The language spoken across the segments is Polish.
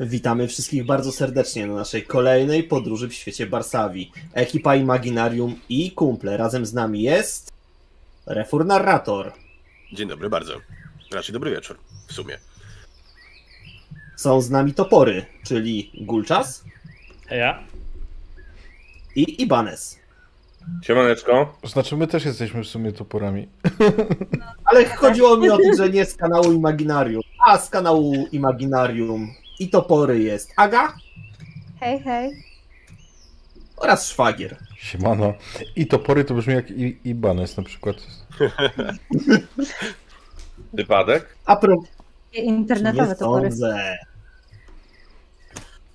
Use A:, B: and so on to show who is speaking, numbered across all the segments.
A: Witamy wszystkich bardzo serdecznie na naszej kolejnej podróży w świecie Barsawi. Ekipa Imaginarium i kumple. Razem z nami jest... Refur Narrator.
B: Dzień dobry bardzo. Raczej dobry wieczór, w sumie.
A: Są z nami topory, czyli Gulczas
C: Ja?
A: i Ibanez.
D: Siemaneczko.
E: Znaczy my też jesteśmy w sumie toporami.
A: Ale chodziło mi o to, że nie z kanału Imaginarium, a z kanału Imaginarium i topory jest Aga
F: Hej, hej.
A: oraz Szwagier.
E: Siemano. I topory to brzmi jak i, Ibanez na przykład.
D: Wypadek?
A: A pro...
F: Internetowe
A: nie
F: topory.
A: sądzę.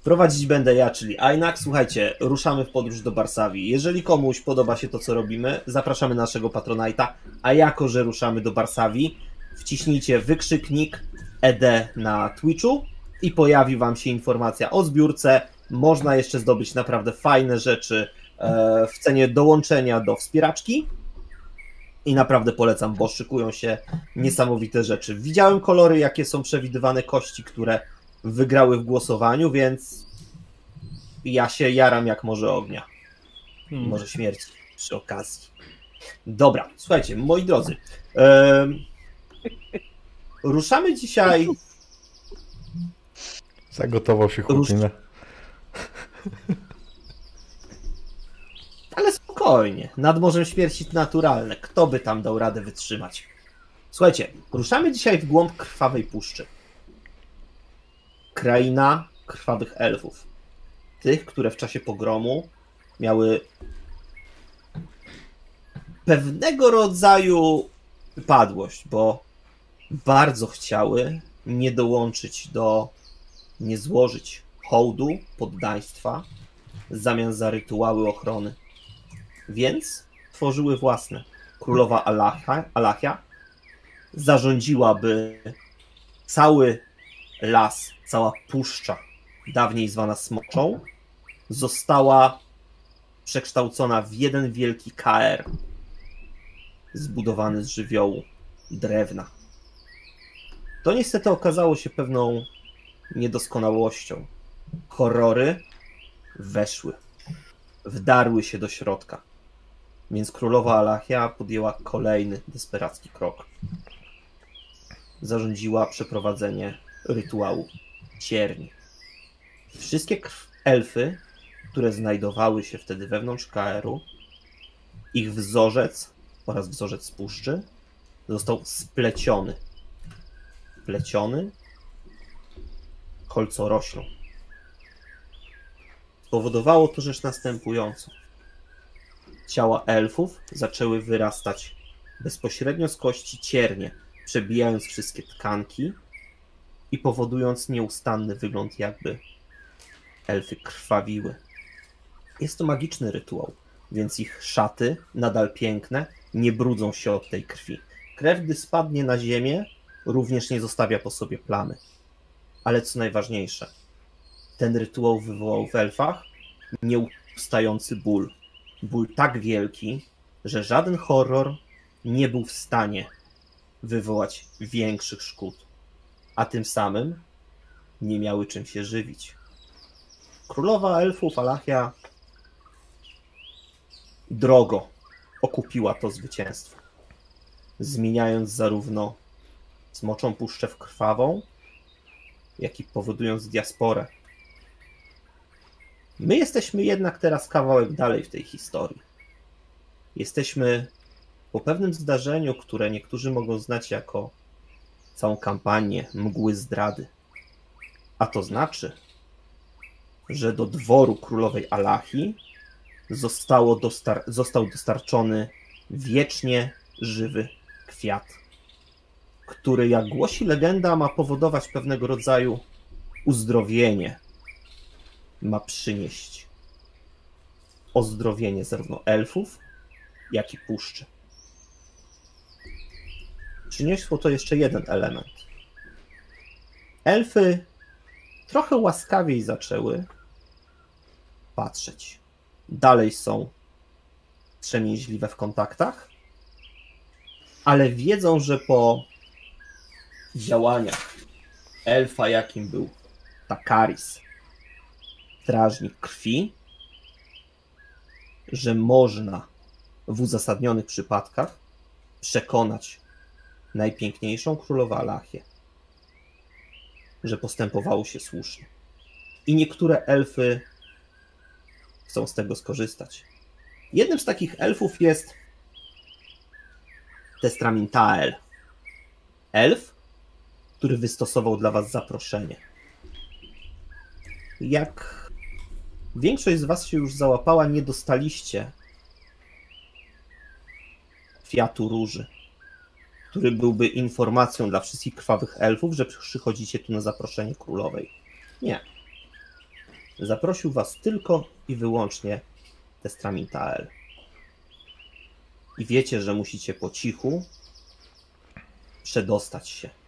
A: Prowadzić będę ja, czyli Ainak. Słuchajcie, ruszamy w podróż do Barsawii. Jeżeli komuś podoba się to, co robimy, zapraszamy naszego Patronite'a, a jako, że ruszamy do Barsawii, wciśnijcie wykrzyknik ED na Twitchu i pojawi Wam się informacja o zbiórce. Można jeszcze zdobyć naprawdę fajne rzeczy e, w cenie dołączenia do wspieraczki. I naprawdę polecam, bo szykują się niesamowite rzeczy. Widziałem kolory, jakie są przewidywane kości, które wygrały w głosowaniu, więc ja się jaram jak może ognia.
C: Hmm.
A: Może śmierci przy okazji. Dobra, słuchajcie, moi drodzy. em, ruszamy dzisiaj.
E: Zagotował się chłopina.
A: Ale spokojnie. Nad Morzem Śmierci naturalne. Kto by tam dał radę wytrzymać? Słuchajcie, ruszamy dzisiaj w głąb krwawej puszczy. Kraina krwawych elfów. Tych, które w czasie pogromu miały pewnego rodzaju wypadłość, bo bardzo chciały nie dołączyć do, nie złożyć hołdu poddaństwa w zamian za rytuały ochrony. Więc tworzyły własne. Królowa Alachia, Alachia zarządziła, by cały las, cała puszcza, dawniej zwana Smoczą, została przekształcona w jeden wielki KR zbudowany z żywiołu drewna. To niestety okazało się pewną niedoskonałością. Horrory weszły, wdarły się do środka. Więc królowa Alachia podjęła kolejny desperacki krok. Zarządziła przeprowadzenie rytuału cierni. Wszystkie elfy, które znajdowały się wtedy wewnątrz KR-u, ich wzorzec oraz wzorzec puszczy został spleciony. Pleciony kolcoroślą. Spowodowało to rzecz następującą. Ciała elfów zaczęły wyrastać bezpośrednio z kości ciernie, przebijając wszystkie tkanki i powodując nieustanny wygląd, jakby elfy krwawiły. Jest to magiczny rytuał, więc ich szaty, nadal piękne, nie brudzą się od tej krwi. Krew, gdy spadnie na ziemię, również nie zostawia po sobie plamy. Ale co najważniejsze, ten rytuał wywołał w elfach nieustający ból. Ból tak wielki, że żaden horror nie był w stanie wywołać większych szkód, a tym samym nie miały czym się żywić. Królowa elfów Alachia drogo okupiła to zwycięstwo, zmieniając zarówno smoczą puszczę w krwawą, jak i powodując diasporę. My jesteśmy jednak teraz kawałek dalej w tej historii. Jesteśmy po pewnym zdarzeniu, które niektórzy mogą znać jako całą kampanię mgły zdrady. A to znaczy, że do dworu królowej Alachi zostało dostar- został dostarczony wiecznie żywy kwiat, który, jak głosi legenda, ma powodować pewnego rodzaju uzdrowienie. Ma przynieść ozdrowienie zarówno elfów, jak i puszczy. Przyniosło to jeszcze jeden element. Elfy trochę łaskawiej zaczęły patrzeć. Dalej są wstrzemięźliwe w kontaktach, ale wiedzą, że po działaniach elfa, jakim był Takaris, strażnik krwi, że można w uzasadnionych przypadkach przekonać najpiękniejszą królową Alachię, że postępowało się słusznie. I niektóre elfy chcą z tego skorzystać. Jednym z takich elfów jest Testramintael. Elf, który wystosował dla was zaproszenie. Jak większość z was się już załapała, nie dostaliście kwiatu róży, który byłby informacją dla wszystkich krwawych elfów, że przychodzicie tu na zaproszenie królowej. Nie. Zaprosił was tylko i wyłącznie Testramintael. I wiecie, że musicie po cichu przedostać się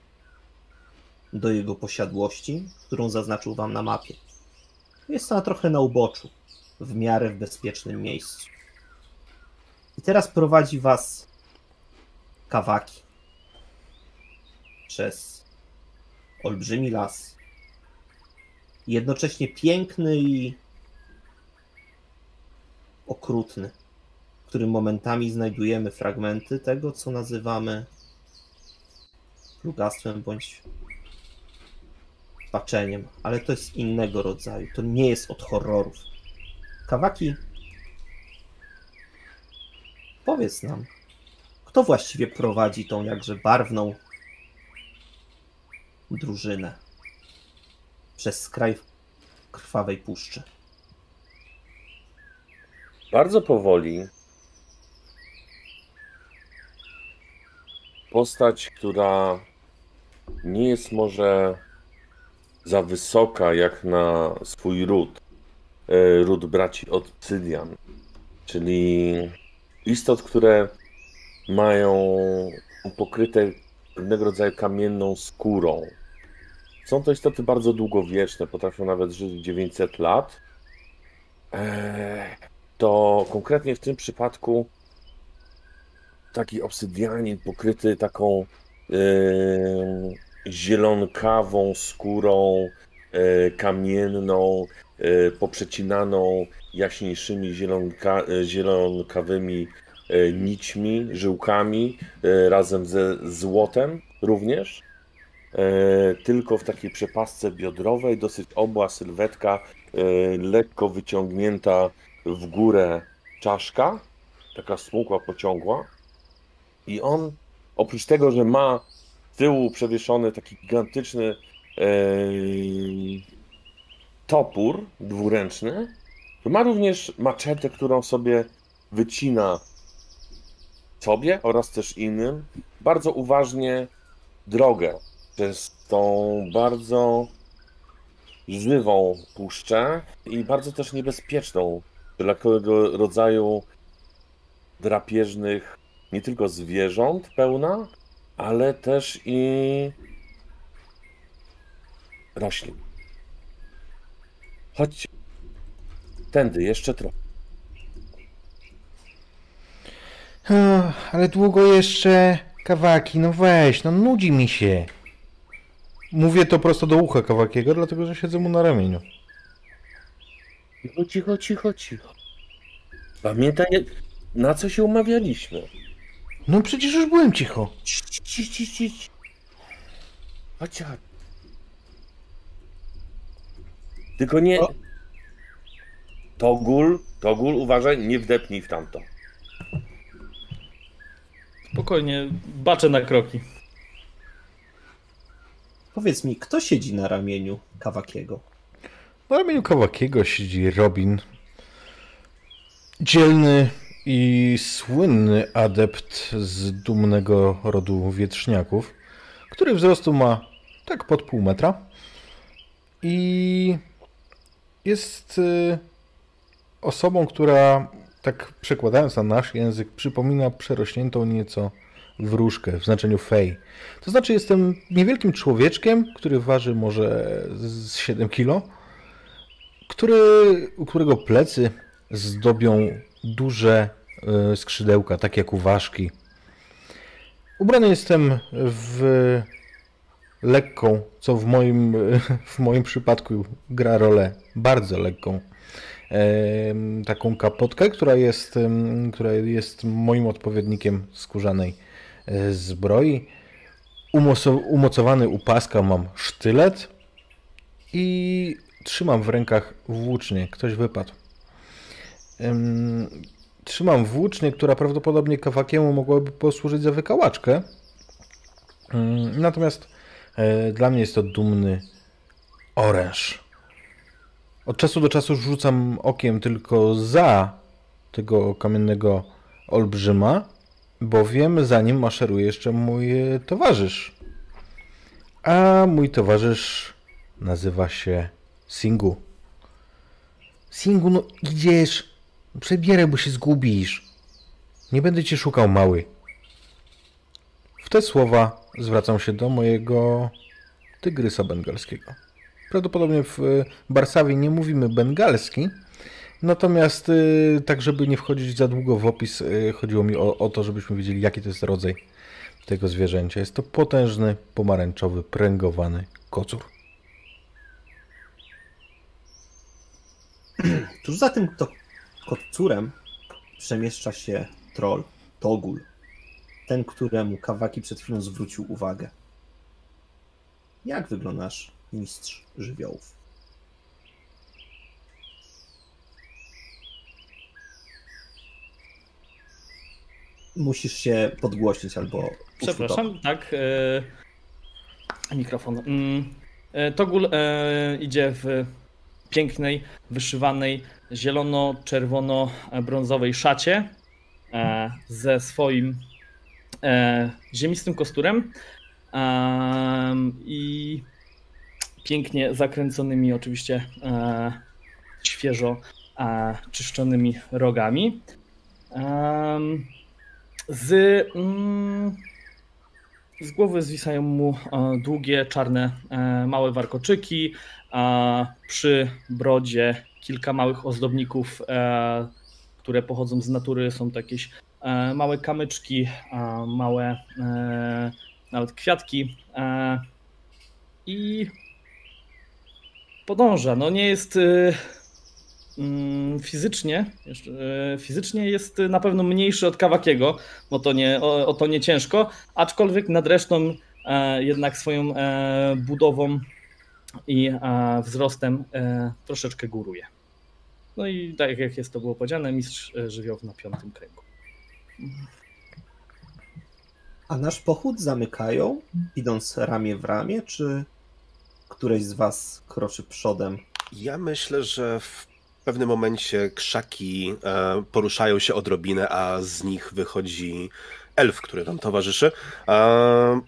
A: do jego posiadłości, którą zaznaczył wam na mapie. Jest ona trochę na uboczu, w miarę w bezpiecznym miejscu. I teraz prowadzi was kawaki przez olbrzymi las. Jednocześnie piękny i okrutny, w którym momentami znajdujemy fragmenty tego, co nazywamy plugastwem bądź paczeniem, ale to jest innego rodzaju. To nie jest od horrorów. Kawaki, powiedz nam, kto właściwie prowadzi tą jakże barwną drużynę przez kraj krwawej puszczy?
D: Bardzo powoli. Postać, która nie jest może za wysoka jak na swój ród. e, Ród braci Obsydian. Czyli istot, które mają pokryte pewnego rodzaju kamienną skórą. Są to istoty bardzo długowieczne, potrafią nawet żyć 900 lat. Eee, to konkretnie w tym przypadku taki obsydianin pokryty taką em, zielonkawą skórą e, kamienną, e, poprzecinaną jaśniejszymi zielonka, e, zielonkawymi e, nićmi, żyłkami, e, razem ze złotem również. E, Tylko w takiej przepasce biodrowej, dosyć obła sylwetka, lekko wyciągnięta w górę czaszka, taka smukła, pociągła. I on, oprócz tego, że ma z tyłu przewieszony taki gigantyczny em, topór dwuręczny, ma również maczetę, którą sobie wycina sobie oraz też innym. Bardzo uważnie drogę przez tą bardzo żywą puszczę i bardzo też niebezpieczną dla wszelkiego rodzaju drapieżnych nie tylko zwierząt pełna, ale też i roślin. Chodźcie. Tędy, jeszcze trochę.
E: Ale długo jeszcze kawaki, no weź, no nudzi mi się. Mówię to prosto do ucha kawakiego, dlatego że siedzę mu na ramieniu.
D: Cicho, cicho, cicho, cicho. Pamiętaj, na co się umawialiśmy.
E: No przecież już byłem cicho.
D: Cii, cii, cii, cii, cii. Chodź, chodź. Tylko nie...
A: O.
D: Togul, Togul, uważaj, nie wdepnij w tamto.
C: Spokojnie, baczę na kroki.
A: Powiedz mi, kto siedzi na ramieniu Kawakiego?
E: Na ramieniu kawakiego siedzi Robin. Dzielny i słynny adept z dumnego rodu wietrzniaków, który wzrostu ma tak pod pół metra. I jest y, osobą, która, tak przekładając na nasz język, przypomina przerośniętą nieco wróżkę w znaczeniu fej. To znaczy, jestem niewielkim człowieczkiem, który waży może z 7 kilo, który, u którego plecy zdobią duże y, skrzydełka, tak jak u ważki. Ubrany jestem w lekką, co w moim, w moim przypadku gra rolę bardzo lekką, taką kapotkę, która jest, która jest moim odpowiednikiem skórzanej e, zbroi. Umocowany u paska mam sztylet i trzymam w rękach włócznię. Ktoś wypadł. Em, Trzymam włócznię, która prawdopodobnie kawakiemu mogłaby posłużyć za wykałaczkę. Mm, Natomiast e, dla mnie jest to dumny oręż. Od czasu do czasu rzucam okiem tylko za tego kamiennego olbrzyma, bowiem za nim maszeruje jeszcze mój e, towarzysz. A mój towarzysz nazywa się Singu. Singu, no idziesz. Przebieraj, bo się zgubisz. Nie będę cię szukał, mały. W te słowa zwracam się do mojego tygrysa bengalskiego. Prawdopodobnie w y, Barsawie nie mówimy bengalski, natomiast y, tak, żeby nie wchodzić za długo w opis, y, chodziło mi o, o to, żebyśmy wiedzieli, jaki to jest rodzaj tego zwierzęcia. Jest to potężny, pomarańczowy, pręgowany kocur.
A: Tuż za tym to kocurem przemieszcza się troll, Togul. Ten, któremu Kawaki przed chwilą zwrócił uwagę. Jak wyglądasz, mistrz żywiołów? Musisz się podgłośnić albo.
C: Przepraszam, tak. E, mikrofon. E, Togul e, idzie w pięknej, wyszywanej zielono-czerwono-brązowej szacie e, ze swoim e, ziemistym kosturem em, i pięknie zakręconymi oczywiście e, świeżo e, czyszczonymi rogami. Z, mm, z głowy zwisają mu e, długie, czarne, e, małe warkoczyki, przy brodzie kilka małych ozdobników, e, które pochodzą z natury. Są jakieś e, małe kamyczki, małe e, nawet kwiatki. I podąża. No nie jest mm, fizycznie, fizycznie jest na pewno mniejszy od Kawakiego, bo to nie, o, o to nie ciężko, aczkolwiek nad resztą jednak swoją budową i wzrostem e, troszeczkę góruje. No i tak jak jest to było powiedziane, mistrz e, żywiołów na piątym kręgu.
A: A nasz pochód zamykają, idąc ramię w ramię, czy któreś z was kroczy przodem?
B: Ja myślę, że w pewnym momencie krzaki e, poruszają się odrobinę, a z nich wychodzi elf, który wam towarzyszy,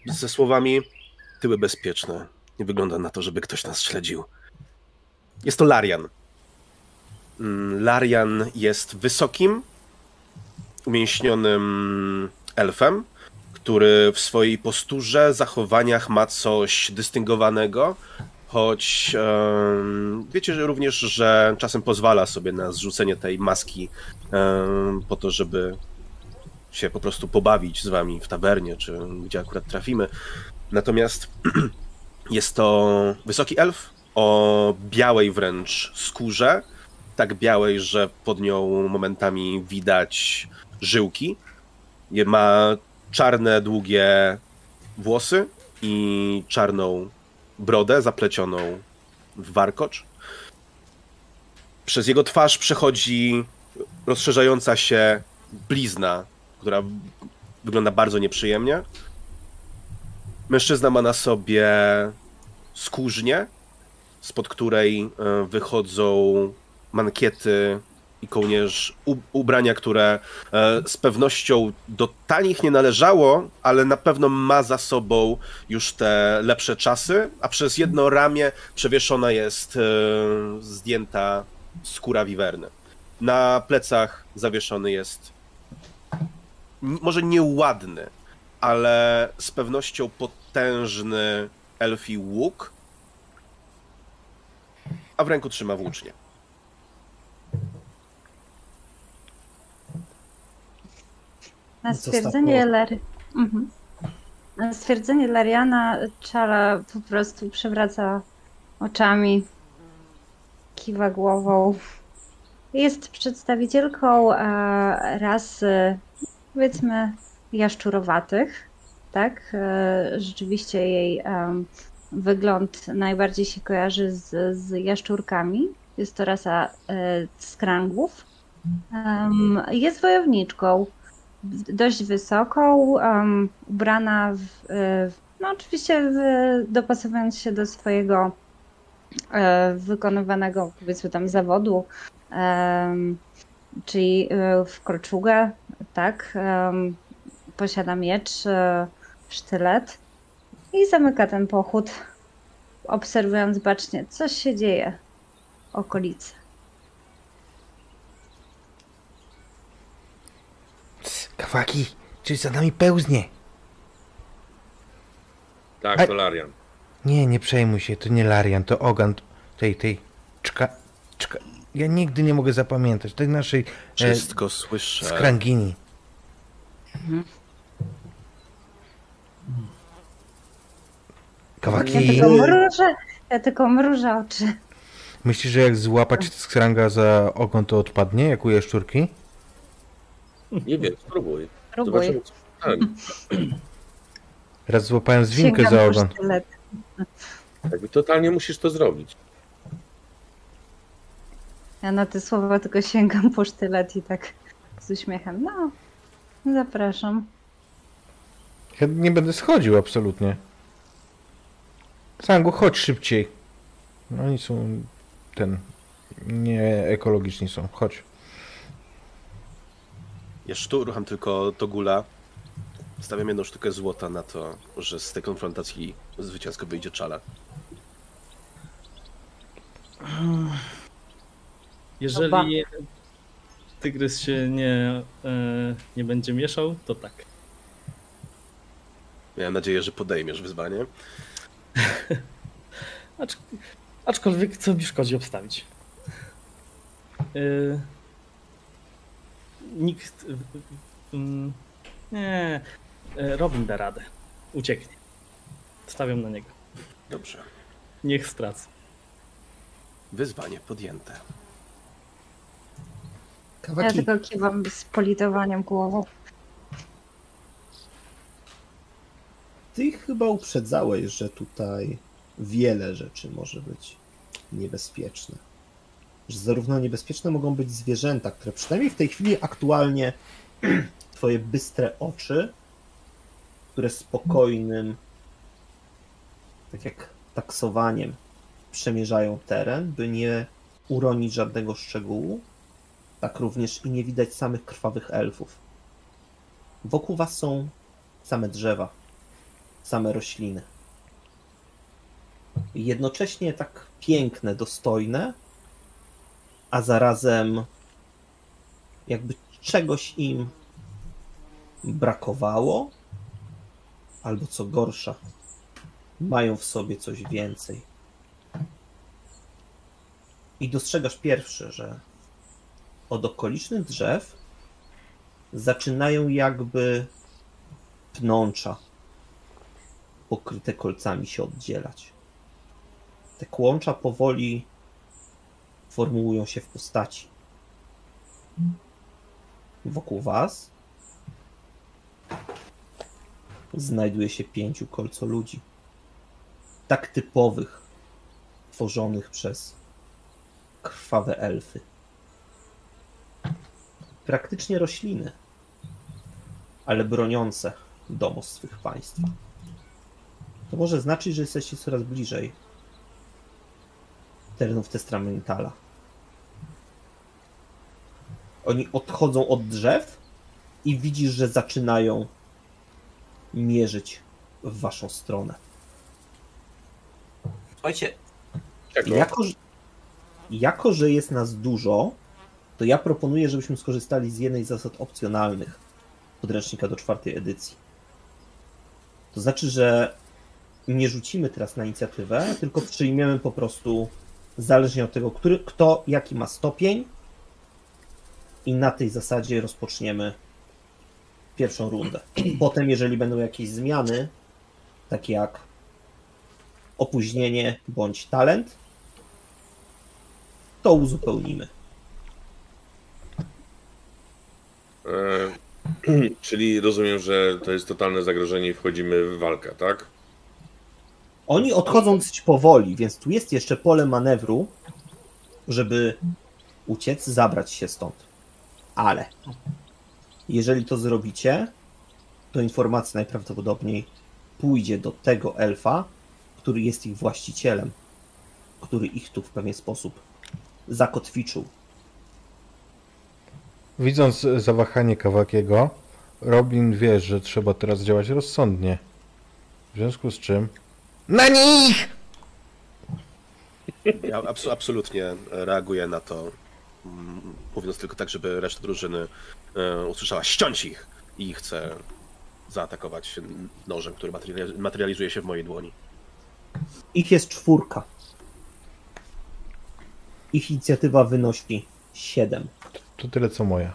B: ze słowami tyły bezpieczne. Nie wygląda na to, żeby ktoś nas śledził. Jest to Larian. Mm, Larian jest wysokim, umięśnionym elfem, który w swojej posturze, zachowaniach ma coś dystyngowanego, choć em, wiecie że również, że czasem pozwala sobie na zrzucenie tej maski em, po to, żeby się po prostu pobawić z wami w tabernie, czy gdzie akurat trafimy. Natomiast jest to wysoki elf o białej wręcz skórze, tak białej, że pod nią momentami widać żyłki. Ma czarne, długie włosy i czarną brodę zaplecioną w warkocz. Przez jego twarz przechodzi rozszerzająca się blizna, która wygląda bardzo nieprzyjemnie. Mężczyzna ma na sobie skórznię, spod której e, wychodzą mankiety i kołnierz, ubrania, które e, z pewnością do tanich nie należało, ale na pewno ma za sobą już te lepsze czasy, a przez jedno ramię przewieszona jest e, zdjęta skóra wiwerny. Na plecach zawieszony jest może nieładny, ale z pewnością potężny elfi łuk, a w ręku trzyma włócznie.
F: Na stwierdzenie? Lery. Mhm. Na stwierdzenie Lariana Czala po prostu przewraca oczami, kiwa głową. Jest przedstawicielką e, rasy, powiedzmy, jaszczurowatych, tak? E, rzeczywiście jej wygląd najbardziej się kojarzy z, z jaszczurkami. Jest to rasa e, skrangów. Jest wojowniczką dość wysoką, ubrana w, e, no oczywiście w, dopasowując się do swojego wykonywanego powiedzmy tam zawodu, czyli w kolczugę, tak, posiada miecz, sztylet i zamyka ten pochód, obserwując bacznie, co się dzieje w okolicy.
E: Kawaki, czy za nami pełznie?
D: Tak,
E: Aj.
D: to Larian.
E: Nie, nie przejmuj się, to nie Larian, to Ogan tej, tej, czka, czka. Ja nigdy nie mogę zapamiętać tej naszej e,
B: Wszystko słyszę.
E: skrangini.
F: Ja
E: Kawaki,
F: tylko mrużę, ja tylko mrużę oczy.
E: myślisz, że jak złapać skranga za ogon, to odpadnie, jak u jaszczurki?
D: Nie wiem, spróbuj.
F: Próbuj.
D: Zobaczymy, co ten.
E: Raz złapałem zwinkę
F: Sięgam
E: za
F: po
E: ogon.
F: sztylet.
D: Jakby totalnie musisz to zrobić.
F: Ja na te słowa tylko sięgam po sztylet i tak z uśmiechem. No, zapraszam.
E: Ja nie będę schodził absolutnie. Sangu, chodź szybciej. No, Oni są ten. Nie ekologiczni są. Chodź.
B: Jeszcze tu urucham tylko Togula. Stawiam jedną sztukę złota na to, że z tej konfrontacji zwycięsko wyjdzie czala.
C: Jeżeli tygrys się nie, e, nie będzie mieszał, to tak.
B: Miałem nadzieję, że podejmiesz wyzwanie.
C: Acz, aczkolwiek co mi szkodzi obstawić? Yy, nikt. mm, nie. Yy, Robin da radę. Ucieknie. Stawiam na niego.
B: Dobrze.
C: Niech stracę.
B: Wyzwanie podjęte.
F: Ja
A: Kawaki,
F: tylko kiwam z politowaniem głową.
A: Ty chyba uprzedzałeś, że tutaj wiele rzeczy może być niebezpieczne. Że zarówno niebezpieczne mogą być zwierzęta, które przynajmniej w tej chwili aktualnie twoje bystre oczy, które spokojnym, tak jak taksowaniem, przemierzają teren, by nie uronić żadnego szczegółu, tak również i nie widać samych krwawych elfów. Wokół was są same drzewa, same rośliny. Jednocześnie tak piękne, dostojne, a zarazem jakby czegoś im brakowało, albo co gorsza, mają w sobie coś więcej. I dostrzegasz pierwszy, że od okolicznych drzew zaczynają jakby pnącza pokryte kolcami się oddzielać. Te kłącza powoli formułują się w postaci. Wokół was znajduje się pięciu kolcoludzi. Tak typowych, tworzonych przez krwawe elfy. Praktycznie rośliny, ale broniące domostw swych państwa. To może znaczyć, że jesteście coraz bliżej terenów Testramentala. Oni odchodzą od drzew i widzisz, że zaczynają mierzyć w waszą stronę. Słuchajcie, jako, że- jako, że jest nas dużo, to ja proponuję, żebyśmy skorzystali z jednej z zasad opcjonalnych podręcznika do czwartej edycji. To znaczy, że nie rzucimy teraz na inicjatywę, tylko przyjmiemy po prostu zależnie od tego, który, kto jaki ma stopień i na tej zasadzie rozpoczniemy pierwszą rundę. Potem, jeżeli będą jakieś zmiany, takie jak opóźnienie bądź talent, to uzupełnimy.
D: E, czyli rozumiem, że to jest totalne zagrożenie i wchodzimy w walkę, tak?
A: Oni odchodzą dosyć powoli, więc tu jest jeszcze pole manewru, żeby uciec, zabrać się stąd. Ale jeżeli to zrobicie, to informacja najprawdopodobniej pójdzie do tego elfa, który jest ich właścicielem, który ich tu w pewien sposób zakotwiczył.
E: Widząc zawahanie Kawakiego, Robin wie, że trzeba teraz działać rozsądnie. W związku z czym... Na nich!
B: Ja abs- absolutnie reaguję na to, mm, mówiąc tylko tak, żeby reszta drużyny e, usłyszała ściąć ich i chcę zaatakować nożem, który materiali- materializuje się w mojej dłoni.
A: Ich jest czwórka. Ich inicjatywa wynosi 7.
E: To tyle co moja.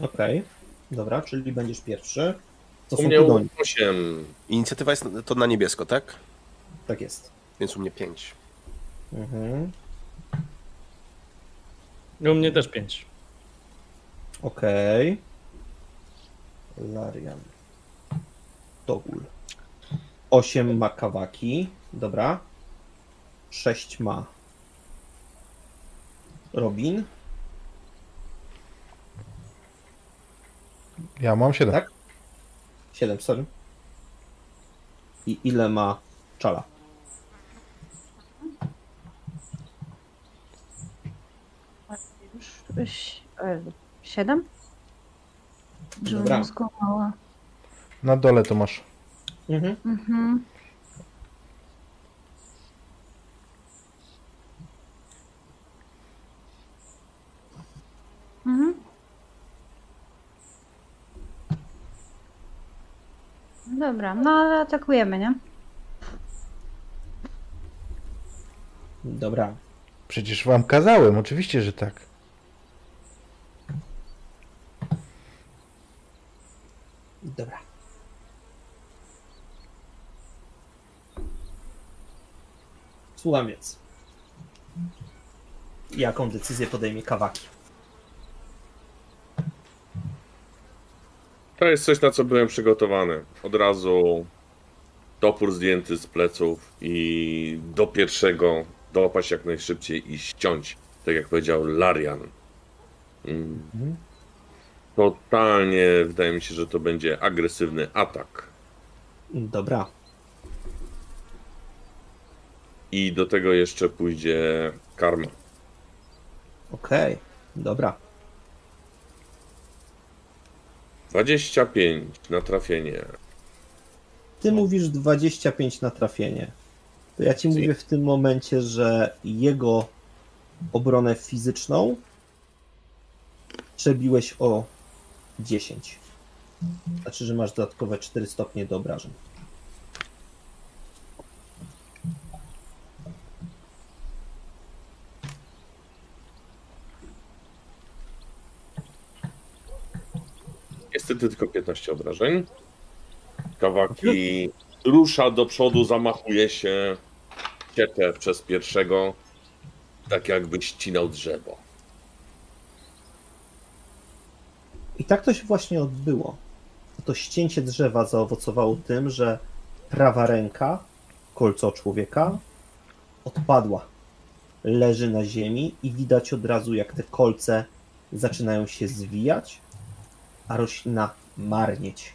A: Okej, dobra, czyli będziesz pierwszy. To
D: U mnie
A: tu do nich.
D: 8.
B: Inicjatywa jest to na niebiesko, tak?
A: Tak jest.
B: Więc u mnie 5.
A: Mhm.
C: I U mnie też pięć.
A: Okej. Larian. Togul. 8 ma Kawaki. Dobra. 6 ma Robin.
E: Ja mam 7.
A: Tak? 7, sorry. I ile ma Czala?
F: Już siedem?
A: Dobra.
F: skłamała.
E: Na dole to masz.
A: Mhm.
F: Mhm. Dobra, no ale atakujemy, nie?
A: Dobra.
E: Przecież wam kazałem, oczywiście, że tak.
A: Dobra. Słucham więc. Jaką decyzję podejmie Kawaki?
D: To jest coś, na co byłem przygotowany. Od razu topór zdjęty z pleców i do pierwszego dopaść jak najszybciej i ściąć. Tak jak powiedział Larian. Mm. Totalnie wydaje mi się, że to będzie agresywny atak.
A: Dobra.
D: I do tego jeszcze pójdzie karma.
A: Okej. Dobra.
D: 25 na trafienie.
A: Ty mówisz 25 na trafienie. To ja ci mówię w tym momencie, że jego obronę fizyczną przebiłeś o 10. Znaczy, że masz dodatkowe 4 stopnie do obrażeń.
D: Niestety tylko 15 obrażeń. Kawaki rusza do przodu, zamachuje się, cieczę przez pierwszego, tak jakby ścinał drzewo.
A: I tak to się właśnie odbyło. To ścięcie drzewa zaowocowało tym, że prawa ręka, kolco człowieka, odpadła. Leży na ziemi i widać od razu, jak te kolce zaczynają się zwijać, a roślina marnieć.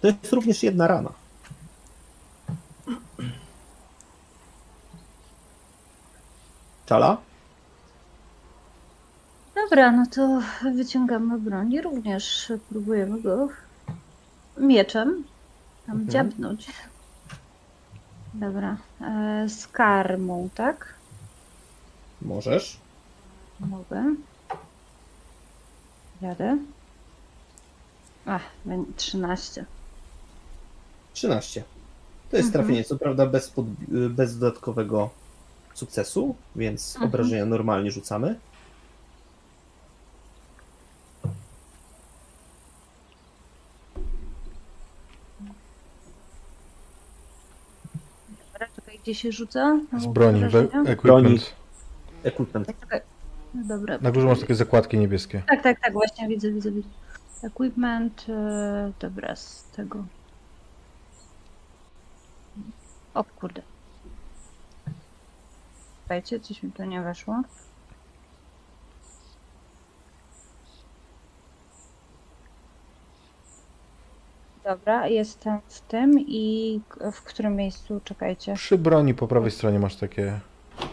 A: To jest również jedna rana. Czala?
F: Dobra, no to wyciągamy broń i również próbujemy go mieczem tam
A: Mhm.
F: dziabnąć. Dobra, e, z karmą, tak?
A: Możesz.
F: Mogę. Jadę. Ach, 13.
A: 13. To jest
F: mhm.
A: trafienie, co prawda bez, pod, bez dodatkowego sukcesu, więc
F: mhm.
A: obrażenia normalnie rzucamy.
F: Dobra, czekaj, gdzie się rzuca?
E: Z broni, equipment.
F: Broni. Equipment. No Dobra.
E: Na górze masz takie zakładki niebieskie.
F: Tak, tak, tak, właśnie widzę, widzę, widzę. Equipment, e, dobra, z tego. O kurde. Słuchajcie, coś mi tu nie weszło. Dobra, jestem w tym i w którym miejscu? Czekajcie.
E: Przy broni po prawej stronie masz takie...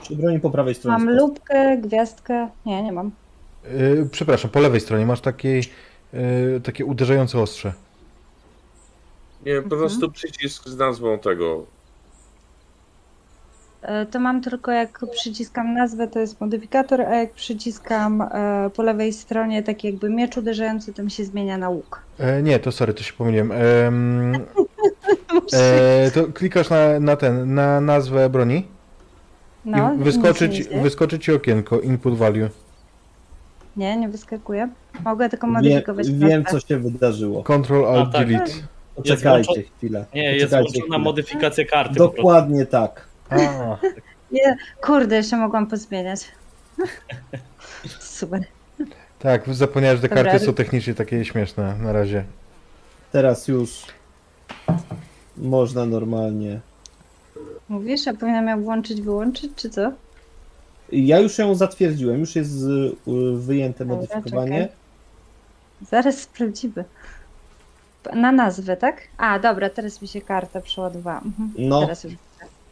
A: Przy broni po prawej stronie.
F: Mam
A: jest
F: lubkę, gwiazdkę. Nie, nie mam.
E: Yy, przepraszam, po lewej stronie masz takie, yy, takie uderzające ostrze.
D: Nie, po
F: Mhm.
D: prostu przycisk z nazwą tego.
F: E, To mam tylko jak przyciskam nazwę, to jest modyfikator, a jak przyciskam e, po lewej stronie taki jakby miecz uderzający, to mi się zmienia na łuk.
E: E, nie, to sorry, to się pomyliłem. Em, e, to klikasz na, na ten, na nazwę broni
F: No,
E: i
F: nic
E: wyskoczy
F: nie
E: ci,
F: dzieje.
E: wyskoczy ci okienko input value.
F: Nie, nie wyskakuje. Mogę tylko modyfikować
A: wiem, co się wydarzyło.
E: Control Alt
C: tak.
E: Delete.
A: Poczekajcie
C: włączo-
A: chwilę.
C: Nie, jest
A: Poczekajcie
C: włączona
A: chwilę.
C: modyfikacja karty. po prostu.
A: Dokładnie tak.
E: A,
F: Nie, kurde, jeszcze mogłam pozmieniać. Super.
E: tak, zapomniałem, że te
F: Dobra,
E: karty są technicznie takie śmieszne na razie.
A: Teraz już można normalnie.
F: Mówisz, a powinnam ją włączyć, wyłączyć, czy co?
A: Ja już ją zatwierdziłem, już jest y, wyjęte
F: Dobra,
A: modyfikowanie.
F: czekaj. Zaraz sprawdzimy. Na nazwę, tak? A, dobra, teraz mi się karta przeładowała. Mhm.
A: No,
F: Teraz już.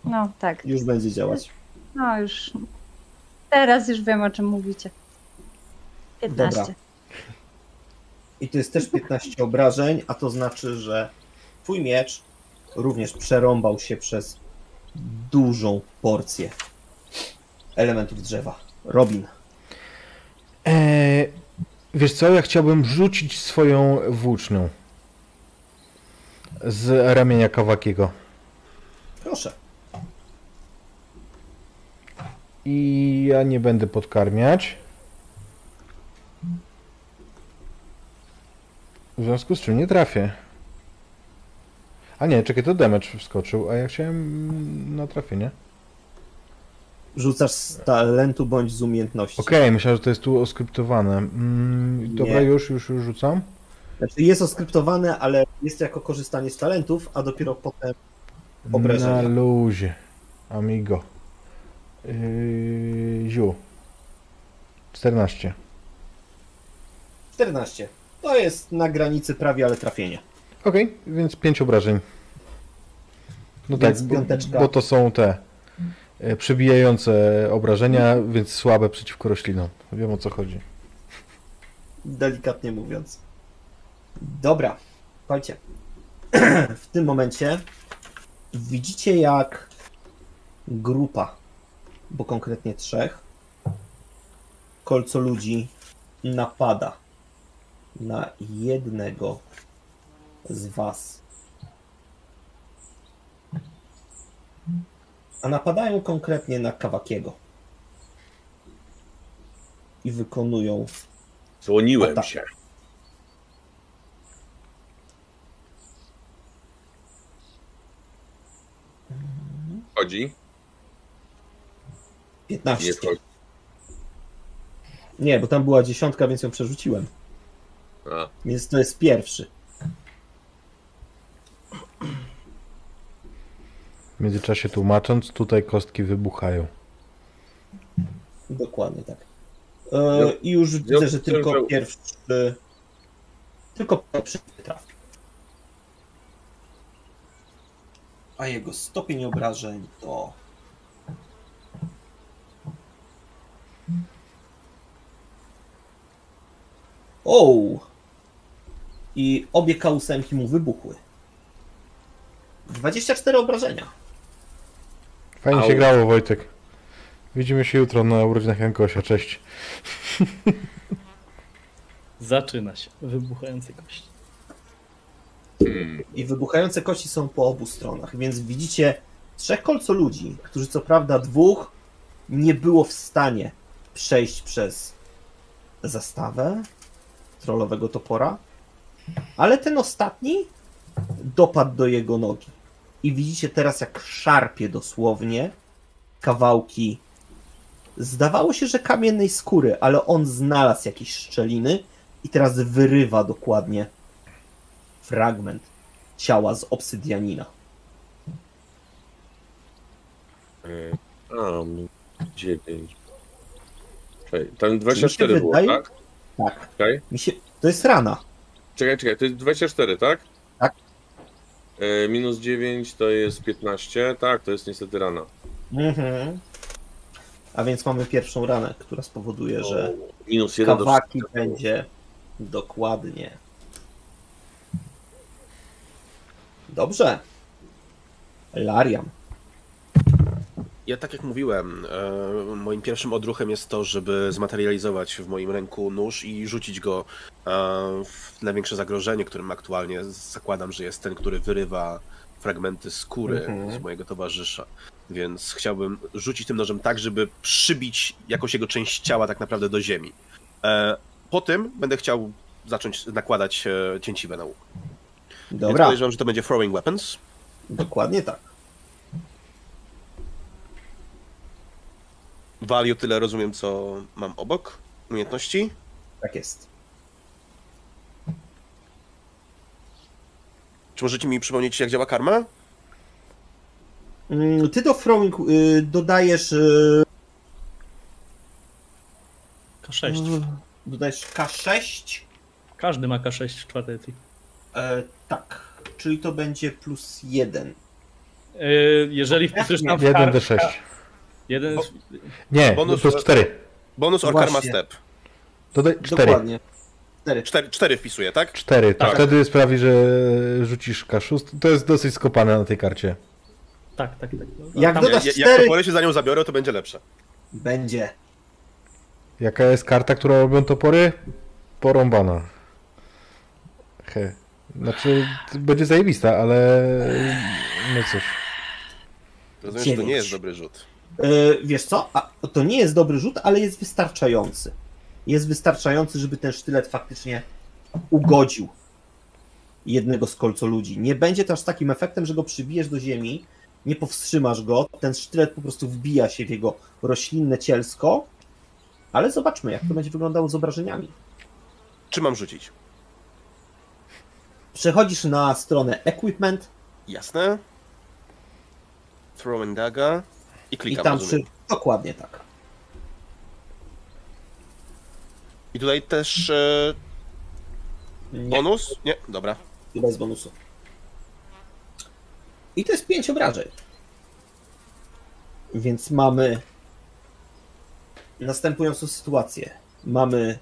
F: No, tak.
A: już będzie działać.
F: No, już. Teraz już wiem, o czym mówicie. 15.
A: Dobra. I to jest też 15 obrażeń, a to znaczy, że twój miecz również przerąbał się przez dużą porcję elementów drzewa. Robin.
E: E, wiesz co, ja chciałbym rzucić swoją włócznią z ramienia Kawakiego.
A: Proszę.
E: I ja nie będę podkarmiać. W związku z czym nie trafię. A nie, czekaj, to damage wskoczył, a ja chciałem na trafienie.
A: Rzucasz z talentu bądź z umiejętności.
E: Okej, myślałem, że to jest tu oskryptowane. Mm, dobra,
A: Nie.
E: już, już, już rzucam.
A: Znaczy jest oskryptowane, ale jest jako korzystanie z talentów, a dopiero potem Obrażenia.
E: Na luzie. Amigo. Yy, ziu. 14.
A: 14. To jest na granicy prawie, ale trafienie.
E: Okej, więc 5 obrażeń. No
A: Więc
E: tak, bo,
A: piąteczka.
E: bo to są te e, przebijające obrażenia, więc słabe przeciwko roślinom. Wiem o co chodzi.
A: Delikatnie mówiąc. Dobra, słuchajcie. W tym momencie widzicie jak grupa, bo konkretnie trzech, kolco ludzi napada na jednego z was. A napadają konkretnie na Kawakiego. I wykonują
D: Słoniłem
A: O tak.
D: się. Chodzi?
A: 15.
D: Nie wchodzi.
A: Nie, bo tam była dziesiątka, więc ją przerzuciłem.
D: A,
A: Więc to jest pierwszy.
E: W międzyczasie tłumacząc, tutaj kostki wybuchają.
A: Dokładnie tak. E, I już widzę, że tylko pierwszy. Tylko pierwszy trafi. A jego stopień obrażeń to. O! I obie kausemki mu wybuchły. 24 obrażenia.
E: Fajnie się
D: Au.
E: grało, Wojtek. Widzimy się jutro na urodzinach Jankosia. Cześć.
C: Zaczyna się. Wybuchający kość.
D: hmm.
A: I wybuchające kości są po obu stronach, więc widzicie trzech kolco ludzi, którzy co prawda dwóch nie było w stanie przejść przez zastawę trollowego topora, ale ten ostatni dopadł do jego nogi. I widzicie teraz, jak szarpie dosłownie kawałki. Zdawało się, że kamiennej skóry, ale on znalazł jakieś szczeliny i teraz wyrywa dokładnie fragment ciała z obsydianina.
D: E, mi- 9. Czekaj, tam 24
A: mi się
D: było,
A: wydaje-
D: tak?
A: Tak.
D: Czekaj,
A: Mi się... To jest rana.
D: czekaj, czekaj, to jest 24, tak? E, minus 9 to jest 15, tak, to jest niestety rana.
A: Mhm. A więc mamy pierwszą ranę, która spowoduje, że
D: Minus 1 do
A: kawaki będzie dokładnie. Dobrze. Lariam.
B: Ja tak jak mówiłem, e, moim pierwszym odruchem jest to, żeby zmaterializować w moim ręku nóż i rzucić go e, w największe zagrożenie, którym aktualnie zakładam, że jest ten, który wyrywa fragmenty skóry
A: Mhm.
B: z mojego towarzysza. Więc chciałbym rzucić tym nożem tak, żeby przybić jakąś jego część ciała tak naprawdę do ziemi. E, po tym będę chciał zacząć nakładać cięciwe na łuk. Więc
A: Dobra,
B: podejrzewam, że to będzie throwing weapons.
A: dokładnie tak.
B: Value tyle rozumiem, co mam obok umiejętności.
A: Tak jest.
B: Czy możecie mi przypomnieć, jak działa karma?
A: Mm, Ty do throwing y, dodajesz. Y,
C: K6.
A: dodajesz K6.
C: Każdy ma K6 w czwartej edycji.
A: E, tak. Czyli to będzie plus 1.
C: E, Jeżeli wpisujesz tam w
E: 1d6.
C: Jeden,
E: Nie,
B: Bonus-
E: plus 4.
B: Bonus or
A: Właśnie.
B: karma step.
E: Dodaj 4.
A: Dokładnie. 4.
B: Cztery, cztery wpisuję, tak?
E: 4. To
C: Tak.
E: wtedy sprawi, że rzucisz K6. To jest dosyć skopane na tej karcie.
C: tak, tak, tak. No,
A: Jak
C: tam-
A: dodasz-
B: Ja, jak
A: cztery.
B: topory się za nią zabiorę, to będzie lepsze.
A: Będzie.
E: Jaka jest karta, która robią topory? Porąbana. He. Znaczy, to będzie zajebista, ale... No cóż.
B: Rozumiem, że to nie jest dobry rzut.
A: E, wiesz co? A, to nie jest dobry rzut, ale jest wystarczający. Jest wystarczający, żeby ten sztylet faktycznie ugodził jednego z kolcoludzi. Nie będzie też takim efektem, że go przybijesz do ziemi, nie powstrzymasz go, ten sztylet po prostu wbija się w jego roślinne cielsko, ale zobaczmy, jak to będzie wyglądało z obrażeniami.
B: Czy mam rzucić?
A: Przechodzisz na stronę equipment
B: Jasne. Throwing dagger. I
A: i
B: klikam,
A: tam przy... Dokładnie tak.
B: I tutaj też e,
A: Nie,
B: bonus? Nie, dobra.
A: bez bonusu. I to jest 5 obrażeń. Więc mamy następującą sytuację. Mamy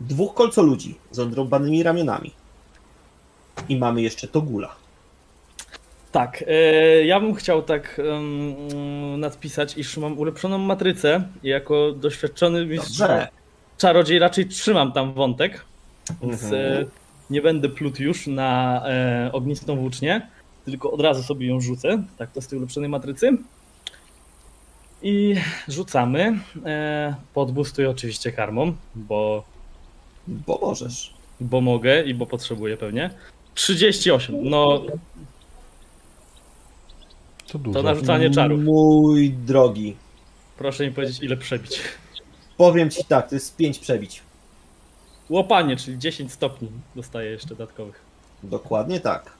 A: dwóch kolcoludzi z odrąbanymi ramionami. I mamy jeszcze Togula.
C: Tak, e, ja bym chciał tak um, nadpisać, iż mam ulepszoną matrycę i jako doświadczony mistrz czarodziej raczej trzymam tam wątek, więc
A: Mhm.
C: e, nie będę plutł już na e, ognistą włócznię, tylko od razu sobie ją rzucę, tak to z tej ulepszonej matrycy. I rzucamy. Podbustuję oczywiście karmą, bo,
A: Bo możesz.
C: bo mogę i bo potrzebuję pewnie. 38, no
E: To dużo.
C: to narzucanie czarów.
A: Mój drogi.
C: Proszę mi powiedzieć ile przebić.
A: Powiem ci tak, to jest 5 przebić.
C: Łopanie, czyli 10 stopni dostaję jeszcze dodatkowych.
A: Dokładnie tak.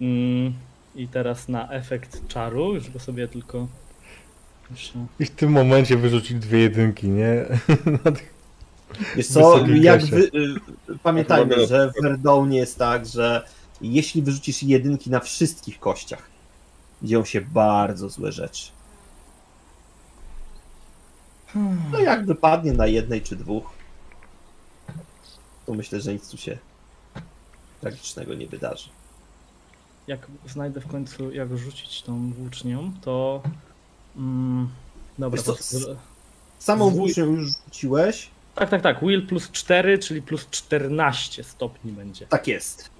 C: Mm, I teraz na efekt czaru, już go sobie tylko.
E: I w tym momencie wyrzucić dwie jedynki, nie?
A: Wiesz co, jak wy, y, pamiętajmy, że w Verdownie jest tak, że jeśli wyrzucisz jedynki na wszystkich kościach, dzieją się bardzo złe rzeczy. No jak wypadnie na jednej czy dwóch, to myślę, że nic tu się tragicznego nie wydarzy.
C: Jak znajdę w końcu, jak rzucić tą włócznią, to. Mm, dobra, to...
A: Samą włócznią już rzuciłeś,
C: Tak, tak, tak. Will plus 4, czyli plus 14 stopni będzie.
A: tak jest.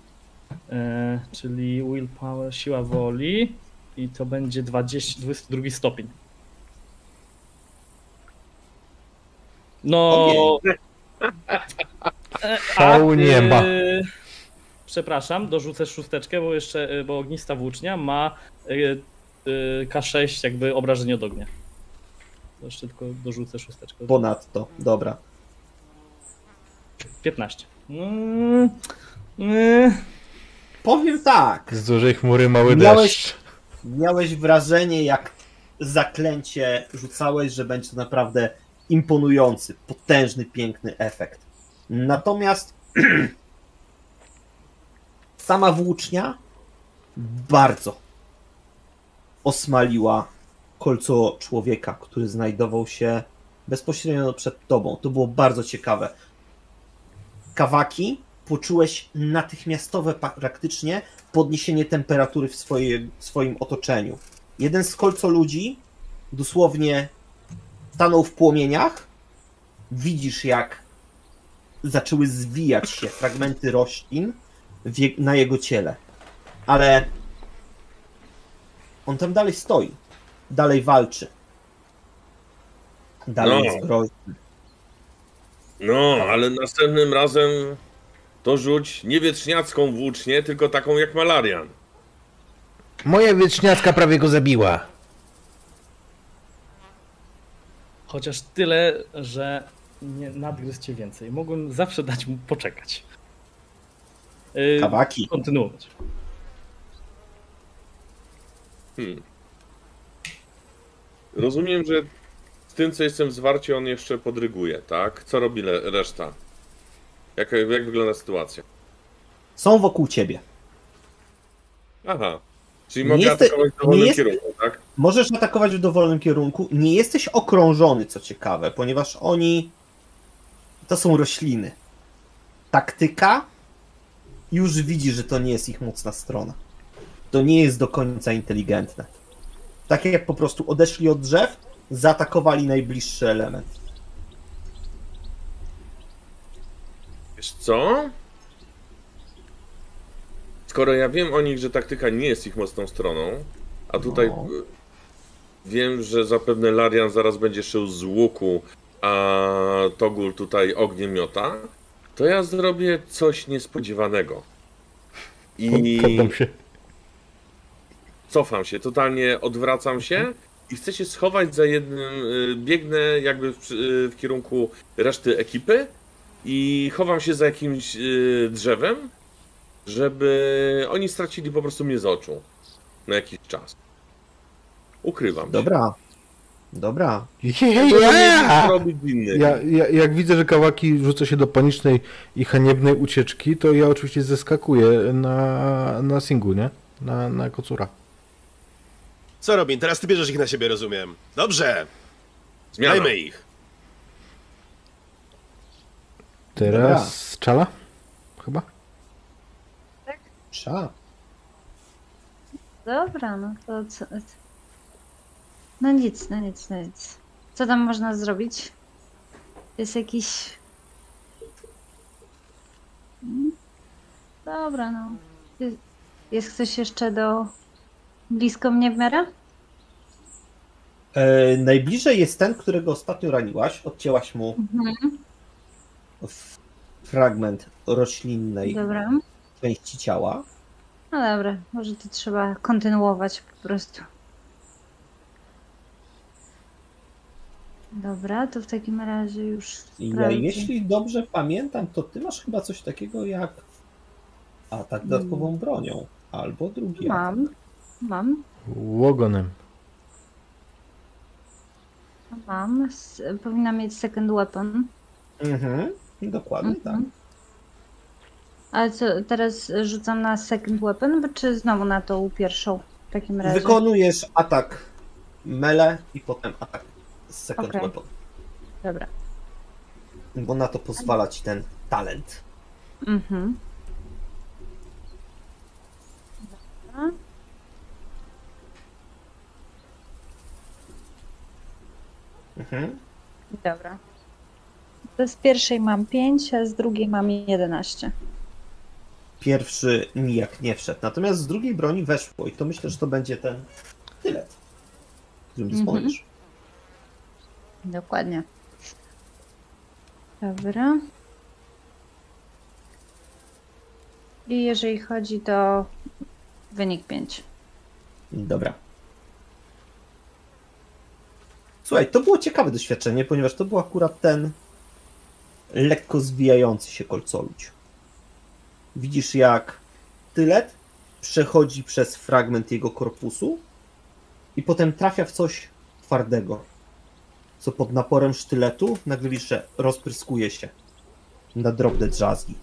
C: E, czyli willpower, siła woli. I to będzie 20, 22 stopień. No.
E: Szału nie ma.
C: e, przepraszam, dorzucę szósteczkę, bo jeszcze, y, bo ognista włócznia ma y, y, K6 jakby obrażenie od ognia. To jeszcze tylko dorzucę szósteczkę.
A: Ponadto, dobra.
C: 15. Mm, mm,
A: Powiem tak.
E: Z dużej chmury mały
A: Miałeś-
E: deszcz.
A: Miałeś wrażenie, jak zaklęcie rzucałeś, że będzie to naprawdę imponujący, potężny, piękny efekt. Natomiast sama włócznia bardzo osmaliła kolco człowieka, który znajdował się bezpośrednio przed tobą. To było bardzo ciekawe. Kawaki poczułeś natychmiastowe praktycznie podniesienie temperatury w, swoje, w swoim otoczeniu. Jeden z kolco ludzi dosłownie stanął w płomieniach. Widzisz, jak zaczęły zwijać się fragmenty roślin na jego ciele. Ale on tam dalej stoi. Dalej walczy. Dalej
D: No.
A: jest groźny.
D: No, ale następnym razem to rzuć nie wietrzniacką włócznię, tylko taką jak Malarian.
E: Moja wieczniacka prawie go zabiła.
C: chociaż tyle, że nie nadgryzł cię więcej. Mogłem zawsze dać mu poczekać. Yy,
A: Kawaki.
C: kontynuować.
D: Hmm. Rozumiem, że z tym, co jestem zwarcie, on jeszcze podryguje, tak? Co robi reszta? Jak, jak wygląda sytuacja?
A: Są wokół ciebie.
D: Aha. Czyli
A: Nie
D: mogę
A: jeste-
D: atakować w dowolnym
A: jest-
D: kierunku, tak?
A: Możesz atakować w dowolnym kierunku. Nie jesteś okrążony, co ciekawe, ponieważ oni to są rośliny. Taktyka już widzi, że to nie jest ich mocna strona. To nie jest do końca inteligentne. Tak jak po prostu odeszli od drzew, zaatakowali najbliższy element.
D: Wiesz co? Skoro ja wiem o nich, że taktyka nie jest ich mocną stroną, a tutaj
A: No.
D: wiem, że zapewne Larian zaraz będzie szył z łuku, a Togul tutaj ogniem miota, to ja zrobię coś niespodziewanego. I
E: Poddam się.
D: cofam się, totalnie odwracam się i chcę się schować za jednym, y, biegnę jakby w, y, w kierunku reszty ekipy i chowam się za jakimś y, drzewem, żeby oni stracili po prostu mnie z oczu na jakiś czas. Ukrywam się.
A: Dobra. Dobra.
D: Wiem,
E: Ja!
D: co robić inny.
E: Ja, ja, jak widzę, że Kawaki rzuca się do panicznej i haniebnej ucieczki, to ja oczywiście zeskakuję na, na Singu, nie? Na, na kocura.
B: Co Robin, teraz ty bierzesz ich na siebie, rozumiem. Dobrze,
D: Zmiana.
B: dajmy ich.
E: Teraz czala? Chyba?
A: Trza.
F: Dobra, no to co? No nic, no nic, no nic. Co tam można zrobić? Jest jakiś. Mm, Dobra, no. Jest, jest ktoś jeszcze do. blisko mnie w miarę?
A: E, najbliżej jest ten, którego ostatnio raniłaś. Odcięłaś mu
F: Mhm.
A: Fragment roślinnej
F: Dobra.
A: części ciała.
F: No dobra, może to trzeba kontynuować po prostu. Dobra, to w takim razie już.
A: I Ja,
F: sprawdzę.
A: jeśli dobrze pamiętam, to ty masz chyba coś takiego jak atak dodatkową bronią. Albo drugi atak.
F: Mam. Mam.
E: Łogonem.
F: Mam. S- Powinna mieć second weapon.
A: Mhm, dokładnie tak.
F: Mhm. Ale co, teraz rzucam na second weapon, czy znowu na tą pierwszą w takim razie?
A: Wykonujesz atak mele i potem atak z second
F: Okej.
A: weapon.
F: Dobra.
A: Bo na to pozwala ci ten talent.
F: Mhm. Dobra.
A: Mhm.
F: Dobra. Z pierwszej mam 5, a z drugiej mam 11.
A: Pierwszy nijak nie wszedł. Natomiast z drugiej broni weszło i to myślę, że to będzie ten tylet, którym
F: Mhm.
A: dysponujesz.
F: Dokładnie. Dobra. I jeżeli chodzi to wynik 5.
A: Dobra. Słuchaj, to było ciekawe doświadczenie, ponieważ to był akurat ten lekko zwijający się kolcoludź. Widzisz, jak tylet przechodzi przez fragment jego korpusu i potem trafia w coś twardego, co pod naporem sztyletu nagle widzisz, że rozpryskuje się na drobne drzazgi.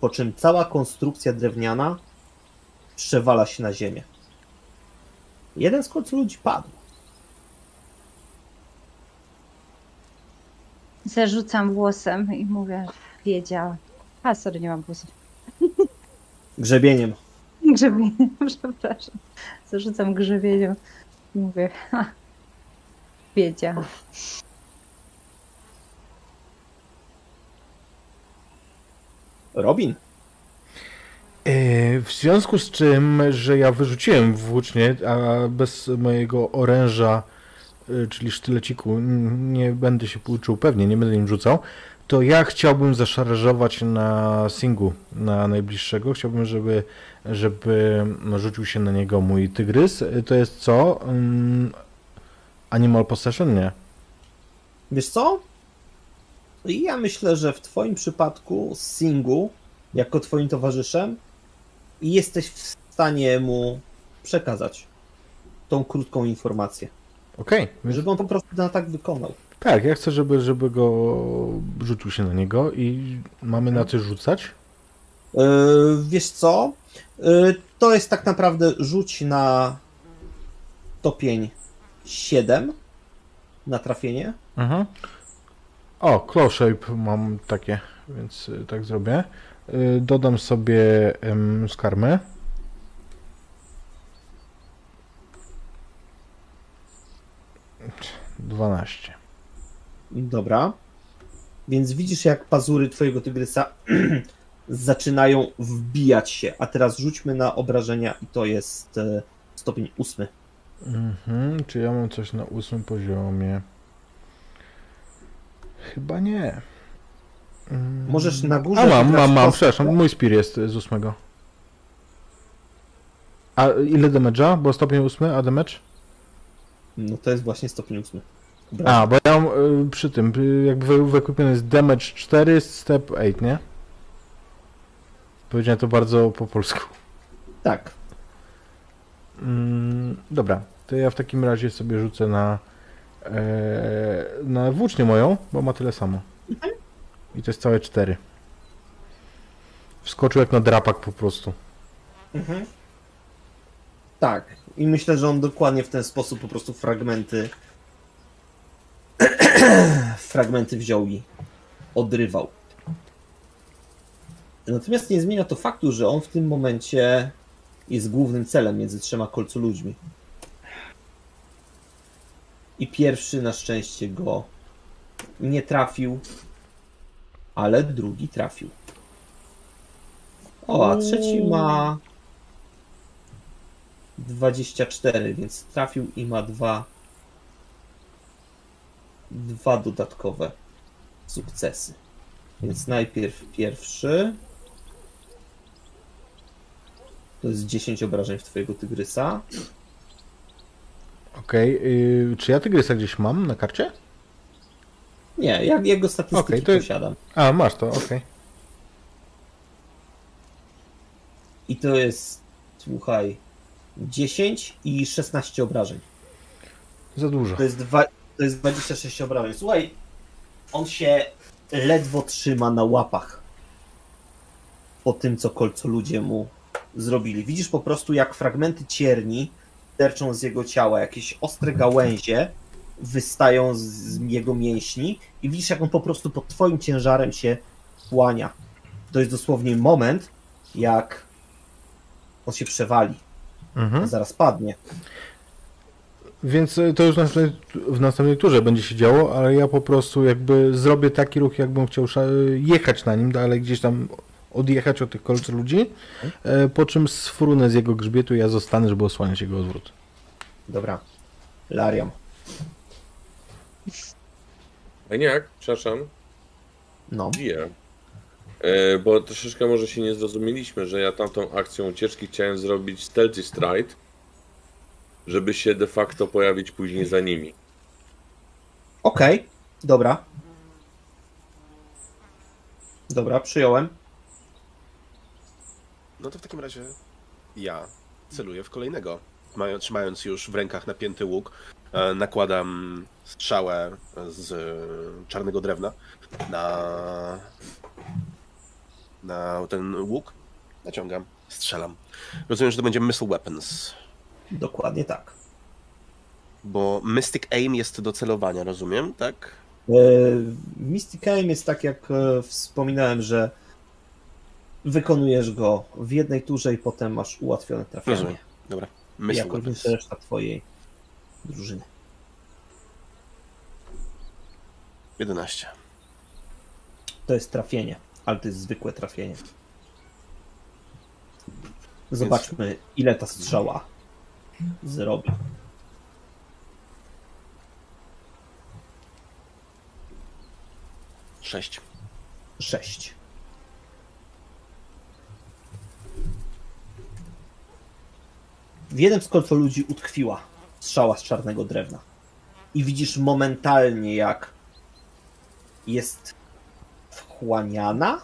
A: Po czym cała konstrukcja drewniana przewala się na ziemię. Jeden z końcu ludzi padł.
F: Zarzucam włosem i mówię, wiedziałam. A, sorry, nie mam włosów.
A: Grzebieniem.
F: Grzebieniem, przepraszam. Zarzucam grzebieniem. i Mówię, ha, wiedziałam.
A: Robin.
E: E, W związku z czym, że ja wyrzuciłem włócznie, a bez mojego oręża, czyli sztyleciku, nie będę się uczył pewnie, nie będę nim rzucał, to ja chciałbym zaszarżować na singu, na najbliższego. Chciałbym, żeby, żeby rzucił się na niego mój tygrys. E, To jest co? Mm, Animal Possession? Nie.
A: Wiesz co? Ja myślę, że w twoim przypadku Singu, jako twoim towarzyszem, jesteś w stanie mu przekazać tą krótką informację.
E: Okej. Okay.
A: Żeby on po prostu ten atak wykonał.
E: Tak, ja chcę, żeby, żeby go rzucił się na niego i mamy na coś rzucać?
A: Yy, wiesz co? Yy, to jest tak naprawdę rzuć na topień 7 na trafienie.
E: Mhm. O, claw shape mam takie, więc e, tak zrobię. Dodam sobie um, skarmę. 12.
A: Dobra. Więc widzisz, jak pazury twojego tygrysa zaczynają wbijać się. A teraz rzućmy na obrażenia i to jest e, stopień ósmy.
E: Mhm, czy ja mam coś na ósmym poziomie? Chyba nie. Mm.
A: Możesz na górze...
E: A mam, mam, mam, przepraszam, mój spir jest z ósmego. A ile damage'a? Bo stopień ósmy, a damage?
A: No to jest właśnie stopień ósmy.
E: A, bo ja mam y, przy tym, y, jakby wy- wykupiony jest damage 4, step 8, nie? Powiedziałem to bardzo po polsku.
A: Tak.
E: Mm, dobra, to ja w takim razie sobie rzucę na e, na włócznię moją, bo ma tyle samo. I to jest całe 4. Wskoczył jak na drapak po prostu.
A: Mhm. Tak. I myślę, że on dokładnie w ten sposób po prostu fragmenty fragmenty wziął i odrywał. Natomiast nie zmienia to faktu, że on w tym momencie jest głównym celem między trzema kolcoludźmi. I pierwszy na szczęście go nie trafił, ale drugi trafił. O, a trzeci ma 24, więc trafił i ma dwa dwa dodatkowe sukcesy. Więc najpierw pierwszy to jest 10 obrażeń w twojego tygrysa.
E: Okej, y, czy ja tygrysa gdzieś mam na karcie?
A: Nie, jak jego statystyki
E: Okej, to-
A: posiadam.
E: A, masz to, okej.
A: I to jest, słuchaj, 10 i 16 obrażeń.
E: Za dużo.
A: To jest, dwa, to jest 26 obrażeń. Słuchaj, on się ledwo trzyma na łapach po tym, co kolco ludzie mu zrobili. Widzisz po prostu, jak fragmenty cierni sterczą z jego ciała, jakieś ostre gałęzie wystają z, z jego mięśni i widzisz, jak on po prostu pod twoim ciężarem się kłania. To jest dosłownie moment, jak on się przewali,
E: Mhm.
A: zaraz padnie.
E: Więc y, to już w następnej, turze będzie się działo, ale ja po prostu jakby zrobię taki ruch, jakbym chciał jechać na nim, ale gdzieś tam odjechać od tych kolców ludzi, e, po czym sfrunę z jego grzbietu i ja zostanę, żeby osłaniać jego odwrót.
A: Dobra. Lariam.
D: Eniak, przepraszam,
A: No.
D: bije. E, bo troszeczkę może się nie zrozumieliśmy, że ja tamtą akcją ucieczki chciałem zrobić stealthy stride, żeby się de facto pojawić później za nimi.
A: Okej, dobra. Dobra, przyjąłem.
B: No to w takim razie ja celuję w kolejnego. Mają, trzymając już w rękach napięty łuk, e, nakładam strzałę z czarnego drewna na, na ten łuk. Naciągam, strzelam. Rozumiem, że to będzie Missile Weapons,
A: Dokładnie tak.
B: bo Mystic Aim jest do celowania, rozumiem, tak?
A: E, Mystic Aim jest tak, jak e, wspominałem, że wykonujesz go w jednej turze i potem masz ułatwione trafienie.
B: Rozumiem. Dobra. Missile
A: Jak również
B: Weapons.
A: reszta twojej drużyny.
B: 11.
A: To jest trafienie, ale to jest zwykłe trafienie. Zobaczmy, ile ta strzała zrobi.
B: Sześć.
A: 6. W jednym z kolcoludzi utkwiła strzała z czarnego drewna. I widzisz momentalnie, jak jest wchłaniana,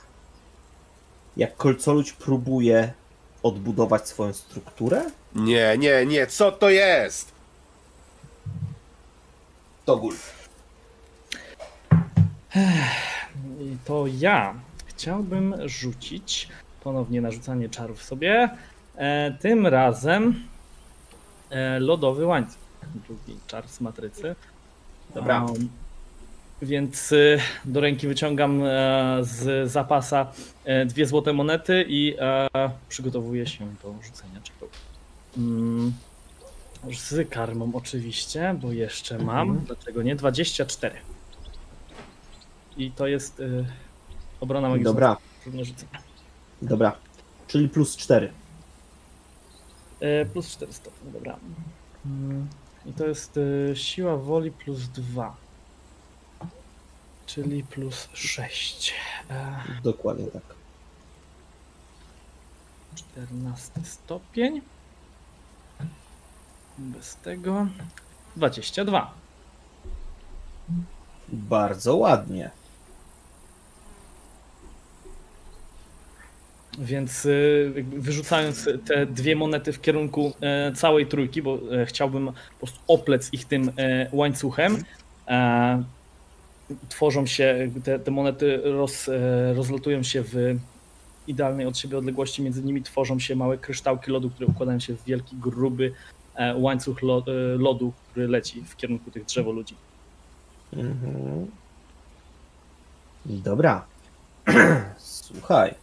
A: jak kolcoludź próbuje odbudować swoją strukturę.
B: Nie, nie, nie, co to jest?
A: To gul.
C: To ja chciałbym rzucić ponownie narzucanie czarów sobie. E, tym razem e, lodowy łańcuch. Drugi czar z matrycy.
A: Dobra.
C: Um, więc y, do ręki wyciągam e, z zapasa e, dwie złote monety i e, przygotowuję się do rzucenia czarów. Mm, z karmą oczywiście, bo jeszcze mam.
A: Mhm.
C: Dlaczego nie? 24. I to jest y, obrona magiczna.
A: Dobra, dobra. Czyli plus 4.
C: E, plus 4 stopnie, dobra. Mm, I to jest y, siła woli plus 2. Czyli plus 6. E,
A: Dokładnie tak.
C: 14 stopień. Bez tego. 22.
A: Bardzo ładnie.
C: Więc y, jakby wyrzucając te dwie monety w kierunku e, całej trójki, bo e, chciałbym po prostu oplec ich tym łańcuchem, tworzą się, te, te monety roz, e, rozlatują się w idealnej od siebie odległości, między nimi tworzą się małe kryształki lodu, które układają się w wielki, gruby e, łańcuch e, lodu, który leci w kierunku tych drzewoludzi.
A: Mhm. Dobra. Słuchaj.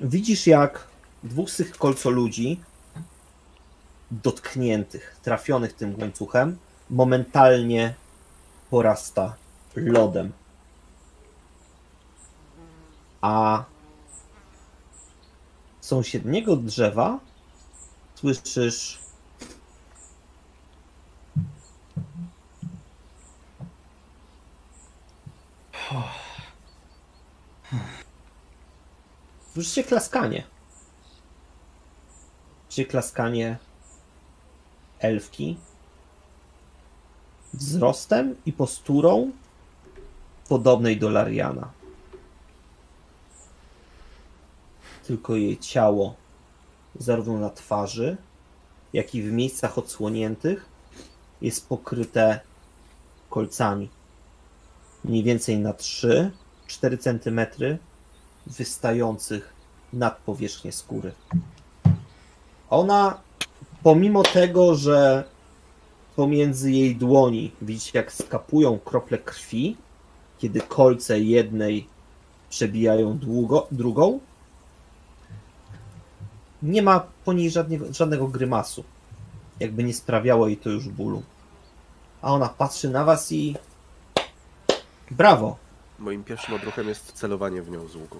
A: Widzisz, jak dwóch z tych kolcoludzi dotkniętych, trafionych tym łańcuchem, momentalnie porasta lodem. A sąsiedniego drzewa słyszysz Słyszycie klaskanie. Słyszycie klaskanie elfki wzrostem i posturą podobnej do Lariana. Tylko jej ciało, zarówno na twarzy, jak i w miejscach odsłoniętych, jest pokryte kolcami. Mniej więcej na 3-4 cm wystających nad powierzchnię skóry. Ona, pomimo tego, że pomiędzy jej dłoni widzicie, jak skapują krople krwi, kiedy kolce jednej przebijają długo, drugą, nie ma po niej żadnego, żadnego grymasu. Jakby nie sprawiało jej to już bólu. A ona patrzy na was i. Brawo!
B: Moim pierwszym odruchem jest celowanie w nią z łuku.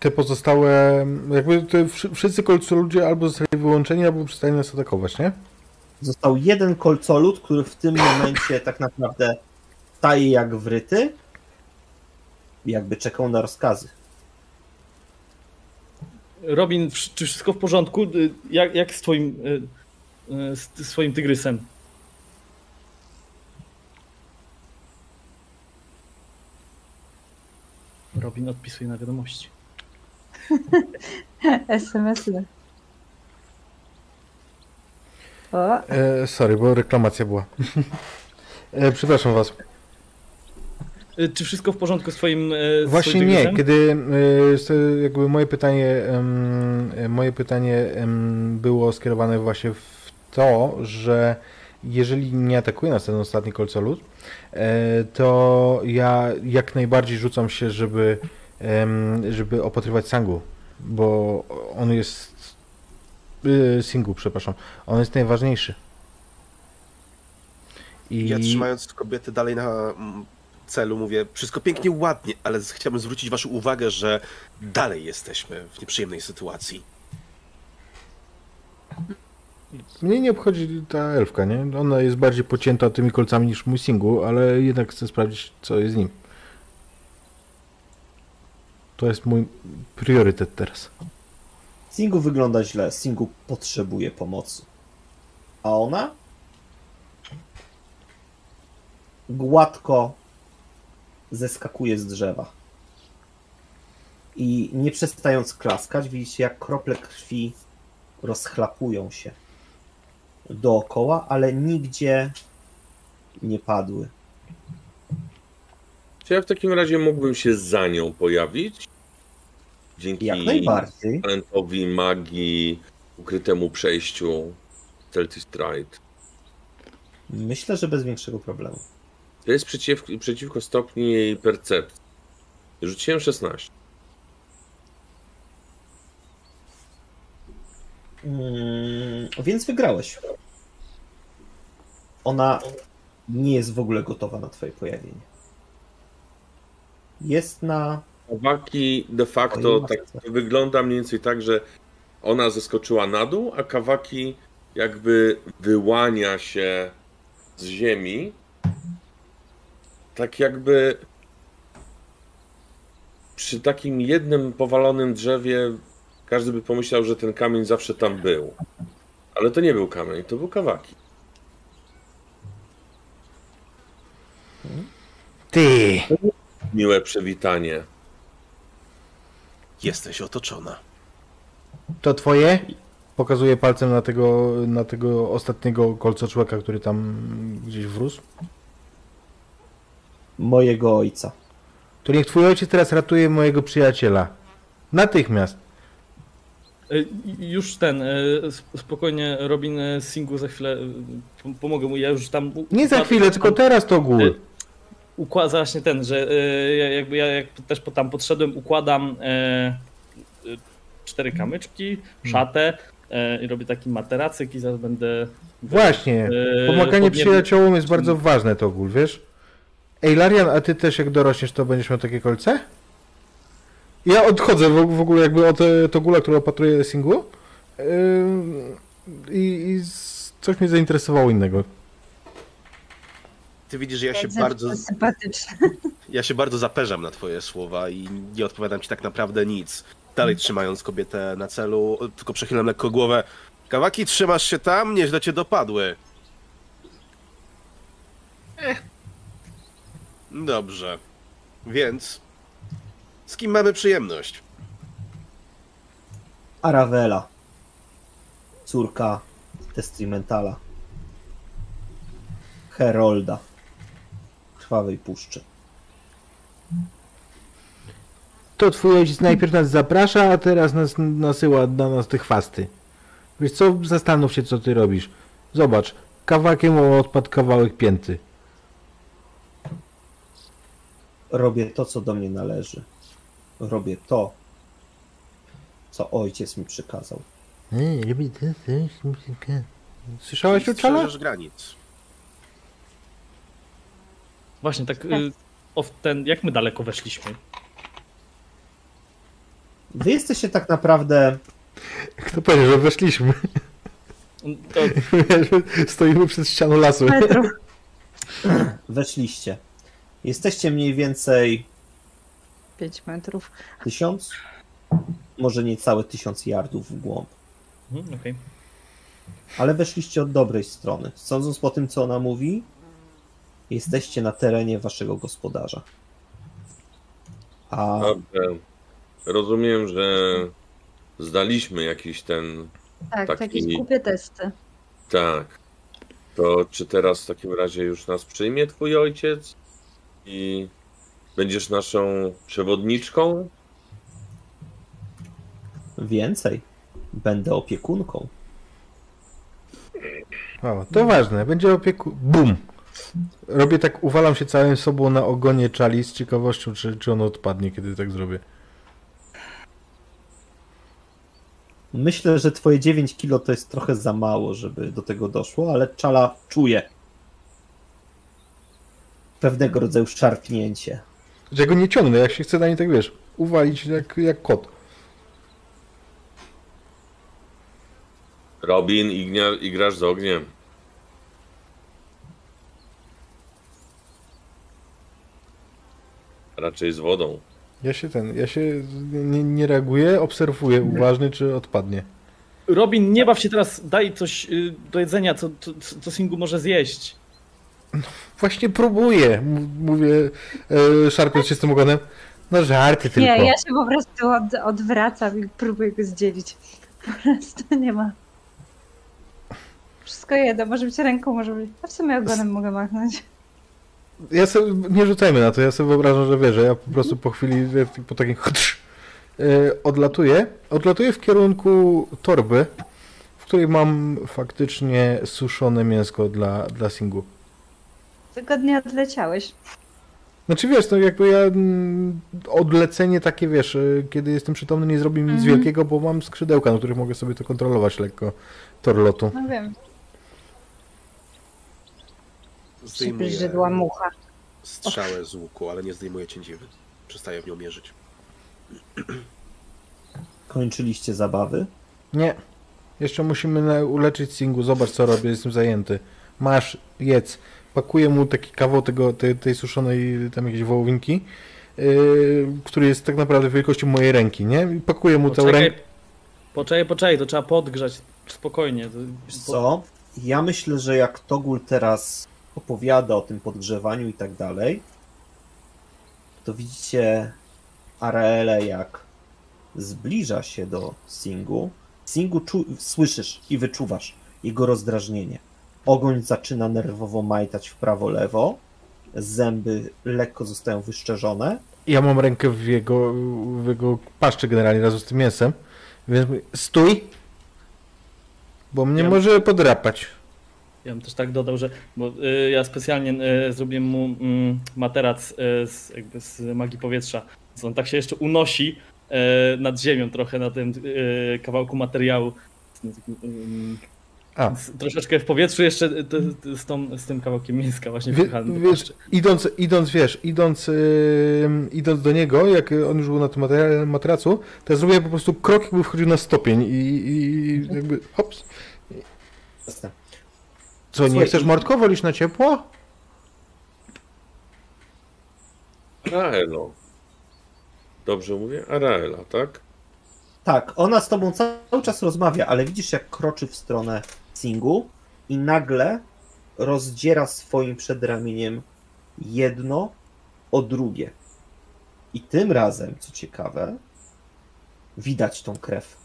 E: Te pozostałe, jakby te wszy- wszyscy kolcoludzie albo zostali wyłączeni, albo przestali nas atakować, nie?
A: Został jeden kolcolud, który w tym momencie tak naprawdę staje jak wryty, jakby czekał na rozkazy.
C: Robin, czy wszystko w porządku? Y, Jak, jak z twoim, y, y, z swoim tygrysem? Robin odpisuje na wiadomości.
F: SMS-y. O,
E: E, sorry, bo reklamacja była. e, przepraszam was.
C: Y, Czy wszystko w porządku z twoim z
E: Właśnie nie,
C: tygrysem?
E: kiedy e, jakby moje pytanie e, moje pytanie było skierowane właśnie w to, że jeżeli nie atakuje nas ten ostatni kolcolut, e, to ja jak najbardziej rzucam się, żeby żeby opatrywać Sangu, bo on jest y, Singu, przepraszam. On jest najważniejszy. I
B: Ja trzymając kobiety dalej na mm, celu mówię, wszystko pięknie, ładnie, ale chciałbym zwrócić waszą uwagę, że dalej jesteśmy w nieprzyjemnej sytuacji.
E: Mnie nie obchodzi ta elfka, nie? Ona jest bardziej pocięta tymi kolcami niż mój singu, ale jednak chcę sprawdzić, co jest z nim. To jest mój priorytet teraz.
A: Singu wygląda źle. Singu potrzebuje pomocy. A ona? Gładko zeskakuje z drzewa. I nie przestając klaskać, widzicie jak krople krwi rozchlapują się dookoła, ale nigdzie nie padły.
D: Czy ja w takim razie mógłbym się za nią pojawić? Dzięki
A: Jak najbardziej.
D: talentowi magii, ukrytemu przejściu Stealthy Stride.
A: Myślę, że bez większego problemu.
D: To jest przeciw, przeciwko stopni jej percepcji. Rzuciłem 16.
A: Mm, więc wygrałeś. Ona nie jest w ogóle gotowa na twoje pojawienie. Jest na.
D: Kawaki de facto tak wygląda mniej więcej tak, że ona zeskoczyła na dół, a Kawaki jakby wyłania się z ziemi. Tak jakby przy takim jednym powalonym drzewie każdy by pomyślał, że ten kamień zawsze tam był. Ale to nie był kamień, to był Kawaki.
E: Ty!
D: Miłe przywitanie.
B: Jesteś otoczona.
E: To twoje? Pokazuję palcem na tego, na tego ostatniego kolcoczłeka, który tam gdzieś wrósł.
A: Mojego ojca.
E: To niech twój ojciec teraz ratuje mojego przyjaciela. Natychmiast.
C: Y, Już ten, sp- spokojnie Robin y, Singu za chwilę pom- pomogę mu, ja już tam...
E: Nie za chwilę, tylko teraz to gól.
C: Układa właśnie ten, że ja- jakby ja jak też tam podszedłem, układam e, y, cztery kamyczki, szatę e, i robię taki materacyk i zaraz będę...
E: Właśnie.
C: e,
E: Pomaganie przyjaciołom jest bardzo ważne to gól, wiesz? Ej, Larian, a ty też jak dorośniesz, to będziesz miał takie kolce? Ja odchodzę w, ogóle jakby od e, to gula, który opatruje singlu. I, i coś mnie zainteresowało innego.
B: Ty widzisz, że ja się bardzo, ja się bardzo zaperzam na twoje słowa i nie odpowiadam ci tak naprawdę nic. Dalej trzymając kobietę na celu, tylko przechylam lekko głowę. Kawaki, trzymasz się tam? Nieźle cię dopadły. Dobrze. Więc z kim mamy przyjemność?
A: Aravela. Córka Testrimentala. Herolda. Krwawej puszczy.
E: To twój ojciec najpierw nas zaprasza, a teraz nas nasyła na nas te chwasty. Wiesz co, zastanów się, co ty robisz. Zobacz, kawakiem odpadł kawałek pięty.
A: Robię to, co do mnie należy. Robię to, co ojciec mi przykazał.
E: Słyszałeś o
B: granic.
C: Właśnie tak, y, o, w ten, jak my daleko weszliśmy?
A: Wy jesteście tak naprawdę
E: Kto powiedział, że weszliśmy?
C: To,
E: Stoimy przed ścianą lasu.
A: Weszliście. Jesteście mniej więcej
F: 5 metrów.
A: tysiąc, może niecałe tysiąc yardów w głąb.
C: Mhm, okej.
A: Ale weszliście od dobrej strony. Sądząc po tym, co ona mówi, jesteście na terenie waszego gospodarza. A
D: Dobrze. Rozumiem, że zdaliśmy jakiś ten.
F: Tak,
D: Taki-
F: takie głupie testy.
D: Tak. To czy teraz w takim razie już nas przyjmie twój ojciec i będziesz naszą przewodniczką?
A: więcej, będę opiekunką.
E: O, to ważne, będzie opieku... Bum! Robię tak, uwalam się całym sobą na ogonie czali z ciekawością, czy, czy on odpadnie, kiedy tak zrobię.
A: Myślę, że twoje 9 kilo to jest trochę za mało, żeby do tego doszło, ale czala czuje pewnego rodzaju szarpnięcie.
E: Że ja go nie ciągnę, jak się chce na nie tak wiesz, uwalić jak, jak kot.
D: Robin, ignia, igrasz z ogniem. Raczej z wodą.
E: Ja się ten, ja się nie, nie reaguję, obserwuję uważnie, czy odpadnie.
C: Robin, nie baw się teraz, daj coś y, do jedzenia, co, co, co Singu może zjeść.
E: Właśnie próbuję, mówię, e, szarpiąc się z tym ogonem. No żarty tylko.
F: Nie, ja się po prostu od, odwracam i próbuję go zdzielić. Po prostu nie ma. Wszystko jedno, może być ręką, może być. A w sumie ogonem mogę machnąć.
E: Ja sobie, nie rzucajmy na to, ja sobie wyobrażam, że wierzę. Ja po prostu po chwili, e, po takim e, odlatuję. Odlatuję w kierunku torby, w której mam faktycznie suszone mięsko dla, dla Singu.
F: Wygodnie odleciałeś.
E: Znaczy wiesz, no jakby ja mm, odlecenie takie, wiesz, y, kiedy jestem przytomny nie zrobi mi nic
F: Mhm.
E: wielkiego, bo mam skrzydełka, na których mogę sobie to kontrolować lekko, tor lotu.
F: No wiem, Przybrzydła mucha.
B: strzałę z łuku, ale nie zdejmuję cięciwy. Przestaję w nią mierzyć.
A: Kończyliście zabawy?
E: Nie, jeszcze musimy na, uleczyć Singu, zobacz co robię, jestem zajęty. Masz, jedz. Pakuję mu taki kawał tego, tej, tej suszonej tam jakieś wołowinki, yy, który jest tak naprawdę wielkości mojej ręki, nie? I pakuję mu tę rękę.
C: poczekaj, poczekaj, to trzeba podgrzać spokojnie. To,
A: Co? Ja myślę, że jak Togul teraz opowiada o tym podgrzewaniu i tak dalej, to widzicie Araele jak zbliża się do Singu. Singu czu- słyszysz i wyczuwasz jego rozdrażnienie. Ogoń zaczyna nerwowo majtać w prawo-lewo. Zęby lekko zostają wyszczerzone.
E: Ja mam rękę w jego, w jego paszczy generalnie razem z tym mięsem, więc stój, bo mnie
C: Ja-
E: może podrapać.
C: Ja bym też tak dodał, że bo, y, ja specjalnie y, zrobiłem mu mm, materac y, z, jakby z magii powietrza. Więc on tak się jeszcze unosi y, nad ziemią trochę na tym y, kawałku materiału.
E: A,
C: troszeczkę w powietrzu jeszcze y, z, tą, z tym kawałkiem mięska właśnie
E: Wie, wiesz, idąc, idąc, wiesz, idąc, yy, idąc do niego, jak on już był na tym matera- materacu, to ja zrobiłem po prostu krok, jakby wchodził na stopień i, i jakby hops.
A: Jasne.
E: Co, nie chcesz Mordko, wolisz na ciepło?
D: Araelo. Dobrze mówię? Araela, tak?
A: Tak, ona z tobą cały czas rozmawia, ale widzisz, jak kroczy w stronę Singu i nagle rozdziera swoim przedramieniem jedno o drugie. I tym razem, co ciekawe, widać tą krew.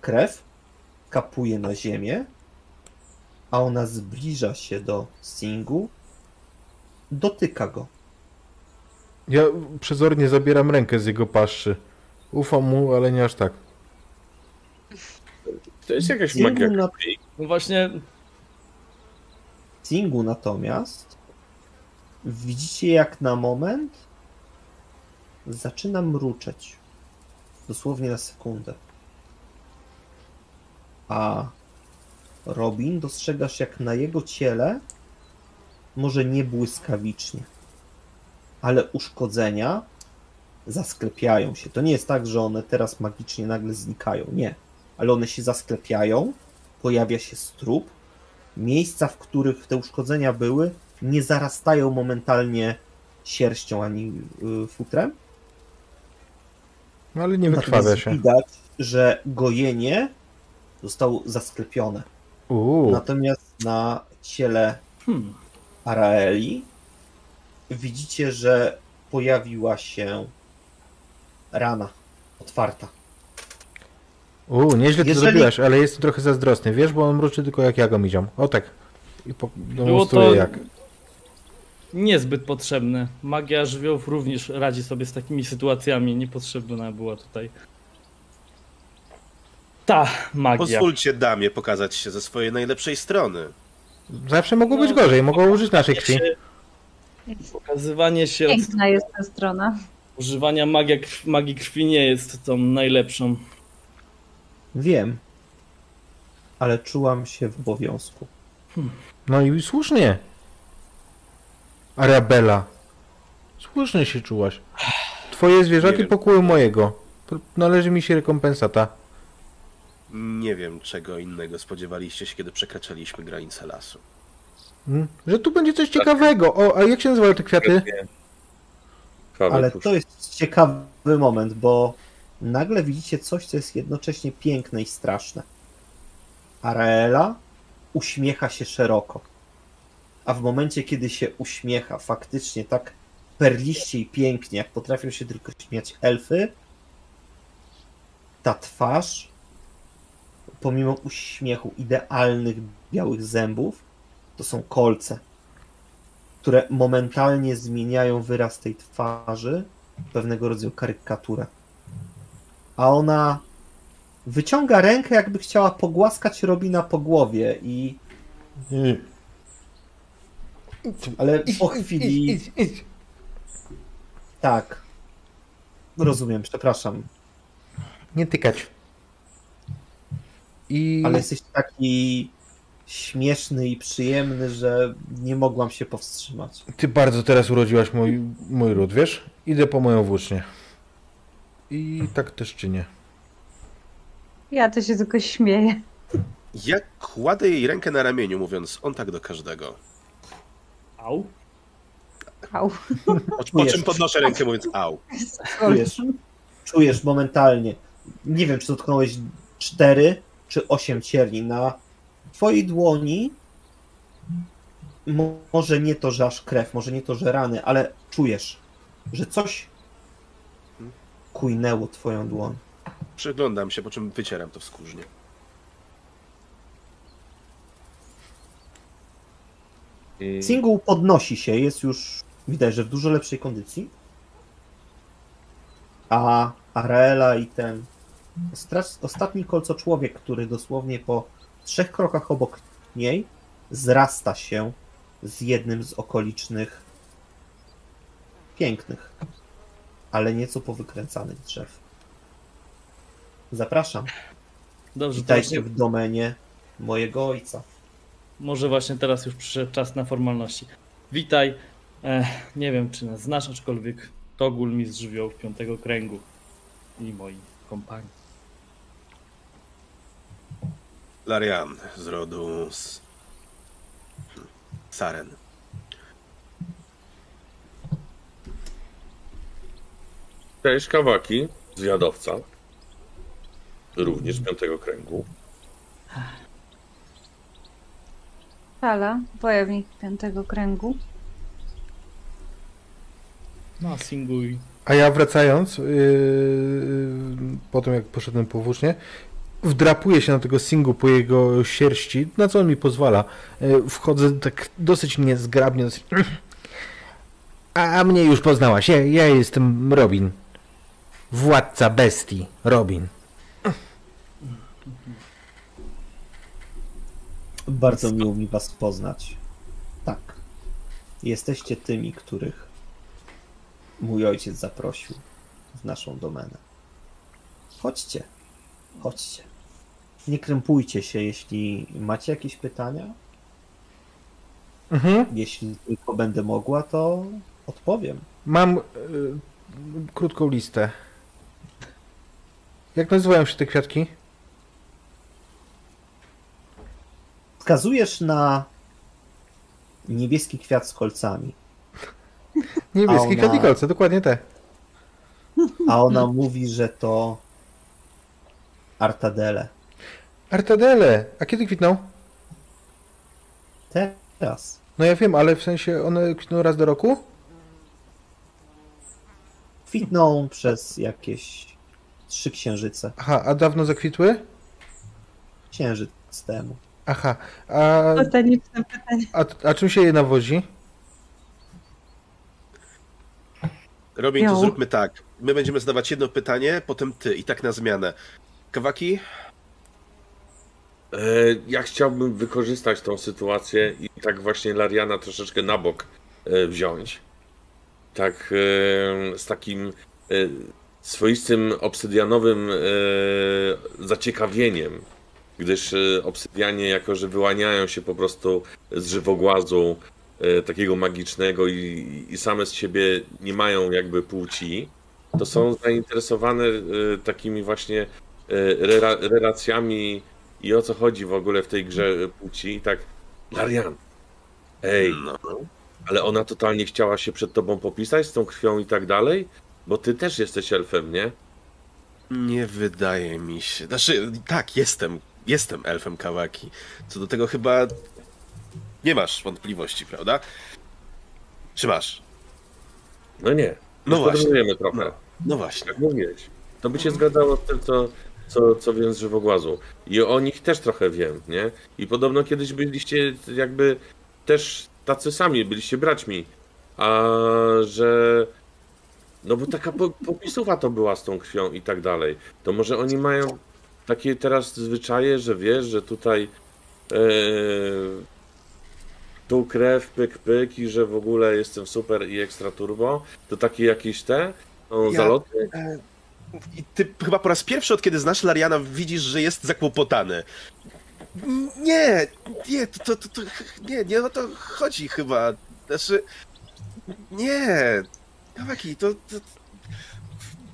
A: Krew kapuje na ziemię, a ona zbliża się do Singu, dotyka go.
E: Ja przezornie zabieram rękę z jego paszczy. Ufam mu, ale nie aż tak.
D: To jest jakaś
A: Singu,
D: magia
A: na.
C: No właśnie,
A: Singu natomiast widzicie jak na moment zaczyna mruczeć. Dosłownie na sekundę. A Robin dostrzegasz jak na jego ciele może nie błyskawicznie, ale uszkodzenia zasklepiają się. To nie jest tak, że one teraz magicznie nagle znikają. Nie. Ale one się zasklepiają, pojawia się strup, miejsca, w których te uszkodzenia były, nie zarastają momentalnie sierścią ani y, futrem.
E: No ale nie wykrwawia się.
A: Widać, że gojenie zostało zasklepione.
E: Uuu,
A: Natomiast na ciele
C: Hmm.
A: Araeli widzicie, że pojawiła się rana otwarta.
E: uuu, nieźle to
A: Jeżeli-
E: zrobiłaś, ale jestem trochę zazdrosny, wiesz, bo on mruczy tylko jak ja go miziam. O tak. I po,
C: Było
E: demonstruję
C: to
E: jak.
C: niezbyt potrzebne. Magia żywiołów również radzi sobie z takimi sytuacjami. Niepotrzebna była tutaj ta magia.
B: Pozwólcie damie pokazać się ze swojej najlepszej strony.
E: Zawsze mogło być gorzej, mogło użyć naszej krwi.
C: Pokazywanie się, od
F: Piękna jest ta strona.
C: używania magia, krw- magii krwi nie jest tą najlepszą.
A: Wiem, ale czułam się w obowiązku.
E: No i słusznie. Arabella. Słusznie się czułaś. Twoje
B: wiem.
E: pokuły mojego. Należy mi się rekompensata.
B: Nie wiem, czego innego spodziewaliście się, kiedy przekraczaliśmy granice lasu.
E: Hmm? Że tu będzie coś ciekawego. O, a jak się nazywają te kwiaty?
A: Ale to jest ciekawy moment, bo nagle widzicie coś, co jest jednocześnie piękne i straszne. Araela uśmiecha się szeroko. A w momencie, kiedy się uśmiecha faktycznie tak perliście i pięknie, jak potrafią się tylko śmiać elfy, ta twarz, pomimo uśmiechu idealnych białych zębów, to są kolce które momentalnie zmieniają wyraz tej twarzy w pewnego rodzaju karykaturę. A ona wyciąga rękę, jakby chciała pogłaskać Robina po głowie i ale po chwili tak. Rozumiem, przepraszam,
E: Nie tykać. I
A: ale jesteś taki śmieszny i przyjemny, że nie mogłam się powstrzymać.
E: ty bardzo teraz urodziłaś mój, mój ród, wiesz? Idę po moją włócznię. I tak też czynię.
F: Ja to się tylko śmieję.
B: Ja kładę jej rękę na ramieniu, mówiąc on tak do każdego.
C: Au.
F: Au.
B: Po, po czym podnoszę rękę, mówiąc au.
A: Czujesz, czujesz momentalnie. Nie wiem, czy dotknąłeś cztery czy osiem cierni na twojej dłoni. Mo- Może nie to, że aż krew, może nie to, że rany, ale czujesz, że coś kujnęło twoją dłoń.
B: Przyglądam się, po czym wycieram to wskórznie.
D: Mm,
A: Single podnosi się, jest już widać, że w dużo lepszej kondycji. A Araela i ten ostatni kolco człowiek, który dosłownie po trzech krokach obok niej zrasta się z jednym z okolicznych pięknych, ale nieco powykręcanych drzew. Zapraszam.
C: Dobrze,
A: Witajcie
C: właśnie,
A: w domenie mojego ojca.
C: może właśnie teraz już przyszedł czas na formalności. Witaj. E, nie wiem, czy nas znasz, aczkolwiek Togul mistrz żywiołów piątego kręgu i moi kompanii.
B: Larian z rodu s... Saren.
D: Cześć, Kawaki, zwiadowca. Również piątego kręgu.
F: Fala, wojownik piątego kręgu.
C: No, a Singuj.
E: A ja wracając, yy, po tym jak poszedłem po włócznie, wdrapuję się na tego singu po jego sierści, na co on mi pozwala. Yy, wchodzę tak dosyć niezgrabnie. Dosyć... A mnie już poznałaś. Ja, ja jestem Robin. Władca bestii. Robin.
A: Bardzo miło mi was poznać. Tak. Jesteście tymi, których mój ojciec zaprosił w naszą domenę. Chodźcie. Chodźcie. Nie krępujcie się, jeśli macie jakieś pytania.
E: Mhm.
A: Jeśli tylko będę mogła, to odpowiem.
E: Mam yy, krótką listę. Jak nazywają się te kwiatki?
A: Wskazujesz na niebieski kwiat z kolcami.
E: Niebieskie
A: A ona-
E: kadikolce, dokładnie te.
A: A ona mówi, że to Artadele.
E: Artadele! A kiedy kwitną?
A: Teraz.
E: No ja wiem, ale w sensie one kwitną raz do roku?
A: Kwitną przez jakieś trzy księżyce.
E: Aha, a dawno zakwitły?
A: Księżyc temu.
E: Aha, a,
F: pytanie.
E: a, a czym się je nawozi?
B: Robin, to
F: Jo.
B: zróbmy tak. My będziemy zadawać jedno pytanie, potem ty i tak na zmianę. Kawaki?
D: E, Ja chciałbym wykorzystać tą sytuację i tak właśnie Lariana troszeczkę na bok e, wziąć. Tak e, z takim swoistym obsydianowym zaciekawieniem, gdyż obsydianie jako, że wyłaniają się po prostu z żywogłazu takiego magicznego i, i same z siebie nie mają jakby płci, to są zainteresowane takimi właśnie rela- relacjami i o co chodzi w ogóle w tej grze płci. I tak, Larian, ej,
B: No.
D: ale ona totalnie chciała się przed tobą popisać z tą krwią i tak dalej? Bo ty też jesteś elfem, nie?
B: Nie wydaje mi się. Znaczy, tak, jestem. Jestem elfem Kawaki. Co do tego chyba nie masz wątpliwości, prawda? Czy masz?
D: No nie.
B: No właśnie.
D: Trochę.
B: No, no właśnie.
D: Jak mówiłeś. To by się zgadzało z tym, co, co, co wiem z żywogłazu. I o nich też trochę wiem, nie? I podobno kiedyś byliście jakby też tacy sami, byliście braćmi. A że... No bo taka po, popisowa to była z tą krwią i tak dalej. To może oni mają takie teraz zwyczaje, że wiesz, że tutaj e, tu krew, pyk, pyk i że w ogóle jestem super i ekstra turbo. To takie jakieś te są
B: Ja-
D: zaloty.
B: I ty chyba po raz pierwszy od kiedy znasz Lariana widzisz, że jest zakłopotany. Nie, nie, to, to, to, nie, nie o to chodzi chyba. Znaczy, nie, Kawaki, to, to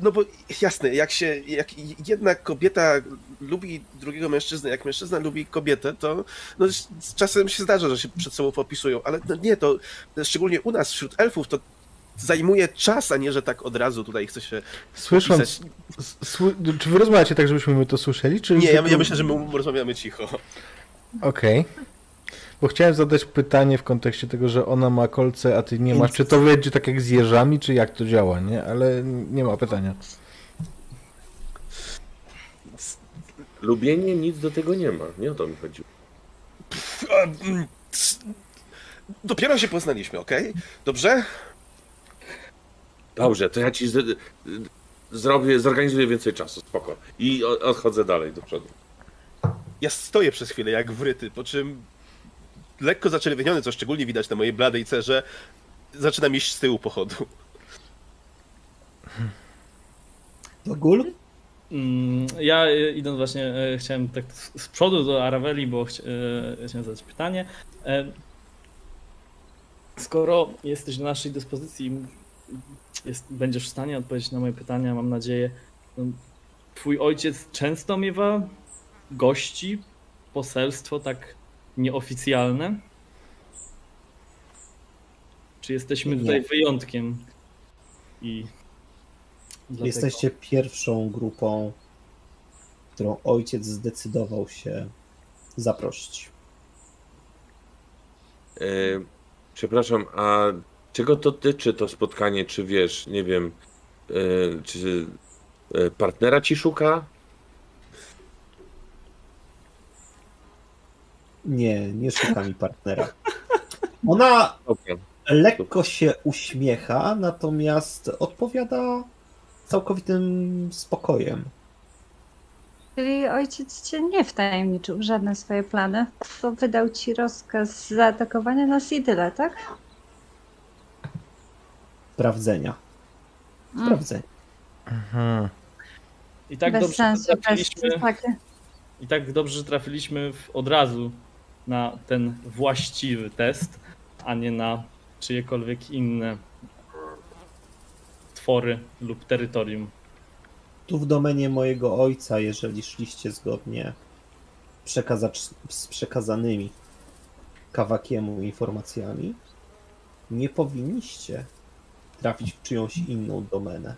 B: no bo jasne, jak się, jak jedna kobieta lubi drugiego mężczyznę, jak mężczyzna lubi kobietę, to no, czasem się zdarza, że się przed sobą popisują, ale no nie, to szczególnie u nas, wśród elfów, to zajmuje czas, a nie, że tak od razu tutaj chce się
E: Słysząc, czy wy rozmawiacie tak, żebyśmy my to słyszeli? Czy
B: Nie, ja,
E: tylko-
B: ja myślę, że my rozmawiamy cicho.
E: Okej. Bo chciałem zadać pytanie w kontekście tego, że ona ma kolce, a ty nie masz. Czy to będzie tak jak z jeżami, czy jak to działa, nie? Ale nie ma pytania.
D: Lubienie nic do tego nie ma. Nie o to mi chodziło.
B: mm, Dopiero się poznaliśmy, okej? Dobrze?
D: Dobrze, to ja ci z, zrobię, zorganizuję więcej czasu, spoko. I odchodzę dalej do przodu.
B: Ja stoję przez chwilę jak wryty, po czym lekko zaczerwieniony, co szczególnie widać na mojej bladej cerze, zaczynam iść z tyłu pochodu.
A: To gul?
C: Mm, Ja e, idąc właśnie, e, chciałem tak z przodu do Araveli, bo e, chciałem zadać pytanie. E, Skoro jesteś do naszej dyspozycji, jest, będziesz w stanie odpowiedzieć na moje pytania, mam nadzieję. No, Twój ojciec często miewa gości, poselstwo tak nieoficjalne? Czy jesteśmy
A: Nie.
C: tutaj wyjątkiem? I dlatego...
A: Jesteście pierwszą grupą, którą ojciec zdecydował się zaprosić.
D: E, przepraszam, a czego to dotyczy to spotkanie? Czy wiesz, nie wiem, e, czy e, partnera ci szuka?
A: Nie, nie szuka mi partnera. Ona
D: Dobra.
A: lekko się uśmiecha, natomiast odpowiada całkowitym spokojem.
F: Czyli ojciec cię nie wtajemniczył w żadne swoje plany, bo wydał ci rozkaz zaatakowania nas i tyle, tak?
A: Sprawdzenia.
F: Mm,
A: Sprawdzenia.
E: Mhm.
C: I tak
F: bez
C: dobrze
F: sensu,
C: trafiliśmy. I tak dobrze, że trafiliśmy w, od razu na ten właściwy test, a nie na czyjekolwiek inne twory lub terytorium.
A: Tu w domenie mojego ojca, jeżeli szliście zgodnie przekazacz, z przekazanymi Kawakiemu informacjami, nie powinniście trafić w czyjąś inną domenę.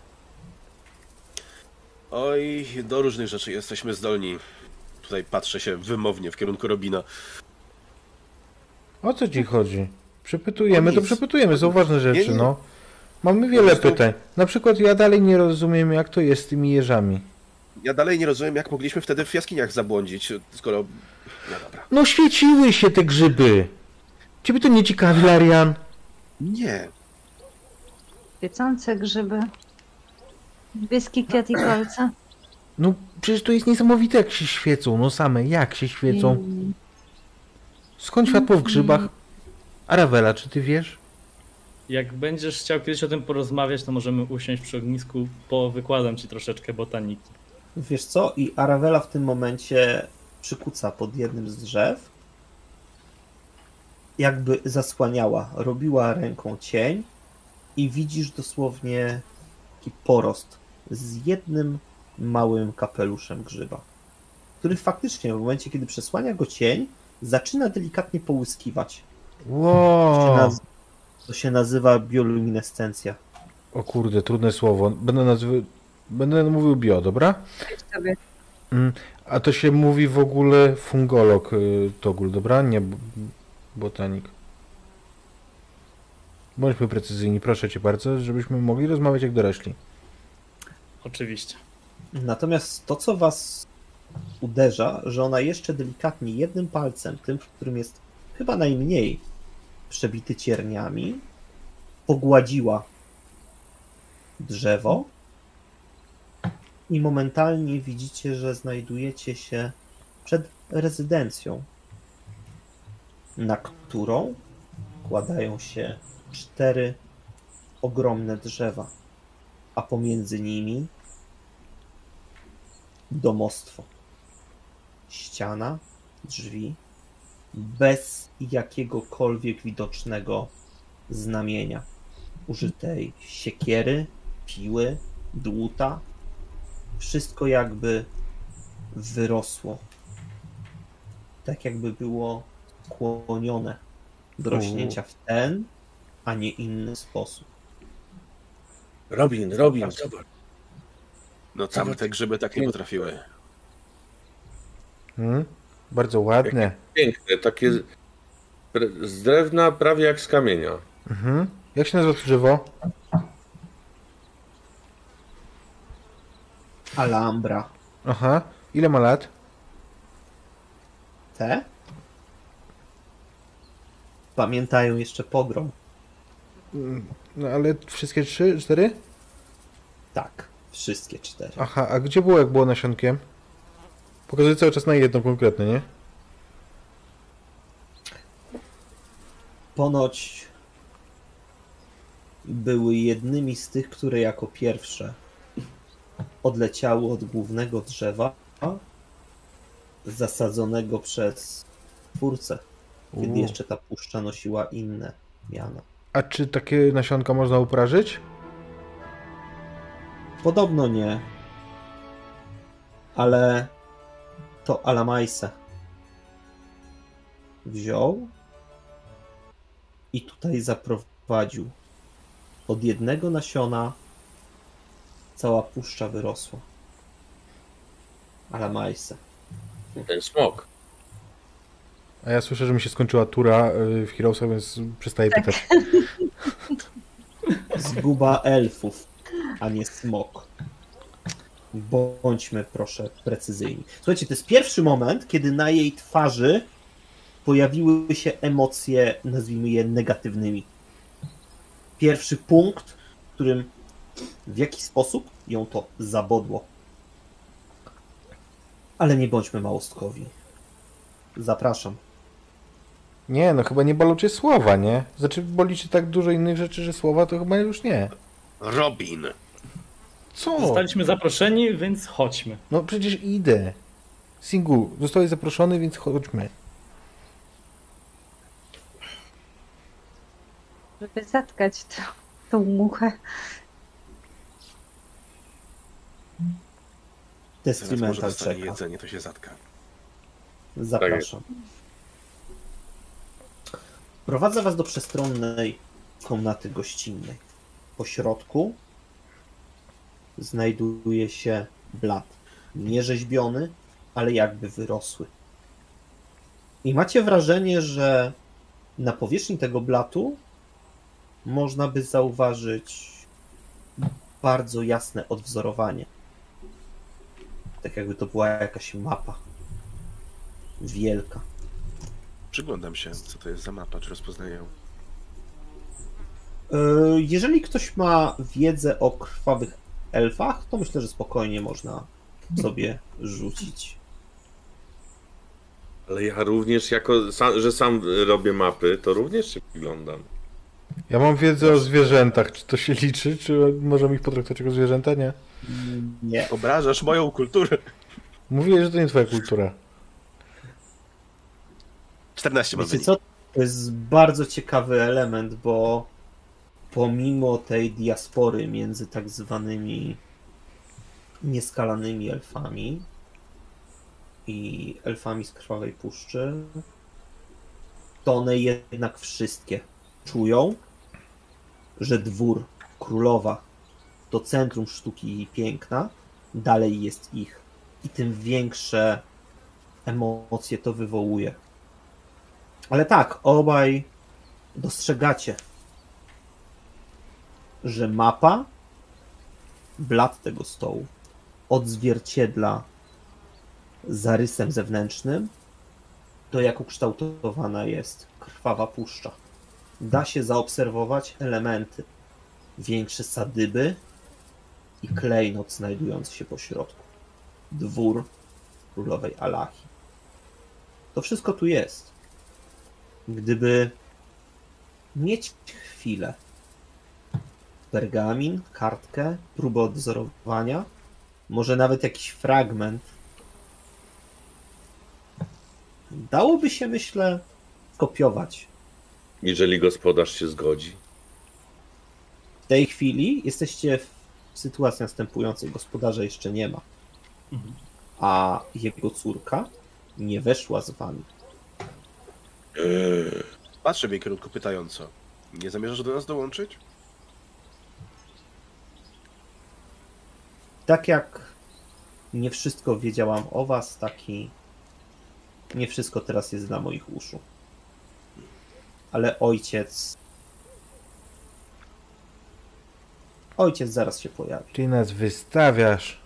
B: Oj, do różnych rzeczy jesteśmy zdolni. Tutaj patrzę się wymownie w kierunku Robina.
E: O co ci chodzi? Przepytujemy, to przepytujemy, są ważne rzeczy, no. Mamy wiele
B: prostu-
E: pytań. Na przykład ja dalej nie rozumiem, jak to jest z tymi jeżami.
B: Ja dalej nie rozumiem, jak mogliśmy wtedy w jaskiniach zabłądzić, skoro... No dobra.
E: No świeciły się te grzyby. Ciebie to nie ciekawi, Larian?
B: Nie.
F: Świecące grzyby. Niebieski kwiat i kolce.
E: No przecież to jest niesamowite, jak się świecą. No same, jak się świecą. Skąd światło w grzybach? Aravela, czy ty wiesz?
C: Jak będziesz chciał kiedyś o tym porozmawiać, to możemy usiąść przy ognisku, powykładam ci troszeczkę botaniki.
A: Wiesz co? I Aravela w tym momencie przykuca pod jednym z drzew. Jakby zasłaniała, robiła ręką cień i widzisz dosłownie taki porost z jednym małym kapeluszem grzyba, który faktycznie w momencie, kiedy przesłania go cień, zaczyna delikatnie połyskiwać. To się,
E: Wow.
A: to się nazywa bioluminescencja.
E: O kurde, trudne słowo. Będę nazwy... Będę mówił bio, dobra?
F: sobie.
E: A to się mówi w ogóle fungolog y, Togul, dobra? Nie botanik. Bądźmy precyzyjni, proszę cię bardzo, żebyśmy mogli rozmawiać jak dorośli.
C: Oczywiście.
A: Natomiast to, co was uderza, że ona jeszcze delikatnie jednym palcem, tym, którym jest chyba najmniej przebity cierniami, pogładziła drzewo i momentalnie widzicie, że znajdujecie się przed rezydencją, na którą kładają się cztery ogromne drzewa, a pomiędzy nimi domostwo. Ściana, drzwi, bez jakiegokolwiek widocznego znamienia. Użytej siekiery, piły, dłuta. Wszystko jakby wyrosło. Tak jakby było skłonione do rośnięcia w ten, a nie inny sposób.
D: Robin, Robin, zobacz.
B: No tamte grzyby tak nie potrafiły.
E: Hmm? Bardzo ładne.
D: Piękne, takie z drewna prawie jak z kamienia.
E: Mhm. Jak się nazywa to drzewo?
A: Alhambra.
E: Aha. Ile ma lat?
A: Te pamiętają jeszcze pogrom.
E: No ale wszystkie trzy, cztery?
A: Tak, wszystkie cztery.
E: Aha, a gdzie było jak było nasionkiem? Pokazuję cały czas na jedno konkretne, nie?
A: Ponoć były jednymi z tych, które jako pierwsze odleciały od głównego drzewa zasadzonego przez twórcę, kiedy jeszcze ta puszcza nosiła inne miano.
E: A czy takie nasionka można uprażyć?
A: Podobno nie, ale to Alamajse wziął i tutaj zaprowadził. Od jednego nasiona cała puszcza wyrosła. Alamajse.
D: Ten smok.
E: A ja słyszę, że mi się skończyła tura y, w Heroesach, więc przestaję pytać.
A: Zguba elfów, a nie smok. Bądźmy proszę precyzyjni. Słuchajcie, to jest pierwszy moment, kiedy na jej twarzy pojawiły się emocje, nazwijmy je negatywnymi. Pierwszy punkt, w którym w jakiś sposób ją to zabodło. Ale nie bądźmy małostkowi. Zapraszam.
E: Nie, no chyba nie bolą cię słowa, nie? Znaczy boli cię tak dużo innych rzeczy, że słowa to chyba już nie.
B: Robin!
E: Co?
C: Zostaliśmy zaproszeni, więc chodźmy.
E: No przecież idę. Singu, zostałeś zaproszony, więc chodźmy.
F: Żeby zatkać tą, tą muchę.
B: Teraz może
A: Destrimental
B: dostanie
A: czeka.
B: jedzenie, to się zatka.
A: Zapraszam. Prowadzę was do przestronnej komnaty gościnnej. Po środku znajduje się blat. Nie rzeźbiony, ale jakby wyrosły. I macie wrażenie, że na powierzchni tego blatu można by zauważyć bardzo jasne odwzorowanie. Tak jakby to była jakaś mapa. Wielka.
B: Przyglądam się, co to jest za mapa, czy rozpoznaję ją.
A: E, Jeżeli ktoś ma wiedzę o krwawych elfach, to myślę, że spokojnie można sobie rzucić.
D: Ale ja również, jako, sam, że sam robię mapy, to również się przyglądam.
E: Ja mam wiedzę o zwierzętach. Czy to się liczy? Czy możemy ich potraktować jako zwierzęta? Nie.
A: Nie.
B: Obrażasz moją kulturę.
E: Mówiłeś, że to nie twoja kultura.
B: 14 mam
A: Wiecie co? To jest bardzo ciekawy element, bo pomimo tej diaspory między tak zwanymi nieskalanymi elfami i elfami z Krwawej Puszczy, to one jednak wszystkie czują, że dwór królowa to centrum sztuki i piękna dalej jest ich. I tym większe emocje to wywołuje. Ale tak, obaj dostrzegacie, że mapa, blat tego stołu, odzwierciedla zarysem zewnętrznym to, jak ukształtowana jest krwawa puszcza. Da się zaobserwować elementy, większe sadyby i klejnot znajdujący się po środku. Dwór królowej Alachi. To wszystko tu jest gdyby mieć chwilę, pergamin, kartkę, próbę odwzorowania, może nawet jakiś fragment, dałoby się, myślę, kopiować.
D: Jeżeli gospodarz się zgodzi.
A: W tej chwili jesteście w sytuacji następującej. Gospodarza jeszcze nie ma, a jego córka nie weszła z wami.
B: Patrzę w jej kierunku pytająco. Nie zamierzasz do nas dołączyć?
A: tak jak nie wszystko wiedziałam o was, tak i nie wszystko teraz jest dla moich uszu. Ale ojciec. Ojciec zaraz się pojawi.
E: Ty nas wystawiasz,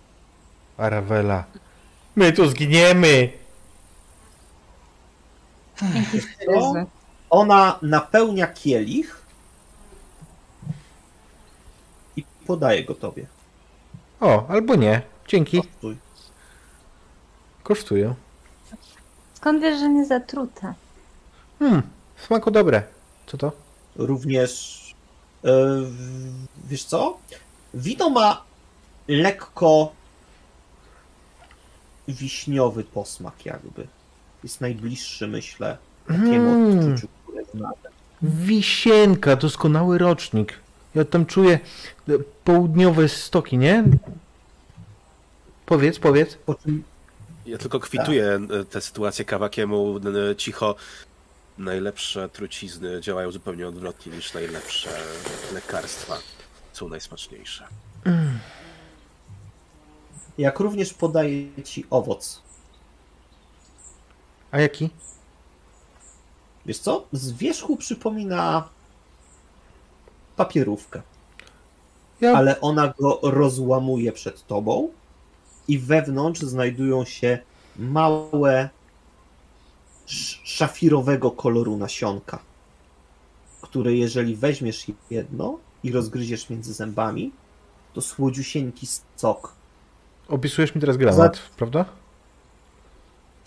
E: Aravela. My tu zginiemy!
A: Co? Ona napełnia kielich i podaje go tobie.
E: O, albo nie. Dzięki.
A: Postój.
E: Kosztują.
F: Skąd wiesz, że nie zatrute?
E: Hmm, w smaku dobre. Co to?
A: Również. e, wiesz co? Wino ma lekko wiśniowy posmak, jakby. Jest najbliższy, myślę, takiemu
E: Mm.
A: odczuciu, które znam.
E: Wisienka, doskonały rocznik. Ja tam czuję e, południowe stoki, nie? Powiedz, powiedz.
A: Po czym
B: Ja tylko kwituję e, tę sytuację kawakiemu e, cicho. Najlepsze trucizny działają zupełnie odwrotnie niż najlepsze lekarstwa. Są najsmaczniejsze.
A: jak również podaje ci owoc.
E: A jaki?
A: Wiesz co? Z wierzchu przypomina papierówkę,
E: Ja
A: ale ona go rozłamuje przed tobą i wewnątrz znajdują się małe sz- szafirowego koloru nasionka, które jeżeli weźmiesz jedno i rozgryziesz między zębami, to słodziusieńki sok.
E: opisujesz mi teraz granat, prawda?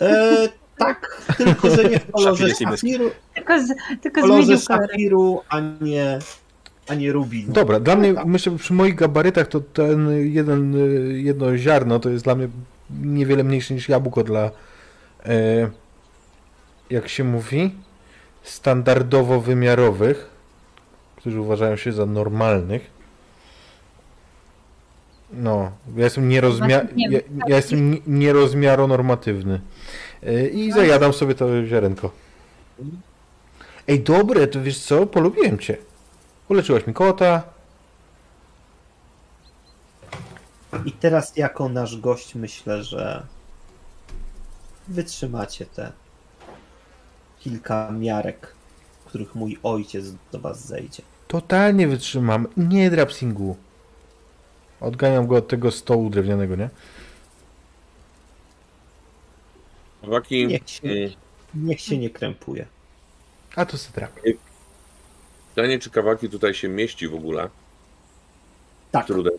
A: E, tak, tylko że nie w kolorze szafiru,
F: Tylko, z, tylko
A: kolorze szafiru, a nie, a nie rubinu.
E: Dobra, dla mnie,
A: tak.
E: myślę, że przy moich gabarytach to ten jeden, jedno ziarno to jest dla mnie niewiele mniejsze niż jabłko dla, e, jak się mówi, standardowo wymiarowych, którzy uważają się za normalnych. No, ja jestem nierozmia... Ja, ja jestem ni- nierozmiaronormatywny. I zajadam sobie to ziarenko. Ej, dobre, to wiesz co? Polubiłem cię. Uleczyłaś mi kota.
A: I teraz jako nasz gość myślę, że wytrzymacie te kilka miarek, których mój ojciec do was zejdzie.
E: Totalnie wytrzymam. Nie drapsingu. Odganiam go od tego stołu drewnianego, nie?
D: Kawaki,
A: Niech się,
D: mm,
A: niech się nie krępuje.
E: A to se drap.
D: pytanie, czy kawaki tutaj się mieści w ogóle?
A: Tak,
D: Trudem.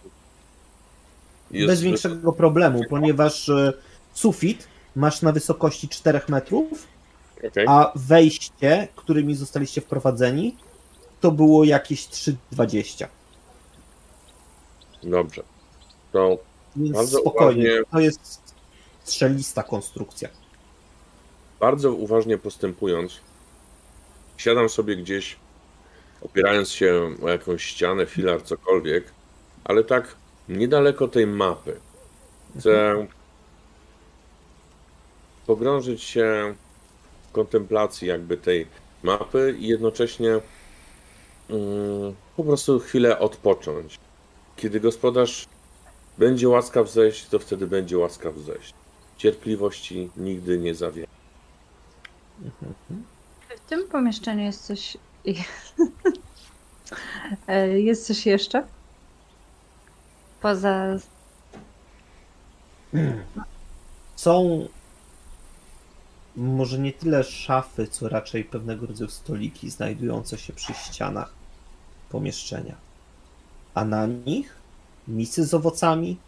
D: Jest,
A: bez większego problemu, ponieważ e, sufit masz na wysokości 4 metrów,
D: Okej.
A: a wejście, którymi zostaliście wprowadzeni, to było jakieś 3,20.
D: Dobrze. To
A: Więc
D: Bardzo
A: spokojnie,
D: uważnie-
A: to jest strzelista konstrukcja.
D: Bardzo uważnie postępując, siadam sobie gdzieś, opierając się o jakąś ścianę, filar, cokolwiek, ale tak niedaleko tej mapy. Chcę pogrążyć się w kontemplacji jakby tej mapy i jednocześnie mm, po prostu chwilę odpocząć. Kiedy gospodarz będzie łaskaw zejść, to wtedy będzie łaskaw zejść. Cierpliwości nigdy nie zawie.
F: W tym pomieszczeniu jest coś. E, jest coś jeszcze? Poza.
A: Są może nie tyle szafy, co raczej pewnego rodzaju stoliki znajdujące się przy ścianach pomieszczenia. A na nich misy z owocami,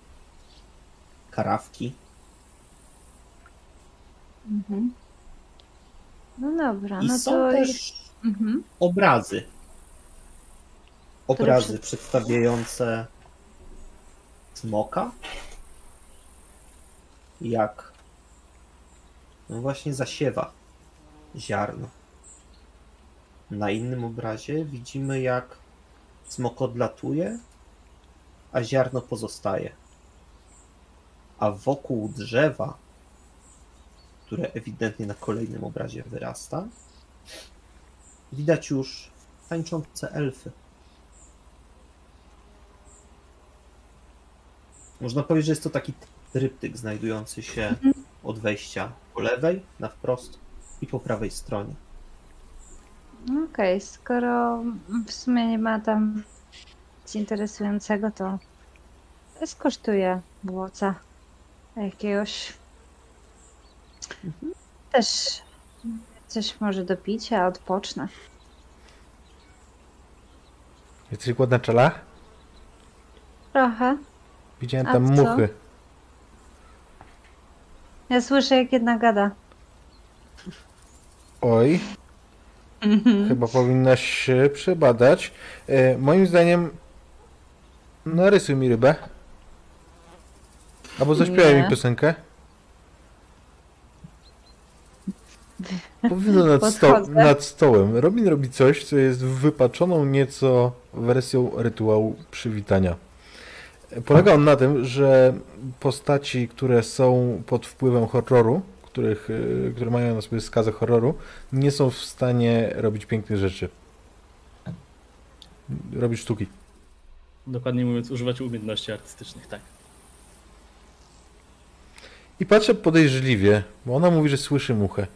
A: karawki.
F: Mhm. No dobra,
A: I
F: no
A: są
F: to.
A: też
F: Mhm.
A: obrazy. Obrazy
F: przed-
A: przedstawiające smoka, jak no właśnie zasiewa ziarno. Na innym obrazie widzimy, jak smok odlatuje, a ziarno pozostaje. A wokół drzewa, które ewidentnie na kolejnym obrazie wyrasta, widać już tańczące elfy. Można powiedzieć, że jest to taki tryptyk znajdujący się od wejścia po lewej, na wprost i po prawej stronie.
F: Okej, skoro w sumie nie ma tam nic interesującego, to skosztuję błoca jakiegoś. Też coś może do picia, odpocznę.
E: Jesteś głodna czela?
F: Trochę.
E: Widziałem
F: A
E: tam
F: co?
E: muchy.
F: Ja słyszę, jak jedna gada.
E: Oj, chyba powinnaś się przebadać. E, moim zdaniem narysuj mi rybę. Albo zaśpiewaj
F: Nie.
E: mi piosenkę. Powinno nad, sto nad stołem. Robin robi coś, co jest wypaczoną nieco wersją rytuału przywitania. Polega on na tym, że postaci, które są pod wpływem horroru, których, y, które mają na sobie skazę horroru, nie są w stanie robić pięknych rzeczy. Robić sztuki.
C: Dokładnie mówiąc, używać umiejętności artystycznych, tak.
E: I patrzę podejrzliwie, bo ona mówi, że słyszy muchę.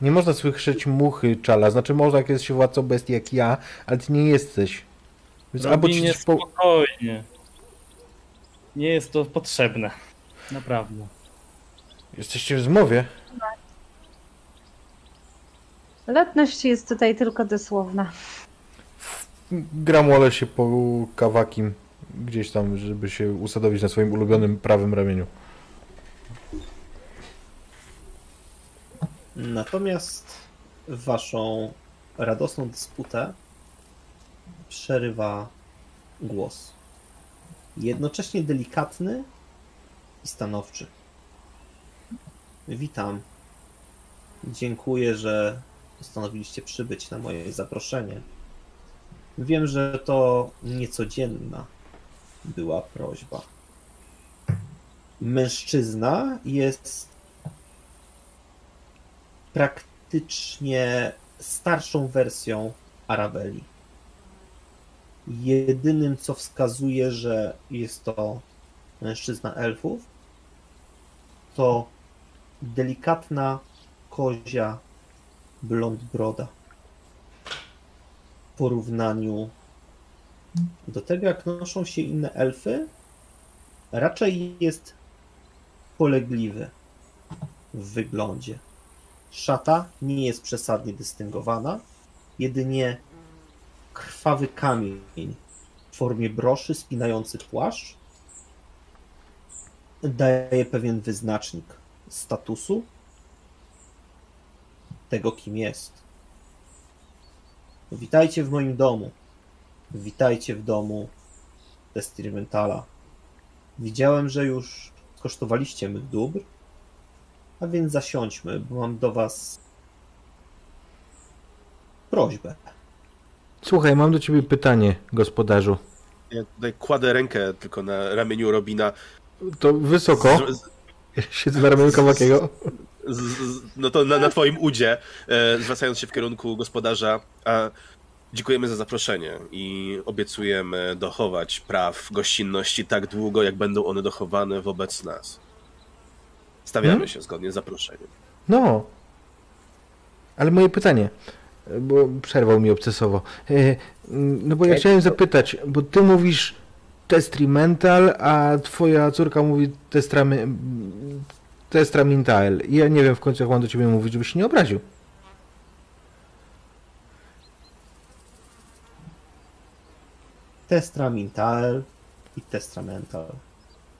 E: Nie można słyszeć muchy czala. Znaczy można, jak jest się władcą bestii jak ja, ale ty nie jesteś. Więc albo
C: Robinie
E: ćwiczysz po...
C: spokojnie. Nie jest to potrzebne. Naprawdę.
E: Jesteście w zmowie.
F: Letność jest tutaj tylko dosłowna.
E: Gramole się po kawakim gdzieś tam, żeby się usadowić na swoim ulubionym prawym ramieniu.
A: Natomiast waszą radosną dysputę przerywa głos. Jednocześnie delikatny i stanowczy. Witam. Dziękuję, że postanowiliście przybyć na moje zaproszenie. Wiem, że to niecodzienna była prośba. Mężczyzna jest praktycznie starszą wersją Arabeli. Jedynym, co wskazuje, że jest to mężczyzna elfów, to delikatna kozia blond broda. W porównaniu do tego, jak noszą się inne elfy, raczej jest polegliwy w wyglądzie. Szata nie jest przesadnie dystyngowana, jedynie krwawy kamień w formie broszy spinający płaszcz daje pewien wyznacznik statusu tego, kim jest. Witajcie w moim domu. Witajcie w domu Testyrmentala. Widziałem, że już skosztowaliście mych dóbr, a więc zasiądźmy, bo mam do was prośbę.
E: Słuchaj, mam do ciebie pytanie, gospodarzu.
B: Ja tutaj kładę rękę tylko na ramieniu Robina.
E: To wysoko.
B: Z, z,
E: Siedzę na ramieniu Kawakiego.
B: z, z, no to na, na twoim udzie, e, zwracając się w kierunku gospodarza. A, dziękujemy za zaproszenie i obiecujemy dochować praw gościnności tak długo, jak będą one dochowane wobec nas. Stawiamy
E: Hmm?
B: się zgodnie z zaproszeniem.
E: No. Ale moje pytanie, bo przerwał mi obcesowo. E, No bo ja chciałem zapytać, bo ty mówisz testrimental, a twoja córka mówi testramy, testramintal. I ja nie wiem w końcu jak mam do ciebie mówić, żebyś się nie obraził.
A: Testramintal i Testramental.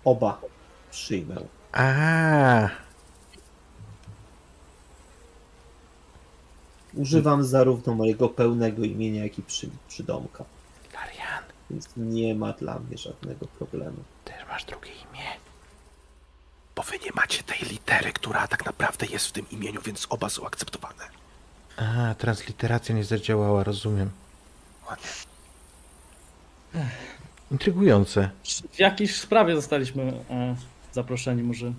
A: Oba przyjmę.
E: A,
A: Używam zarówno mojego pełnego imienia, jak i przy, przydomka,
E: Marian,
A: więc nie ma dla mnie żadnego problemu.
E: też masz drugie imię.
B: Bo wy nie macie tej litery, która tak naprawdę jest w tym imieniu, więc oba są akceptowane.
E: A, transliteracja nie zadziałała, rozumiem.
B: Ładnie.
E: Intrygujące.
C: W jakiejś sprawie zostaliśmy e, zaproszeni, może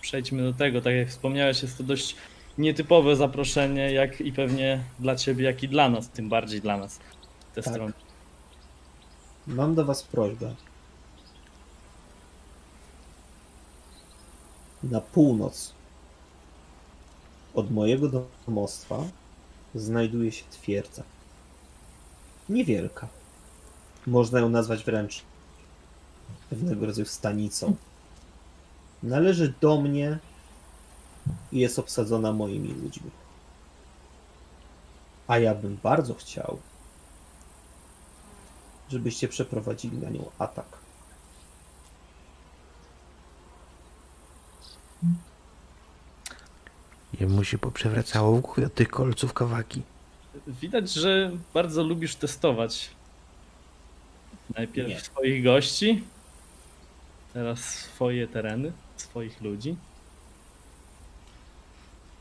C: przejdźmy do tego. Tak jak wspomniałeś, jest to dość nietypowe zaproszenie, jak i pewnie dla ciebie, jak i dla nas, tym bardziej dla nas. Te
A: Tak.
C: strony.
A: Mam do Was prośbę. Na północ od mojego domostwa znajduje się twierdza. Niewielka. Można ją nazwać wręcz pewnego rodzaju stanicą. Należy do mnie i jest obsadzona moimi ludźmi. A ja bym bardzo chciał, żebyście przeprowadzili na nią atak.
E: Jemu się poprzewracało w głowie od tych kolców Kawaki.
C: Widać, że bardzo lubisz testować. Najpierw
A: Nie.
C: swoich gości, teraz swoje tereny, swoich ludzi.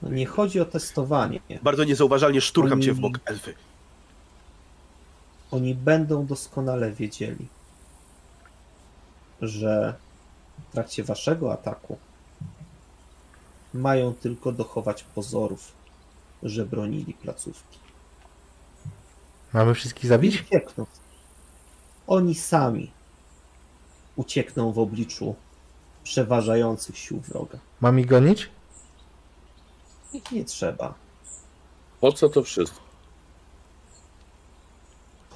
A: No nie chodzi o testowanie.
B: Bardzo niezauważalnie szturcham
A: Oni-
B: cię w bok, elfy.
A: Oni będą doskonale wiedzieli, że w trakcie waszego ataku mają tylko dochować pozorów, że bronili placówki.
E: Mamy wszystkich zabić?
A: Uciekną. Oni sami uciekną w obliczu przeważających sił wroga.
E: Mam ich gonić?
A: Ich nie trzeba.
D: Po co to wszystko?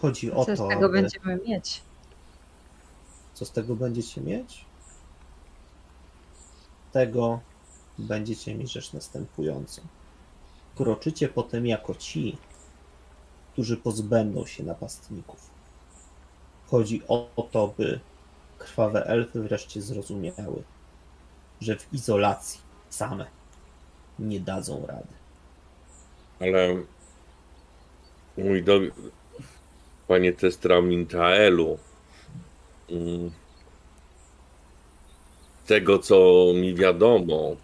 A: Chodzi o
F: Co
A: to,
F: z tego
A: aby...
F: będziemy mieć?
A: Co z tego będziecie mieć? Tego będziecie mieć rzecz następującą. Kroczycie potem jako ci, którzy pozbędą się napastników. Chodzi o to, by krwawe elfy wreszcie zrozumiały, że w izolacji same nie dadzą rady.
D: Ale mój do... panie Testramintaelu, mm, tego co mi wiadomo,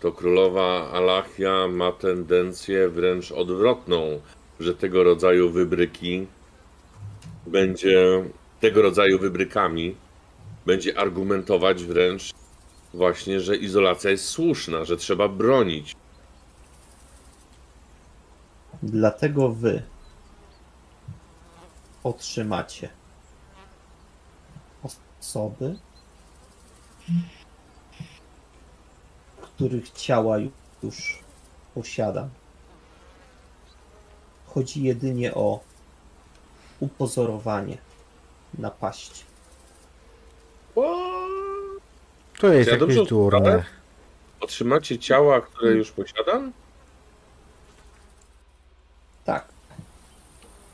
D: to królowa Alachia ma tendencję wręcz odwrotną, że tego rodzaju wybryki będzie tego rodzaju wybrykami będzie argumentować wręcz właśnie, że izolacja jest słuszna, że trzeba bronić.
A: Dlatego wy otrzymacie osoby, których ciała już posiadam. Chodzi jedynie o upozorowanie napaści.
E: To jest
D: Ja dobrze
E: jakieś durne.
D: Otrzymacie ciała, które już posiadam?
A: Tak,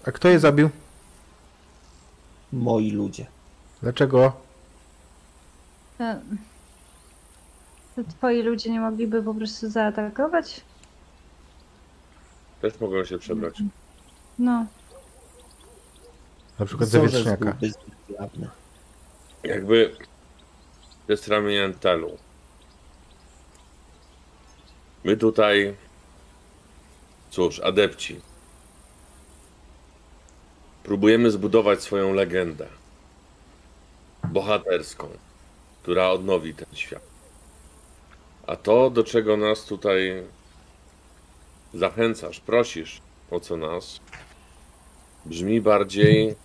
E: A kto je zabił?
A: moi ludzie.
E: Dlaczego?
F: To, to twoi ludzie nie mogliby po prostu zaatakować?
D: Też mogą się przebrać.
F: No,
E: Na przykład
A: Zorzec
E: wietrzniaka.
A: byłby zbyt jawny.
D: Jakby jest ramieniem telu. My tutaj, cóż, adepci. Próbujemy zbudować swoją legendę. Bohaterską, która odnowi ten świat. A to, do czego nas tutaj zachęcasz, prosisz, o co nas, brzmi bardziej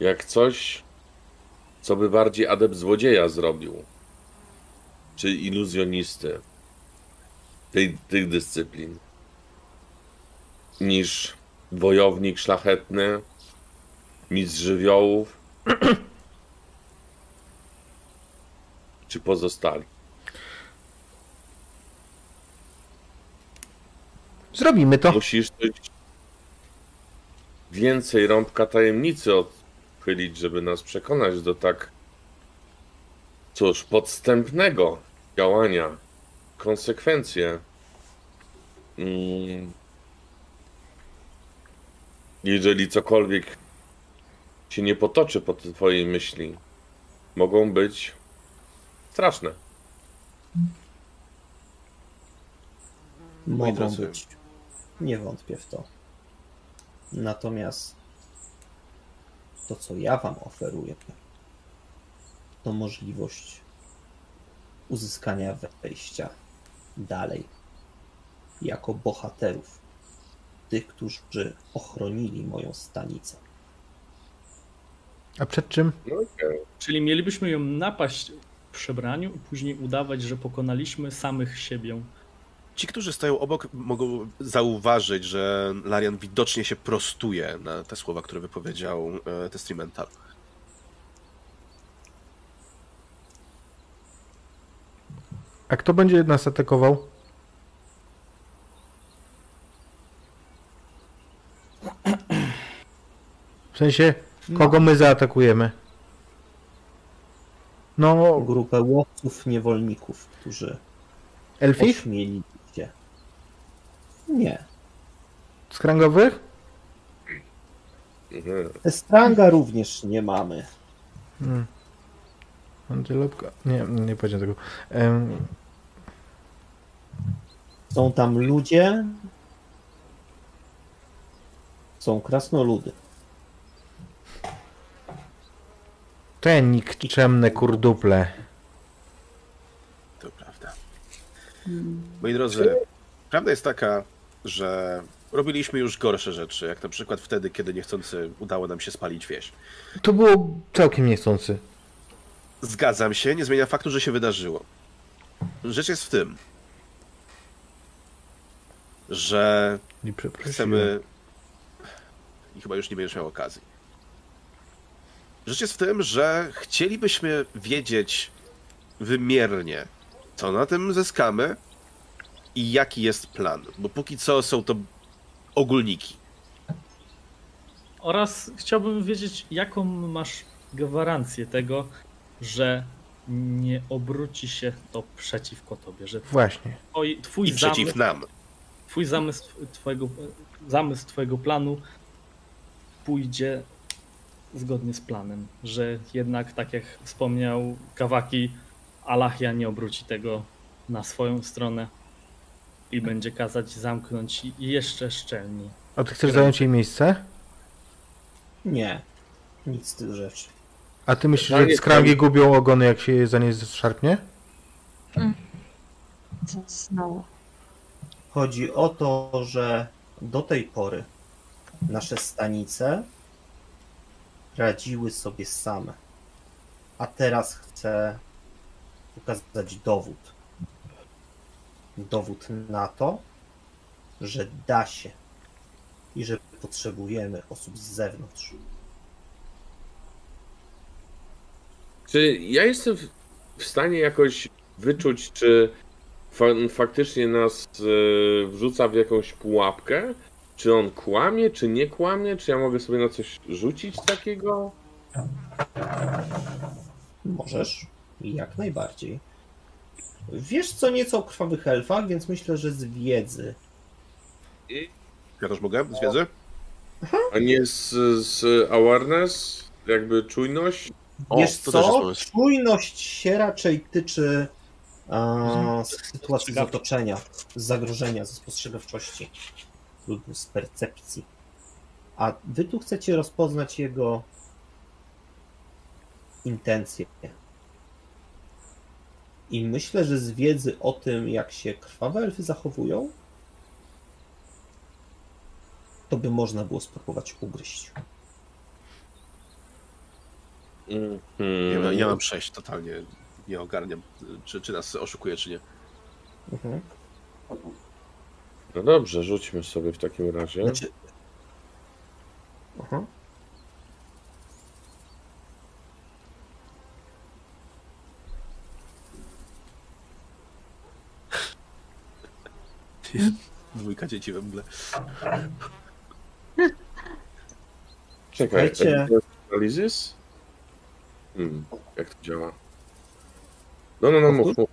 D: jak coś, co by bardziej adept złodzieja zrobił, czy iluzjonisty tej, tych dyscyplin, niż wojownik szlachetny, mistrz żywiołów, czy pozostali.
E: Zrobimy to.
D: Musisz coś więcej rąbka tajemnicy odchylić, żeby nas przekonać do tak, cóż, podstępnego działania, konsekwencje. Mm. Jeżeli cokolwiek się nie potoczy po twojej myśli, mogą być straszne.
A: Mogą być. Nie wątpię w to. Natomiast to, co ja wam oferuję, to możliwość uzyskania wejścia dalej jako bohaterów, tych, którzy ochronili moją stanicę.
E: A przed czym?
D: Okej.
C: Czyli mielibyśmy ją napaść w przebraniu i później udawać, że pokonaliśmy samych siebie.
B: Ci, którzy stoją obok, mogą zauważyć, że Larian widocznie się prostuje na te słowa, które wypowiedział e, Testamental.
E: A kto będzie nas atakował? W sensie, kogo my zaatakujemy? No,
A: Grupę łowców, niewolników, którzy
E: elfich?
A: ośmieli. Nie.
E: Skrangowych?
D: Mhm.
A: Estranga również nie mamy.
E: Hmm. Antylotka? Nie, nie powiedziałem tego. Em,
A: Są tam ludzie. Są krasnoludy.
E: te nikczemne kurduple.
B: To prawda. Moi drodzy, prawda jest taka, że robiliśmy już gorsze rzeczy, jak na przykład wtedy, kiedy niechcący udało nam się spalić wieś.
E: To było całkiem niechcący.
B: Zgadzam się, nie zmienia faktu, że się wydarzyło. Rzecz jest w tym, że chcemy. I chyba już nie będziesz miał okazji. Rzecz jest w tym, że chcielibyśmy wiedzieć wymiernie, co na tym zyskamy i jaki jest plan. Bo póki co są to ogólniki.
C: Oraz chciałbym wiedzieć, jaką masz gwarancję tego, że nie obróci się to przeciwko tobie, że
E: Właśnie.
C: twoi, twój,
B: I przeciw
C: zamysł,
B: nam.
C: twój zamysł, twojego, zamysł twojego planu pójdzie zgodnie z planem, że jednak, tak jak wspomniał Kawaki, Alachia nie obróci tego na swoją stronę i będzie kazać zamknąć jeszcze szczelniej.
E: A ty chcesz zająć jej miejsce?
A: Nie. Nic z tych rzeczy.
E: A ty myślisz, że skrangi gubią ogony, jak się za nie zszarpnie?
F: co znowu.
A: Chodzi o to, że do tej pory nasze stanice radziły sobie same. A teraz chcę pokazać dowód. Dowód na to, że da się i że potrzebujemy osób z zewnątrz.
D: Czy ja jestem w- stanie jakoś wyczuć, czy fa faktycznie nas e, wrzuca w jakąś pułapkę? Czy on kłamie, czy nie kłamie? Czy ja mogę sobie na coś rzucić takiego?
A: Możesz, jak najbardziej. Wiesz co nieco o krwawych elfach, więc myślę, że z wiedzy.
B: Ja też mogę z wiedzy?
D: A nie z, z awareness? Jakby czujność?
B: O,
A: Wiesz
B: to też jest
A: co?
B: pomysł.
A: Czujność się raczej tyczy a, z sytuacji z otoczenia, z zagrożenia, ze spostrzegawczości lub z percepcji. A wy tu chcecie rozpoznać jego intencje. I myślę, że z wiedzy o tym, jak się krwawe elfy zachowują, to by można było spróbować ugryźć.
D: Mhm.
B: Ja, ja mam sześć, totalnie nie ogarniam, czy, czy nas oszukuje, czy nie.
A: Mhm.
D: No dobrze, rzućmy sobie w takim razie.
A: Znaczy... Aha.
B: Dwójka dzieci we mgle.
D: Czekaj, evidence analysis? Hmm, jak to działa? No, no, no, mów, mów.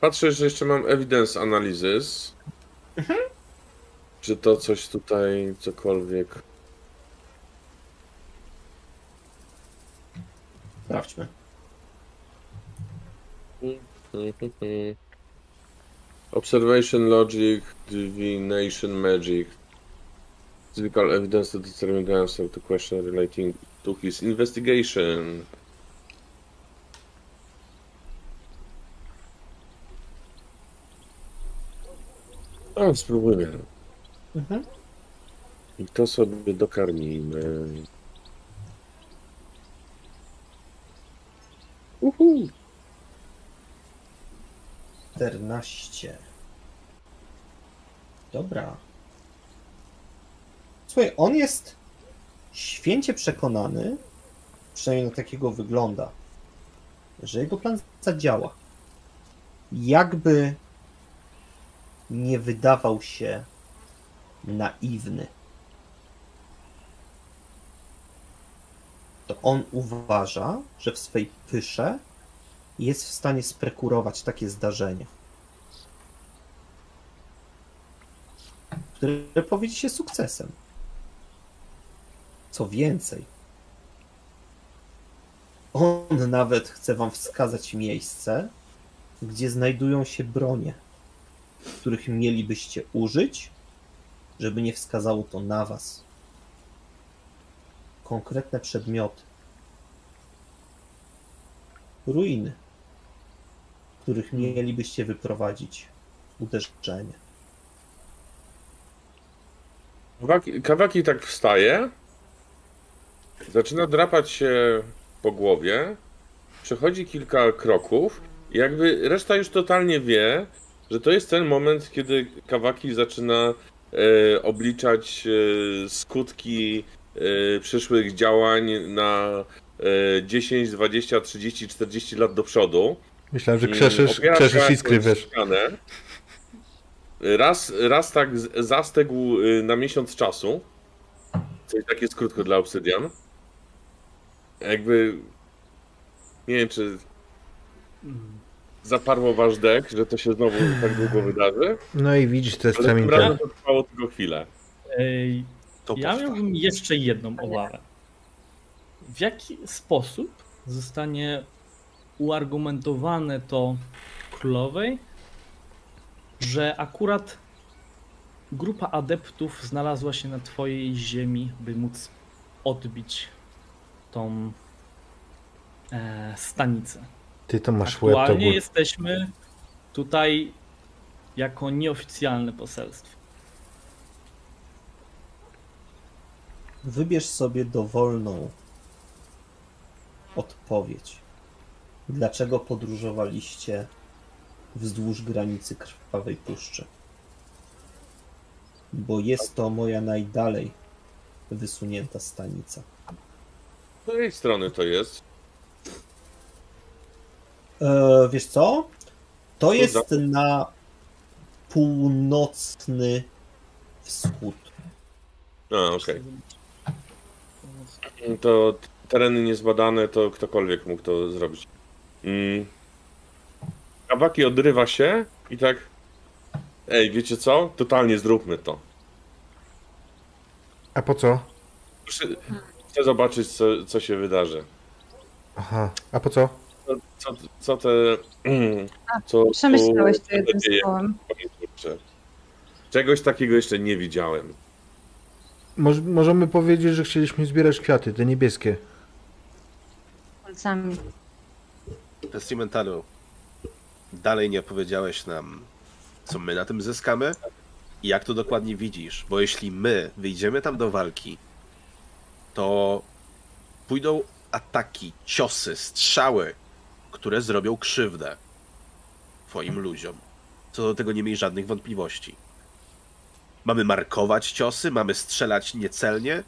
D: Patrzę, że jeszcze mam evidence analysis. Czy to coś tutaj, cokolwiek...
A: Sprawdźmy.
D: Observation logic, divination magic. Physical evidence to determine the answer to question relating to his investigation. A, spróbujmy.
A: Mhm.
D: I to sobie dokarmimy. Uhu.
A: 14. Dobra. Słuchaj, on jest święcie przekonany, przynajmniej na takiego wygląda, że jego plan zadziała. Jakby nie wydawał się naiwny. To on uważa, że w swej pysze jest w stanie sprekurować takie zdarzenie, które powiedzie się sukcesem. Co więcej, on nawet chce wam wskazać miejsce, gdzie znajdują się bronie, których mielibyście użyć, żeby nie wskazało to na was. Konkretne przedmioty. Ruiny, których mielibyście wyprowadzić uderzenie.
D: Kawaki, tak wstaje, zaczyna drapać się po głowie, przechodzi kilka kroków i jakby reszta już totalnie wie, że to jest ten moment, kiedy Kawaki zaczyna e, obliczać e, skutki e, przyszłych działań na e, 10, 20, 30, 40 lat do przodu.
E: Myślałem, że krzeszysz, krzeszysz iskry, wiesz.
D: Raz, raz tak z- zastygł y, na miesiąc czasu. Coś takie jest krótko dla obsydian. Jakby. Nie wiem, czy zaparło wasz dek, że to się znowu tak długo wydarzy.
E: No i widzisz, to jest
D: Ale
E: Flamingo.
D: razem to trwało tylko chwilę.
C: Ej,
B: To
C: ja
B: potrwa.
C: miałbym jeszcze jedną obawę. W jaki sposób zostanie uargumentowane to królowej, że akurat grupa adeptów znalazła się na twojej ziemi, by móc odbić tą e, stanicę.
E: Ty to masz łeb, to
C: Aktualnie
E: gór.
C: jesteśmy tutaj jako nieoficjalne poselstwo.
A: Wybierz sobie dowolną odpowiedź. Dlaczego podróżowaliście wzdłuż granicy Krwawej Puszczy? Bo jest to moja najdalej wysunięta stanica.
D: Z której strony to jest?
A: E, wiesz co? To jest na północny wschód.
D: A, okej. To t- tereny niezbadane, to ktokolwiek mógł to zrobić. Mm. Kawaki odrywa się i tak. Ej, wiecie co? Totalnie zróbmy to.
E: A po co?
D: Chcę, chcę zobaczyć, co, co się wydarzy.
E: Aha, a po co?
D: Co, co, co te. Co
F: Przemyślałeś to jednym
D: dzieje?
F: słowem.
D: Kurczę. Czegoś takiego jeszcze nie widziałem.
E: Moż, możemy powiedzieć, że chcieliśmy zbierać kwiaty, te niebieskie.
F: Palcami.
B: Pestimentalu, dalej nie powiedziałeś nam, co my na tym zyskamy i jak to dokładnie widzisz, bo jeśli my wyjdziemy tam do walki, to pójdą ataki, ciosy, strzały, które zrobią krzywdę twoim ludziom. Co do tego nie miej żadnych wątpliwości. Mamy markować ciosy, mamy strzelać niecelnie,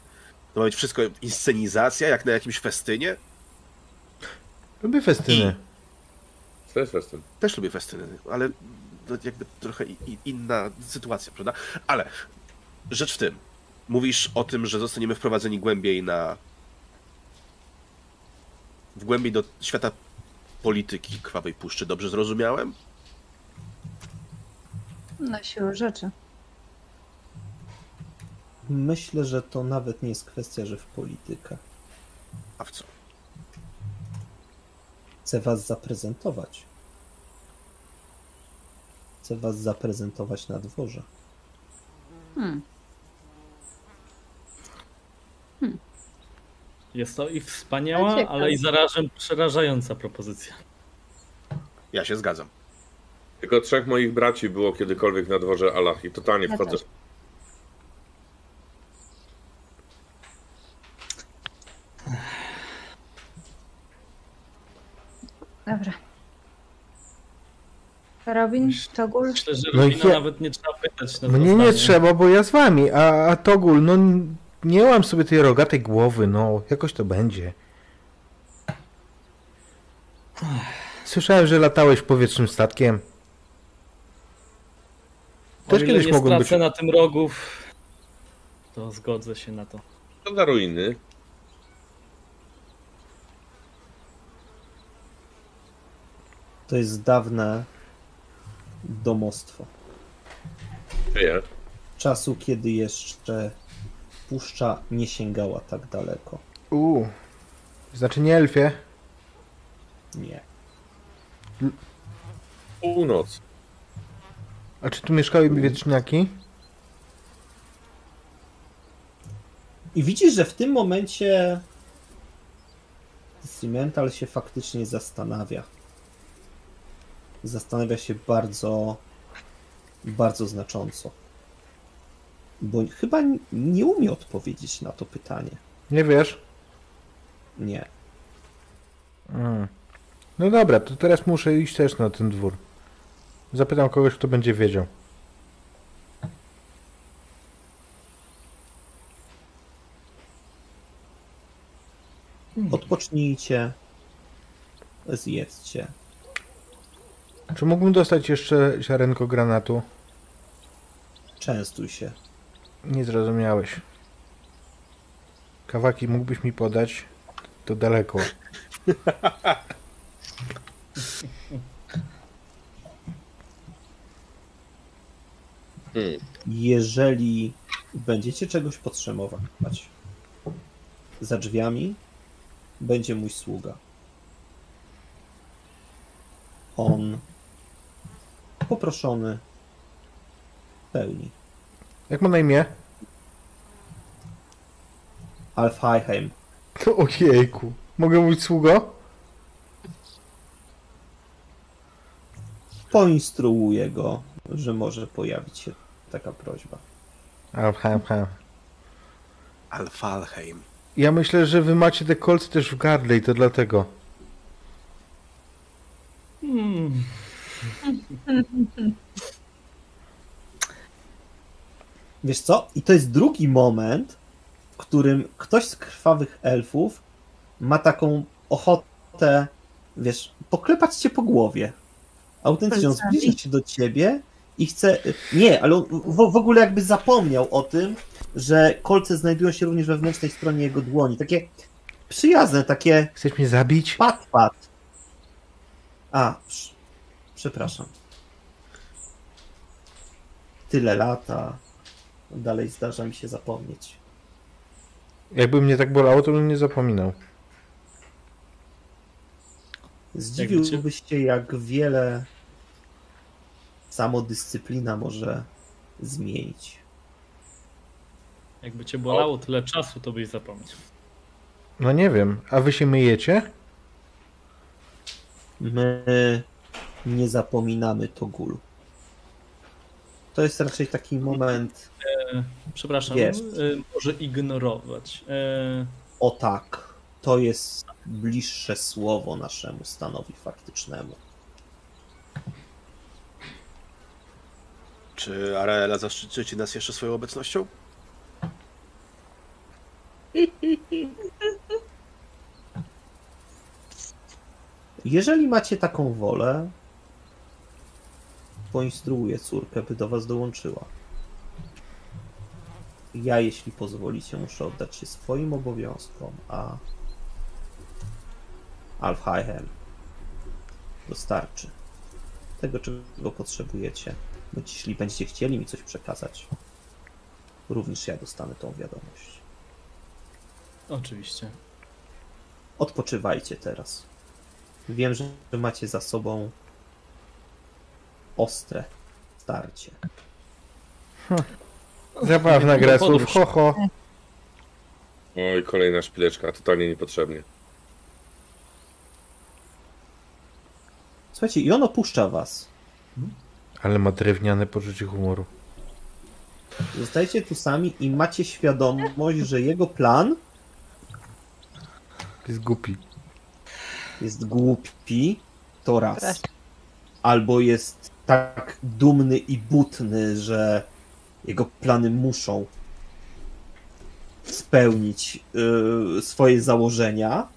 B: to ma być wszystko inscenizacja, jak na jakimś festynie.
E: Lubię festyny.
D: Co jest festyn?
B: Też lubię festyny, ale to jakby trochę inna sytuacja, prawda? Ale rzecz w tym. Mówisz o tym, że zostaniemy wprowadzeni głębiej na. w głębiej do świata polityki krwawej puszczy. Dobrze zrozumiałem?
F: Na siłę rzeczy.
A: Myślę, że to nawet nie jest kwestia, że w politykę.
B: A w co?
A: Chcę was zaprezentować. Chcę was zaprezentować na dworze.
F: Hmm.
C: Jest to i wspaniała,
F: Ciekawe.
C: ale i zarazem przerażająca propozycja.
B: Ja się zgadzam.
D: Tylko trzech moich braci było kiedykolwiek na dworze Allah i totalnie wchodzę.
F: Dobra. Robin, Togul,
C: Myślę, że
E: No i
C: Robina
E: ja-
C: nawet nie trzeba pytać. Na
E: Mnie nie trzeba, bo ja z wami, a, a Togul, no nie mam sobie tej rogatej głowy, no jakoś to będzie. Słyszałem, że latałeś powietrznym statkiem. Też kiedyś
C: nie
E: mogłem być.
C: stracę na tym rogów, to zgodzę się na to.
D: To za ruiny.
A: To jest dawne domostwo.
D: Czyje?
A: Czasu, kiedy jeszcze puszcza nie sięgała tak daleko.
E: Uuu. Znaczy nie elfie.
A: Nie.
D: Północ.
E: A czy tu mieszkały wietrzniaki?
A: I widzisz, że w tym momencie Cimental się faktycznie zastanawia. Zastanawia się bardzo, bardzo znacząco. Bo chyba nie umie odpowiedzieć na to pytanie.
E: Nie wiesz?
A: Nie.
E: Mm. No dobra, to teraz muszę iść też na ten dwór. Zapytam kogoś, kto będzie wiedział.
A: Odpocznijcie. Zjedzcie.
E: Czy mógłbym dostać jeszcze ziarenko granatu?
A: Częstuj się.
E: Nie zrozumiałeś. Kawaki mógłbyś mi podać? To daleko.
D: Hmm.
A: Jeżeli będziecie czegoś potrzebować, za drzwiami będzie mój sługa. On poproszony pełni.
E: Jak ma na imię?
A: Alfheim.
E: To ojejku. Mogę mówić sługo?
A: Poinstruuję go, że może pojawić się taka prośba.
E: A, ha, ha.
B: Alfalheim.
E: Ja myślę, że wy macie te kolce też w gardle i to dlatego.
C: Hmm.
A: Wiesz co? I to jest drugi moment, w którym ktoś z krwawych elfów ma taką ochotę, wiesz, poklepać cię po głowie. Autentycznie on zbliża się do ciebie i chce. Nie, ale on w, w ogóle jakby zapomniał o tym, że kolce znajdują się również we wewnętrznej stronie jego dłoni. Takie przyjazne, takie
E: Chcesz mnie zabić?
A: pat, pat. A, przepraszam. Tyle lata. Dalej zdarza mi się zapomnieć.
E: Jakby mnie tak bolało, to bym nie zapominał.
A: Zdziwiłbyś się, jak wiele samodyscyplina może zmienić.
C: Jakby cię bolało tyle czasu, to byś zapomniał.
E: No nie wiem. A wy się myjecie?
A: My nie zapominamy Togulu. To jest raczej taki moment,
C: Przepraszam,
A: Wiesz.
C: y, może ignorować. E,
A: o tak, to jest bliższe słowo naszemu stanowi faktycznemu.
B: Czy Araela zaszczyci ci nas jeszcze swoją obecnością?
A: Jeżeli macie taką wolę, poinstruuję córkę, by do was dołączyła. Ja, jeśli pozwolicie, muszę oddać się swoim obowiązkom, a Alfheim dostarczy tego, czego potrzebujecie. Bądź jeśli będziecie chcieli mi coś przekazać, również ja dostanę tą wiadomość.
C: oczywiście.
A: Odpoczywajcie teraz. Wiem, że macie za sobą ostre starcie.
E: Zabawna gra słów, ho ho.
D: Oj, kolejna szpileczka, totalnie niepotrzebnie.
A: Słuchajcie, i on opuszcza was.
E: Ale ma drewniane poczucie humoru.
A: Zostajecie tu sami i macie świadomość, że jego plan
E: Jest głupi.
A: jest głupi, to raz. Albo jest tak dumny i butny, że jego plany muszą spełnić y, swoje założenia.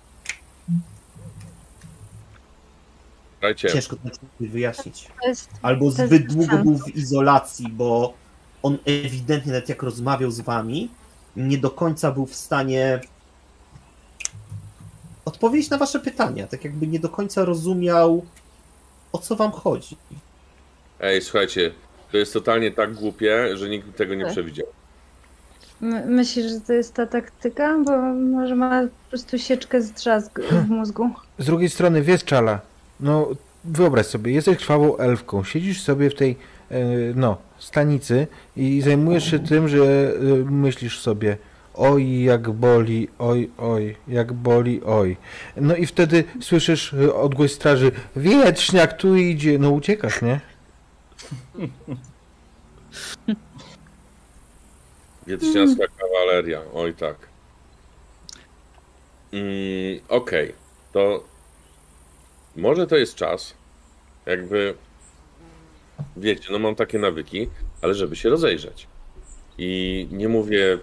D: Słuchajcie,
A: Ciężko to wyjaśnić. Albo zbyt długo był w izolacji, bo on ewidentnie, nawet jak rozmawiał z wami, nie do końca był w stanie odpowiedzieć na wasze pytania. Tak jakby nie do końca rozumiał, o co wam chodzi.
D: Ej, słuchajcie, to jest totalnie tak głupie, że nikt tego nie
F: Tak.
D: przewidział.
F: My, myślisz, że to jest ta taktyka? Bo może ma po prostu sieczkę z drzazg w mózgu.
E: Z drugiej strony, wiesz, Czala, no wyobraź sobie, jesteś krwawą elfką, siedzisz sobie w tej, e, no, stanicy i zajmujesz się tym, że e, myślisz sobie, oj, jak boli, oj, oj, jak boli, oj. No i wtedy słyszysz e, odgłos straży, wietrzniak tu idzie, no uciekasz, nie?
D: Wietrzniacka kawaleria, oj tak. Mm, Okej, to może to jest czas, jakby, wiecie, no mam takie nawyki, ale żeby się rozejrzeć. I nie mówię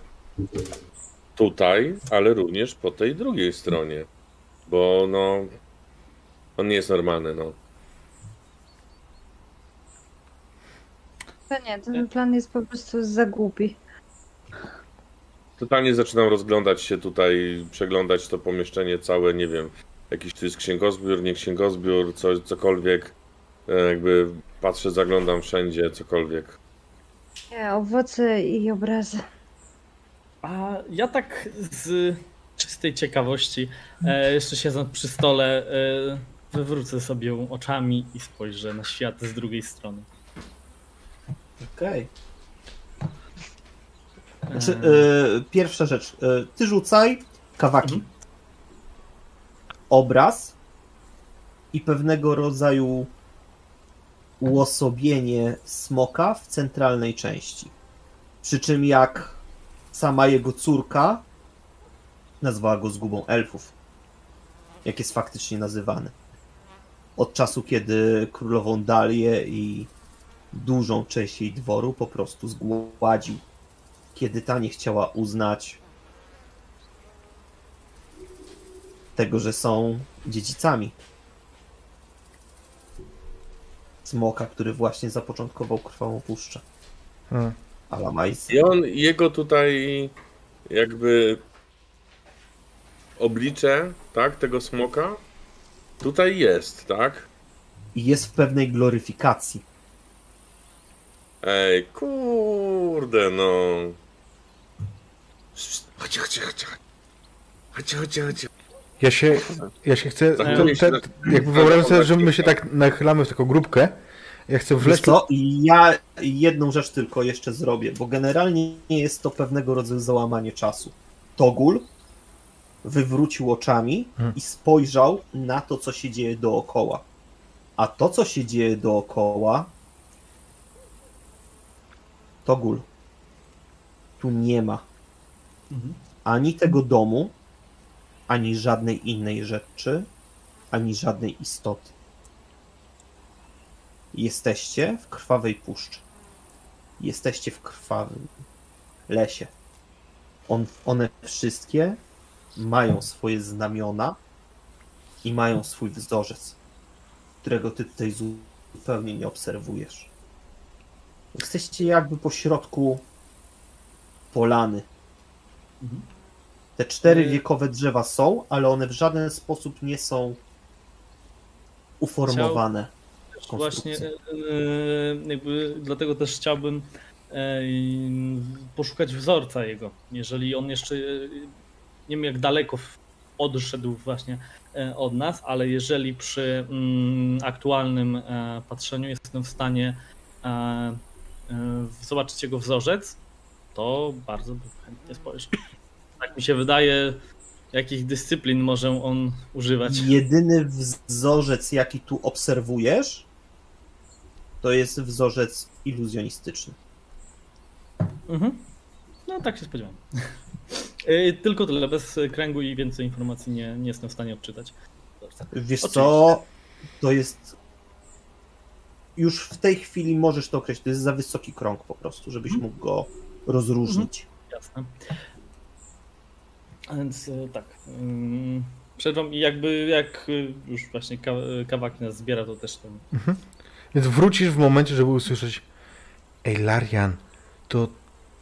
D: tutaj, ale również po tej drugiej stronie, bo no, on nie jest normalny, no.
F: To nie, ten plan jest po prostu za głupi.
D: Totalnie zaczynam rozglądać się tutaj, przeglądać to pomieszczenie całe, nie wiem, jakiś tu jest księgozbiór, nie księgozbiór, co, cokolwiek. E, Jakby patrzę, zaglądam wszędzie, cokolwiek.
F: Nie, owoce i obrazy.
C: A ja tak z czystej ciekawości, e, jeszcze siedząc przy stole, e, wywrócę sobie oczami i spojrzę na świat z drugiej strony.
A: Okej. Znaczy,
C: E,
A: y, pierwsza rzecz. y, ty rzucaj kawaki.
C: Mhm.
A: Obraz i pewnego rodzaju uosobienie smoka w centralnej części. Przy czym jak sama jego córka nazwała go zgubą elfów, jak jest faktycznie nazywany. Od czasu, kiedy królową Dalię i dużą część jej dworu po prostu zgładził, kiedy ta nie chciała uznać tego, że są dziedzicami. Smoka, który właśnie zapoczątkował krwawą puszczę.
E: Hmm.
A: Alamajs.
D: I on, jego tutaj jakby oblicze, tak, tego smoka tutaj jest, tak?
A: I jest w pewnej gloryfikacji.
D: Ej, kurde, no. Chodźcie, chodźcie, chodźcie. Chodźcie, chodźcie, chodźcie.
E: Ja się, ja się chcę,
D: Zachowuję
E: te,
D: tak-
E: jakby wyobrażam sobie, że my się tak nachylamy w taką grupkę. Ja chcę wleźć...
A: co? I ja jedną rzecz tylko jeszcze zrobię, bo generalnie jest to pewnego rodzaju załamanie czasu. Togul wywrócił oczami
E: Hmm.
A: i spojrzał na to, co się dzieje dookoła. A to, co się dzieje dookoła, Togul, tu nie ma
C: Mhm.
A: ani tego domu, ani żadnej innej rzeczy, ani żadnej istoty. Jesteście w krwawej puszczy. Jesteście w krwawym lesie. On, one wszystkie mają swoje znamiona i mają swój wzorzec, którego ty tutaj zupełnie nie obserwujesz. Jesteście jakby po środku polany. Te cztery
C: Nie.
A: wiekowe drzewa są, ale one w żaden sposób nie są uformowane.
C: Właśnie
A: konstrukcje.
C: e, jakby dlatego też chciałbym e, poszukać wzorca jego. Jeżeli on jeszcze nie wiem jak daleko odszedł właśnie od nas, ale jeżeli przy mm, aktualnym patrzeniu jestem w stanie zobaczyć jego wzorzec, to bardzo chętnie spojrzał. Tak mi się wydaje, jakich dyscyplin może on używać.
A: Jedyny wzorzec, jaki tu obserwujesz, to jest wzorzec iluzjonistyczny.
C: Mhm. No tak się spodziewałem. Y, Tylko tyle, bez kręgu i więcej informacji nie, nie jestem w stanie odczytać.
A: Wiesz
C: Oczywiście.
A: co? To jest. Już w tej chwili możesz to określić. To jest za wysoki krąg po prostu, żebyś mógł go rozróżnić.
C: Jasne. A Więc y, tak. ym, Przerwam i jakby jak y, już właśnie ka- kawaki nas zbiera, to też ten.
E: Więc wrócisz w momencie, żeby usłyszeć Ej, Larian, to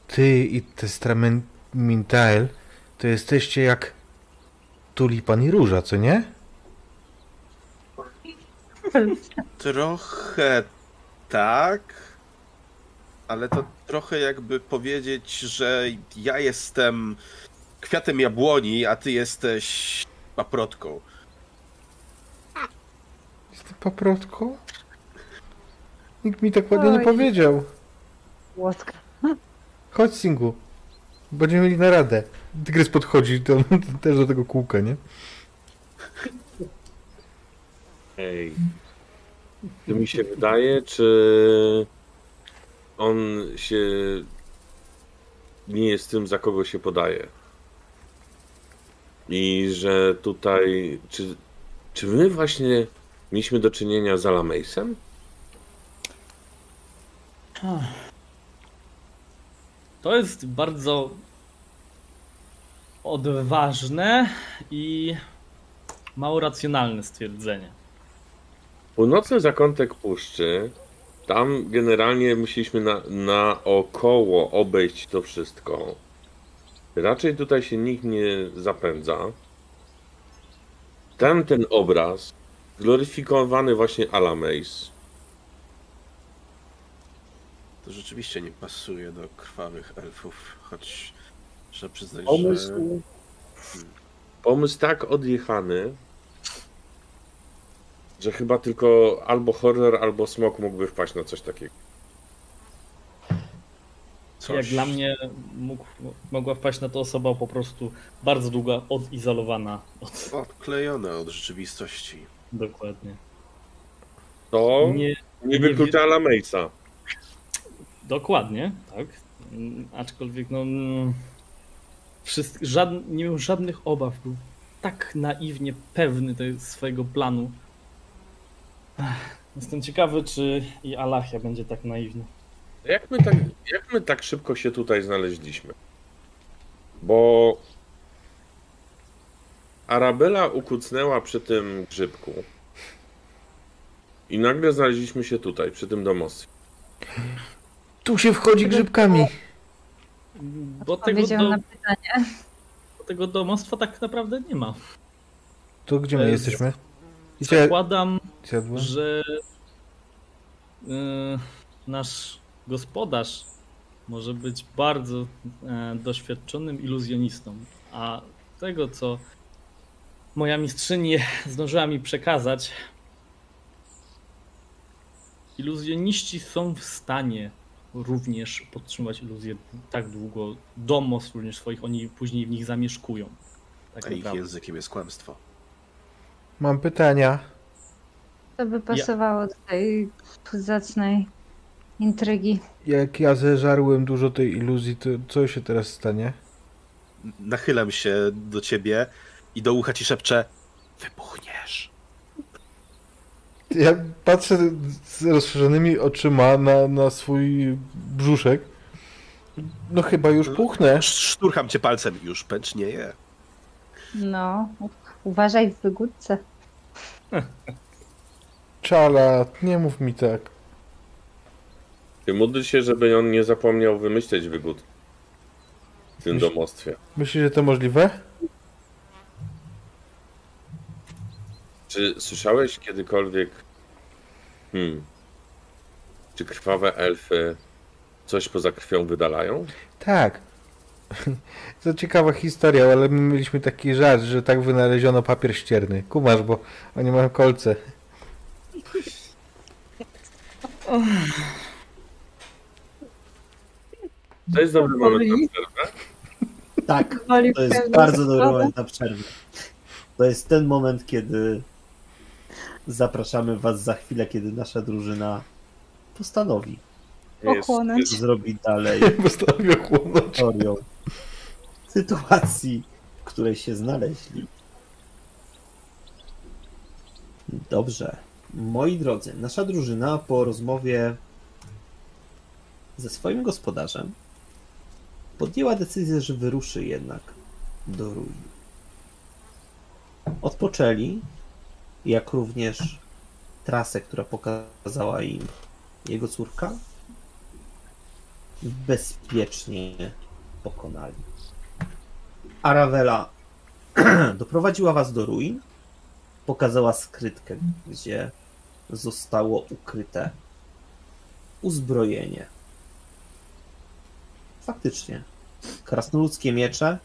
E: ty i Testramintael to jesteście jak tulipan i róża, co nie?
B: Trochę tak, ale to trochę jakby powiedzieć, że ja jestem kwiatem jabłoni, a ty jesteś paprotką.
E: Jesteś paprotką? Nikt mi tak ładnie nie powiedział.
F: Łoska.
E: Chodź, Singu. Będziemy mieli na radę. Tygrys podchodzi to, też do tego kółka, nie?
D: Ej. To mi się wydaje, czy on się nie jest tym, za kogo się podaje. I że tutaj, czy, czy my właśnie mieliśmy do czynienia z Alamejsem?
C: To jest bardzo odważne i mało racjonalne stwierdzenie.
D: Północny zakątek puszczy, tam generalnie musieliśmy na, na około obejść to wszystko. Raczej tutaj się nikt nie zapędza. Tam ten obraz, gloryfikowany właśnie Alameis,
B: To rzeczywiście nie pasuje do krwawych elfów, choć trzeba przyznać, że...
D: pomysł, pomysł tak odjechany, że chyba tylko albo horror, albo smok mógłby wpaść na coś takiego.
B: Coś...
C: Jak dla mnie mógł, mogła wpaść na to osoba po prostu bardzo długo odizolowana od
B: Odklejone od rzeczywistości.
C: dokładnie.
D: To nie,
C: Nie,
D: wyklucza Alameisa.
C: dokładnie, tak. Aczkolwiek no. mm, Wszystk- żadn- nie miał żadnych obaw. Był tak naiwnie pewny tego swojego planu. Jestem ciekawy, czy i Alachia będzie tak naiwny.
D: Jak my tak, jak my tak szybko się tutaj znaleźliśmy? Bo Arabela ukucnęła przy tym grzybku. I nagle znaleźliśmy się tutaj, przy tym domostwie.
E: Tu się wchodzi grzybkami.
C: Bo tego,
F: Powiedział
C: do,
F: na pytanie.
C: bo tego domostwa tak naprawdę nie ma.
E: To gdzie my
C: E,
E: jesteśmy? Gdzie
C: Zakładam, że e, nasz gospodarz może być bardzo e, doświadczonym iluzjonistą, a tego, co moja mistrzyni zdążyła mi przekazać, iluzjoniści są w stanie również podtrzymywać iluzję tak długo, domostw również swoich, oni później w nich zamieszkują. Tak
B: A ich
C: naprawdę.
B: językiem jest kłamstwo.
E: Mam pytania.
F: To by pasowało do tej zacnej intrygi.
E: Jak ja zeżarłem dużo tej iluzji, to co się teraz stanie?
B: Nachylam się do ciebie i do ucha ci szepczę wybuchniesz.
E: Ja patrzę z rozszerzonymi oczyma na, na swój brzuszek. No chyba już puchnę.
B: Sz- Szturcham cię palcem już pęcznieje.
F: No, uważaj w wygódce.
E: Czala, nie mów mi tak.
D: Ty módl się, żeby on nie zapomniał wymyśleć wygód w tym
E: Myśl-
D: domostwie.
E: Myślisz, że to możliwe?
D: Czy słyszałeś kiedykolwiek, hmm, czy krwawe elfy coś poza krwią wydalają?
E: Tak. To ciekawa historia, ale my mieliśmy taki żart, że tak wynaleziono papier ścierny. Kumasz, bo oni mają kolce.
D: To jest dobry moment na przerwę.
A: Tak, to jest bardzo dobry moment na przerwę. To jest ten moment, kiedy zapraszamy was za chwilę, kiedy nasza drużyna postanowi
F: Ochłonąć.
A: zrobić dalej
E: Postanowię chłonąć.
A: historią sytuacji, w której się znaleźli. Dobrze. Moi drodzy, nasza drużyna po rozmowie ze swoim gospodarzem podjęła decyzję, że wyruszy jednak do ruin. Odpoczęli, jak również trasę, która pokazała im jego córka, bezpiecznie pokonali. Aravela doprowadziła was do ruin, pokazała skrytkę, gdzie zostało ukryte uzbrojenie. Faktycznie, krasnoludzkie miecze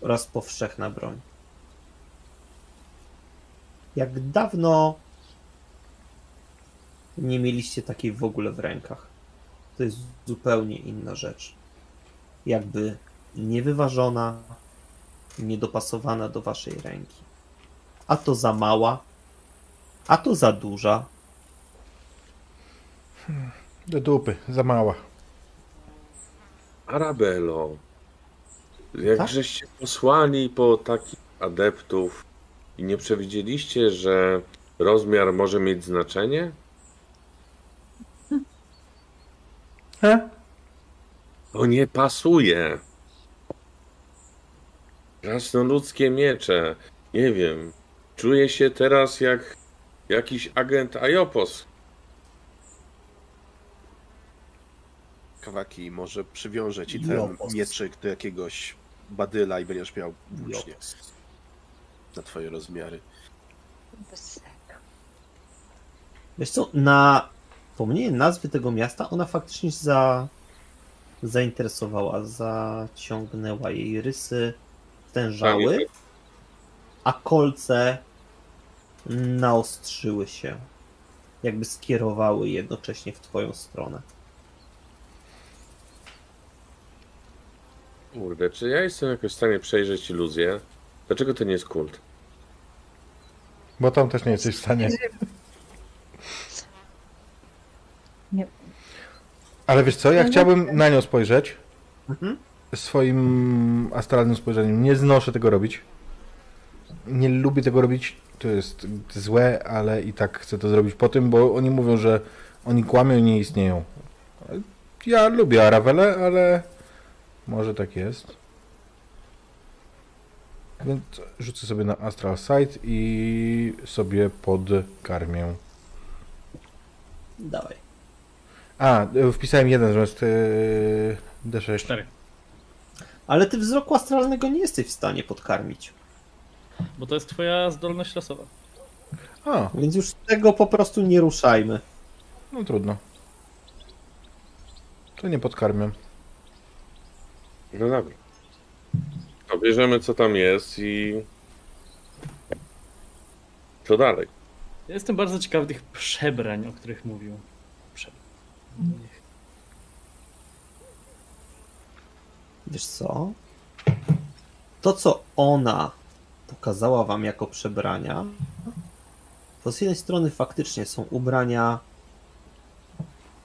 A: oraz powszechna broń. Jak dawno nie mieliście takiej w ogóle w rękach. To jest zupełnie inna rzecz. Jakby niewyważona, niedopasowana do waszej ręki. A to za mała, a to za duża.
E: Do dupy, za mała.
D: Arabelo, jak
A: Tak?
D: posłali po takich adeptów i nie przewidzieliście, że rozmiar może mieć znaczenie?
E: He?
D: To nie pasuje. Krasnoludzkie miecze. Nie wiem. Czuję się teraz jak jakiś agent Ajopos.
B: Kawaki, może przywiążę ci ten
A: Jopos.
B: mieczyk do jakiegoś badyla i będziesz miał włócznie na twoje rozmiary.
A: Wiesz co, na pomnienie nazwy tego miasta ona faktycznie się za, zainteresowała, zaciągnęła jej rysy, stężały, a kolce naostrzyły się, jakby skierowały jednocześnie w twoją stronę.
D: Kurde, czy ja jestem jakoś w stanie przejrzeć iluzję? Dlaczego to nie jest kult?
E: Bo tam też nie jesteś w stanie.
F: Nie.
E: Ale wiesz co, ja
F: No
E: chciałbym na nią spojrzeć.
A: Mhm.
E: Swoim astralnym spojrzeniem. Nie znoszę tego robić. Nie lubię tego robić. To jest złe, ale i tak chcę to zrobić po tym, bo oni mówią, że oni kłamią i nie istnieją. Ja lubię Aravele, ale może tak jest. Więc rzucę sobie na Astral Sight i sobie podkarmię.
A: Dawaj.
E: A, y, wpisałem jeden zamiast yy, D6.
C: Cztery.
A: Ale ty wzroku astralnego nie jesteś w stanie podkarmić.
C: Bo to jest twoja zdolność losowa.
E: A,
A: Więc już tego po prostu nie ruszajmy.
E: no trudno. To nie podkarmię.
D: No dobra. To bierzemy co tam jest i... Co dalej?
C: Ja jestem bardzo ciekawy tych przebrań, o których mówił. Przebrań.
A: Wiesz co? To, co ona pokazała wam jako przebrania, to z jednej strony faktycznie są ubrania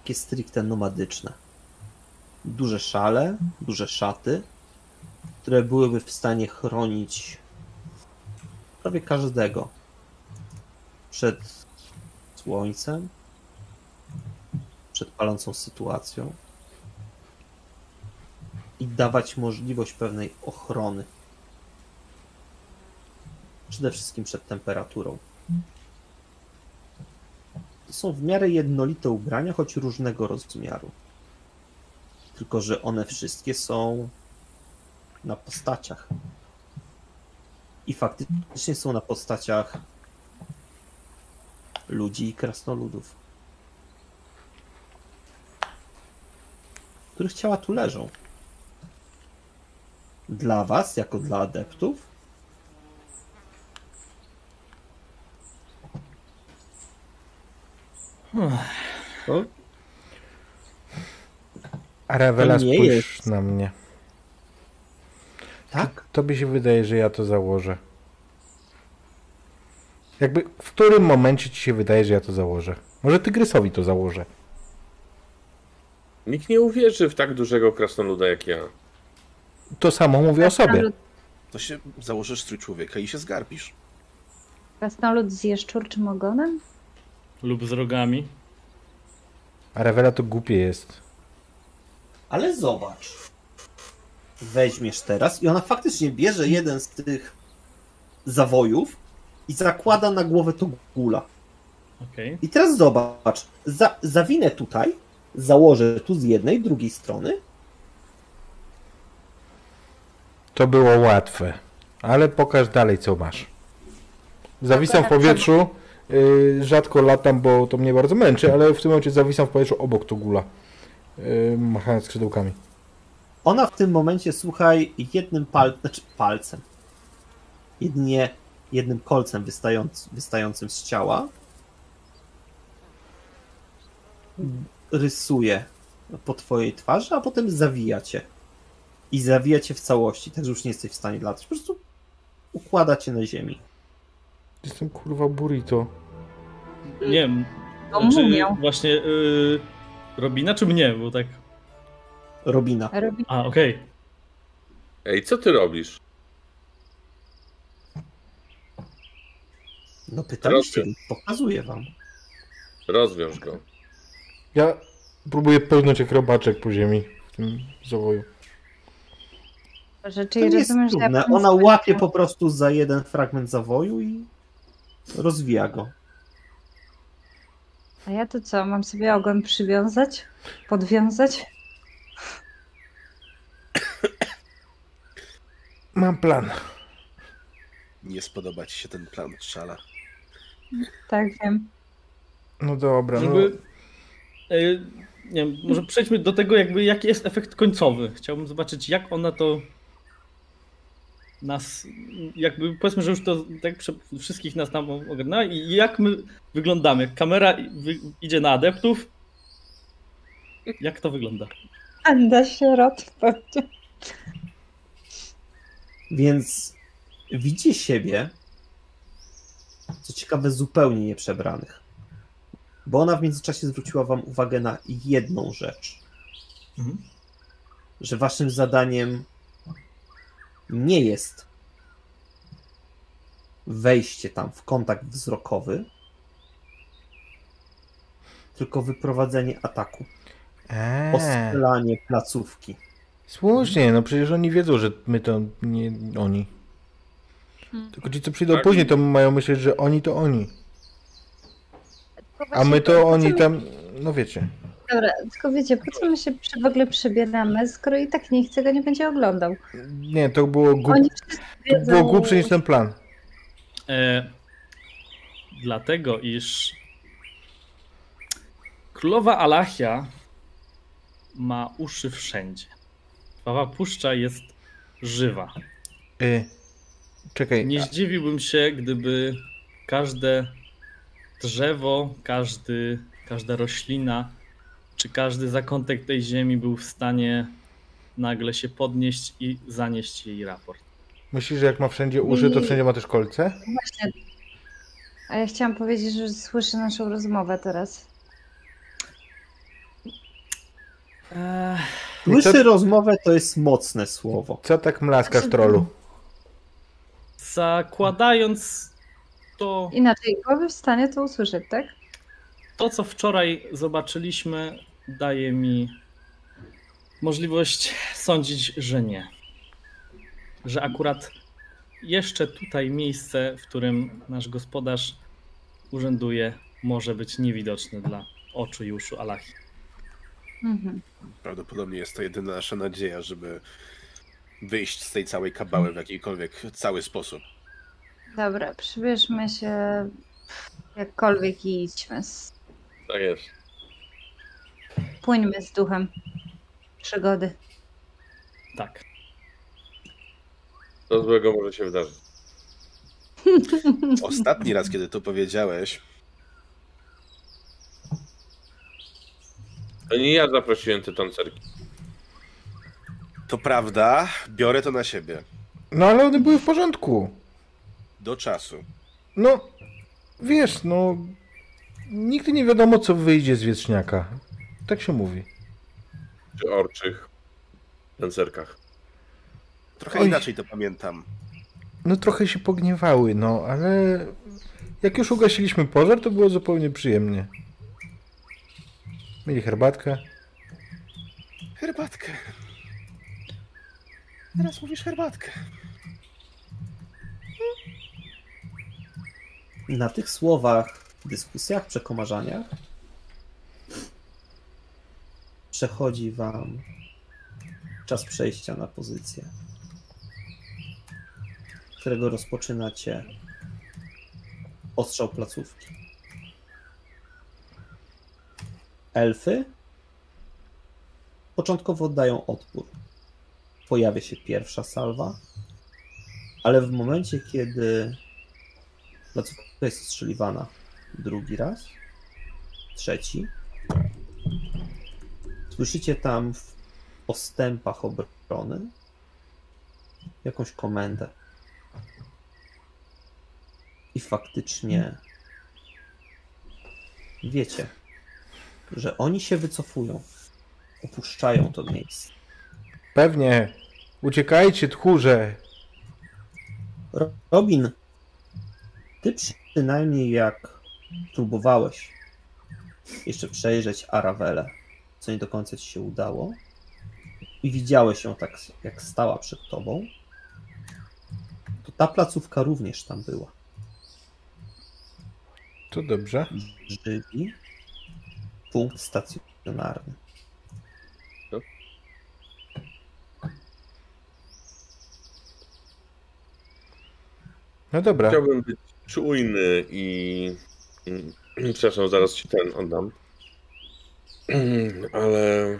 A: takie stricte nomadyczne. Duże szale, duże szaty, które byłyby w stanie chronić prawie każdego przed słońcem, przed palącą sytuacją i dawać możliwość pewnej ochrony. Przede wszystkim przed temperaturą. To są w miarę jednolite ubrania, choć różnego rozmiaru. Tylko, że one wszystkie są na postaciach. I faktycznie są na postaciach ludzi i krasnoludów. Których ciała tu leżą dla was, jako dla adeptów. To nie
E: spójrz
A: jest-
E: na mnie.
A: tak?
E: Tobie się wydaje, że ja to założę. Jakby w którym momencie ci się wydaje, że ja to założę? Może Tygrysowi to założę.
D: Nikt nie uwierzy w tak dużego krasnoluda jak ja.
E: To samo mówię o sobie.
B: To się założysz strój człowieka i się zgarbisz.
F: krasnolud z jaszczurczym ogonem?
C: Lub z rogami.
E: Aravela to głupie jest.
A: Ale zobacz. Weźmiesz teraz i ona faktycznie bierze jeden z tych zawojów i zakłada na głowę to gula.
C: Okej.
A: I teraz zobacz. Za, zawinę tutaj, założę tu z jednej, drugiej strony.
E: To było łatwe. Ale pokaż dalej, co masz. Zawisam w powietrzu. Yy, rzadko latam, bo to mnie bardzo męczy, ale w tym momencie zawisam w powietrzu obok Togula. Yy, machając skrzydełkami.
A: Ona w tym momencie, słuchaj, jednym pal, znaczy palcem, jedynie jednym kolcem wystając, wystającym z ciała, rysuje po twojej twarzy, a potem zawija cię. I zawija cię w całości, także już nie jesteś w stanie latać. Po prostu układa cię na ziemi.
E: Jestem kurwa burrito.
C: Nie wiem.
F: No
C: Czy
F: mumią.
C: właśnie y, Robina czy mnie? Bo tak.
A: Robina.
F: Robi...
C: A, okej.
D: Ej, co ty robisz?
A: No pytaliście,
D: Proszę.
A: więc pokazuję wam.
D: Rozwiąż go.
E: Ja próbuję pełnąć jak robaczek po ziemi w tym zawoju.
F: Że,
A: To
F: czyli
A: jest
F: rozumiem, że ja
A: trudne.
F: bym
A: Ona łapie po prostu za jeden fragment zawoju i rozwija go.
F: A ja to co, mam sobie ogon przywiązać? Podwiązać?
E: Mam plan.
B: Nie spodoba ci się ten plan strzala.
F: Tak, wiem.
E: No dobra, no.
C: Żeby. y, nie wiem, może przejdźmy do tego, jakby jaki jest efekt końcowy. Chciałbym zobaczyć, jak ona to nas, jakby powiedzmy, że już to tak wszystkich nas tam ogarnęła i jak my wyglądamy. Kamera idzie na adeptów, jak to wygląda?
F: Anda sierot pewnie.
A: Więc widzi siebie, co ciekawe, zupełnie nieprzebranych. Bo ona w międzyczasie zwróciła wam uwagę na jedną rzecz.
C: Mhm.
A: że waszym zadaniem nie jest wejście tam w kontakt wzrokowy, tylko wyprowadzenie ataku,
E: Eee,
A: ostrzelanie placówki.
E: słusznie, no przecież oni wiedzą, że my to nie oni.
F: Hmm.
E: Tylko ci, co przyjdą
D: Tak.
E: później, to mają myśleć, że oni to oni. A my to oni tam, no wiecie.
F: Dobra, tylko wiecie, po co my się przy- w ogóle przebieramy, skoro i tak nie chce go nie będzie oglądał.
E: Nie, to było, głup, to było głupsze niż ten plan.
C: E, dlatego, iż królowa Alachia ma uszy wszędzie. Krwawa puszcza jest żywa.
E: Y, czekaj,
C: Nie zdziwiłbym się, gdyby każde drzewo, każdy, każda roślina, czy każdy zakątek tej ziemi był w stanie nagle się podnieść i zanieść jej raport.
E: myślisz, że jak ma wszędzie uszy, to wszędzie ma też kolce?
F: Właśnie. A ja chciałam powiedzieć, że słyszę naszą rozmowę teraz.
C: Eee,
A: Słyszy rozmowę to jest mocne słowo.
E: Co tak mlaska w trolu?
C: zakładając to,
F: Inaczej, byłaby w stanie to usłyszeć, tak?
C: To, co wczoraj zobaczyliśmy, daje mi możliwość sądzić, że nie. Że akurat jeszcze tutaj miejsce, w którym nasz gospodarz urzęduje, może być niewidoczne dla oczu i uszu Alachi.
F: Mhm.
B: Prawdopodobnie jest to jedyna nasza nadzieja, żeby wyjść z tej całej kabały w jakikolwiek cały sposób.
F: Dobra, przybierzmy się jakkolwiek i idźmy.
D: Tak jest.
F: Płyńmy z duchem przygody.
C: Tak.
D: Co złego może się wydarzyć?
B: Ostatni raz, kiedy to powiedziałeś,
D: To nie ja zaprosiłem te tancerki.
B: to prawda, biorę to na siebie.
E: No ale one były w porządku.
B: Do czasu.
E: No, wiesz, no... Nigdy nie wiadomo, co wyjdzie z wietrzniaka. Tak się mówi.
D: Czy orczych tancerkach.
B: Trochę
E: Oj.
B: inaczej to pamiętam.
E: No trochę się pogniewały, no, ale... Jak już ugasiliśmy pożar, to było zupełnie przyjemnie. Mieli herbatkę.
B: Herbatkę. Teraz mówisz herbatkę.
A: Na tych słowach, dyskusjach, przekomarzaniach przechodzi wam czas przejścia na pozycję, którego rozpoczynacie ostrzał placówki. Elfy początkowo oddają odpór. Pojawia się pierwsza salwa, ale w momencie, kiedy placówka jest ostrzeliwana drugi raz, trzeci, słyszycie tam w postępach obrony jakąś komendę. I faktycznie wiecie, że oni się wycofują, opuszczają to miejsce.
E: Pewnie. Uciekajcie, tchórze.
A: Ro- Robin, ty przynajmniej jak próbowałeś jeszcze przejrzeć Arawelę, co nie do końca ci się udało, i widziałeś ją tak, jak stała przed tobą, to ta placówka również tam była.
E: To dobrze.
A: Żywi punkt stacjonarny.
E: No dobra.
D: Chciałbym być czujny i... i- Przepraszam, zaraz ci ten oddam. Ale...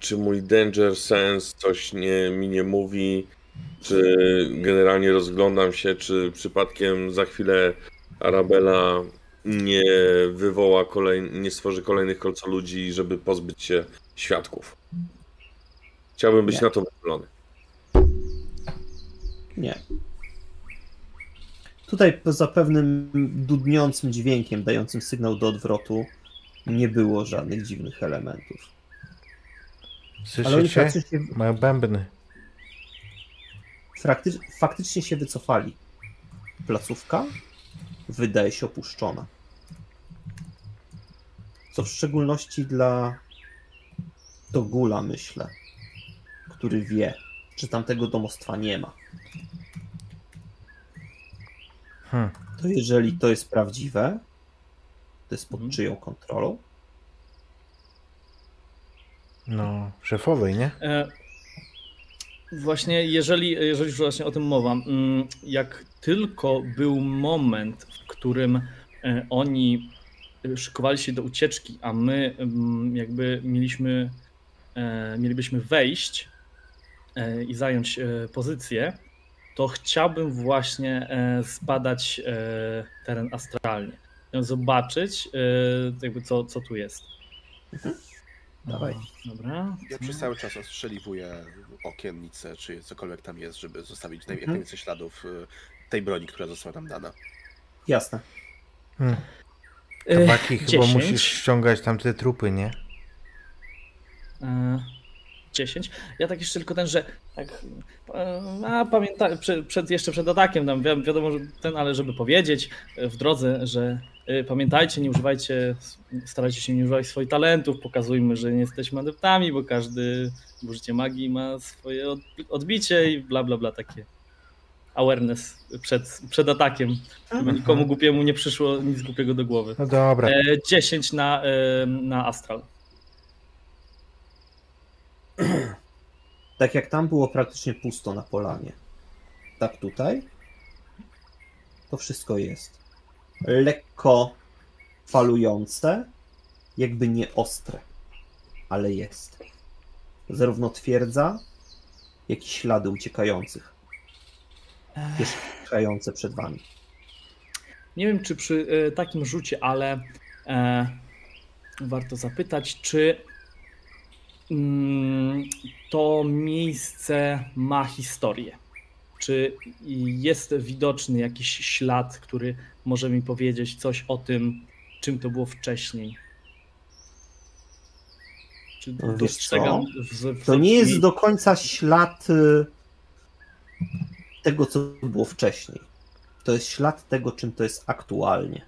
D: Czy mój danger sense coś nie, mi nie mówi? Czy generalnie rozglądam się, czy przypadkiem za chwilę Arabella nie wywoła kolej, nie stworzy kolejnych kolcoludzi, żeby pozbyć się świadków? Chciałbym być
A: Nie.
D: na to wychylony.
A: Nie. Tutaj poza pewnym dudniącym dźwiękiem, dającym sygnał do odwrotu, nie było żadnych dziwnych elementów.
E: Słyszycie?
A: faktycznie,
E: Mają bębny.
A: fakty, faktycznie się wycofali. Placówka wydaje się opuszczona. Co w szczególności dla Togula, myślę, który wie, że tamtego domostwa nie ma.
E: Hmm.
A: To jeżeli to jest prawdziwe, to jest pod
C: Mhm.
A: czyją kontrolą?
E: No, szefowej, nie?
C: E, Właśnie, jeżeli, jeżeli już właśnie o tym mowa, mm, jak tylko był moment, w którym e, oni szykowali się do ucieczki, a my mm, jakby mieliśmy, e, mielibyśmy wejść e, i zająć e, pozycję, to chciałbym właśnie e, zbadać e, teren astralnie. Zobaczyć, e, jakby co, co tu jest.
A: Dawaj.
C: Dobra.
B: Ja przez cały czas ostrzeliwuję okiennice, czy cokolwiek tam jest, żeby zostawić naj- jak
A: Mhm.
B: najwięcej śladów tej broni, która została nam dana.
A: Jasne.
E: Hmm. Tabaki, chyba
C: 10.
E: musisz ściągać tam te trupy, nie?
C: E, 10. Ja tak jeszcze tylko ten, że tak, e, a pamięta, przed, jeszcze przed atakiem tam wi- wiadomo, że ten, ale żeby powiedzieć e, w drodze, że e, pamiętajcie, nie używajcie, starajcie się nie używać swoich talentów, pokazujmy, że nie jesteśmy adeptami, bo każdy użycie magii ma swoje od- odbicie i bla bla bla takie awareness przed, przed atakiem, żeby nikomu głupiemu nie przyszło nic głupiego do głowy.
E: No dobra.
C: E, 10 na, na astral.
A: Tak jak tam było praktycznie pusto na polanie, tak tutaj to wszystko jest lekko falujące, jakby nie ostre, ale jest. Zarówno twierdza, jak i ślady uciekających, pierzchające przed wami.
C: Nie wiem, czy przy e, takim rzucie, ale e, warto zapytać, czy to miejsce ma historię. Czy jest widoczny jakiś ślad, który może mi powiedzieć coś o tym, czym to było wcześniej? Czy
A: No
C: dostrzegam w, w
A: To nie jest do końca ślad y, tego, co było wcześniej. To jest ślad tego, czym to jest aktualnie.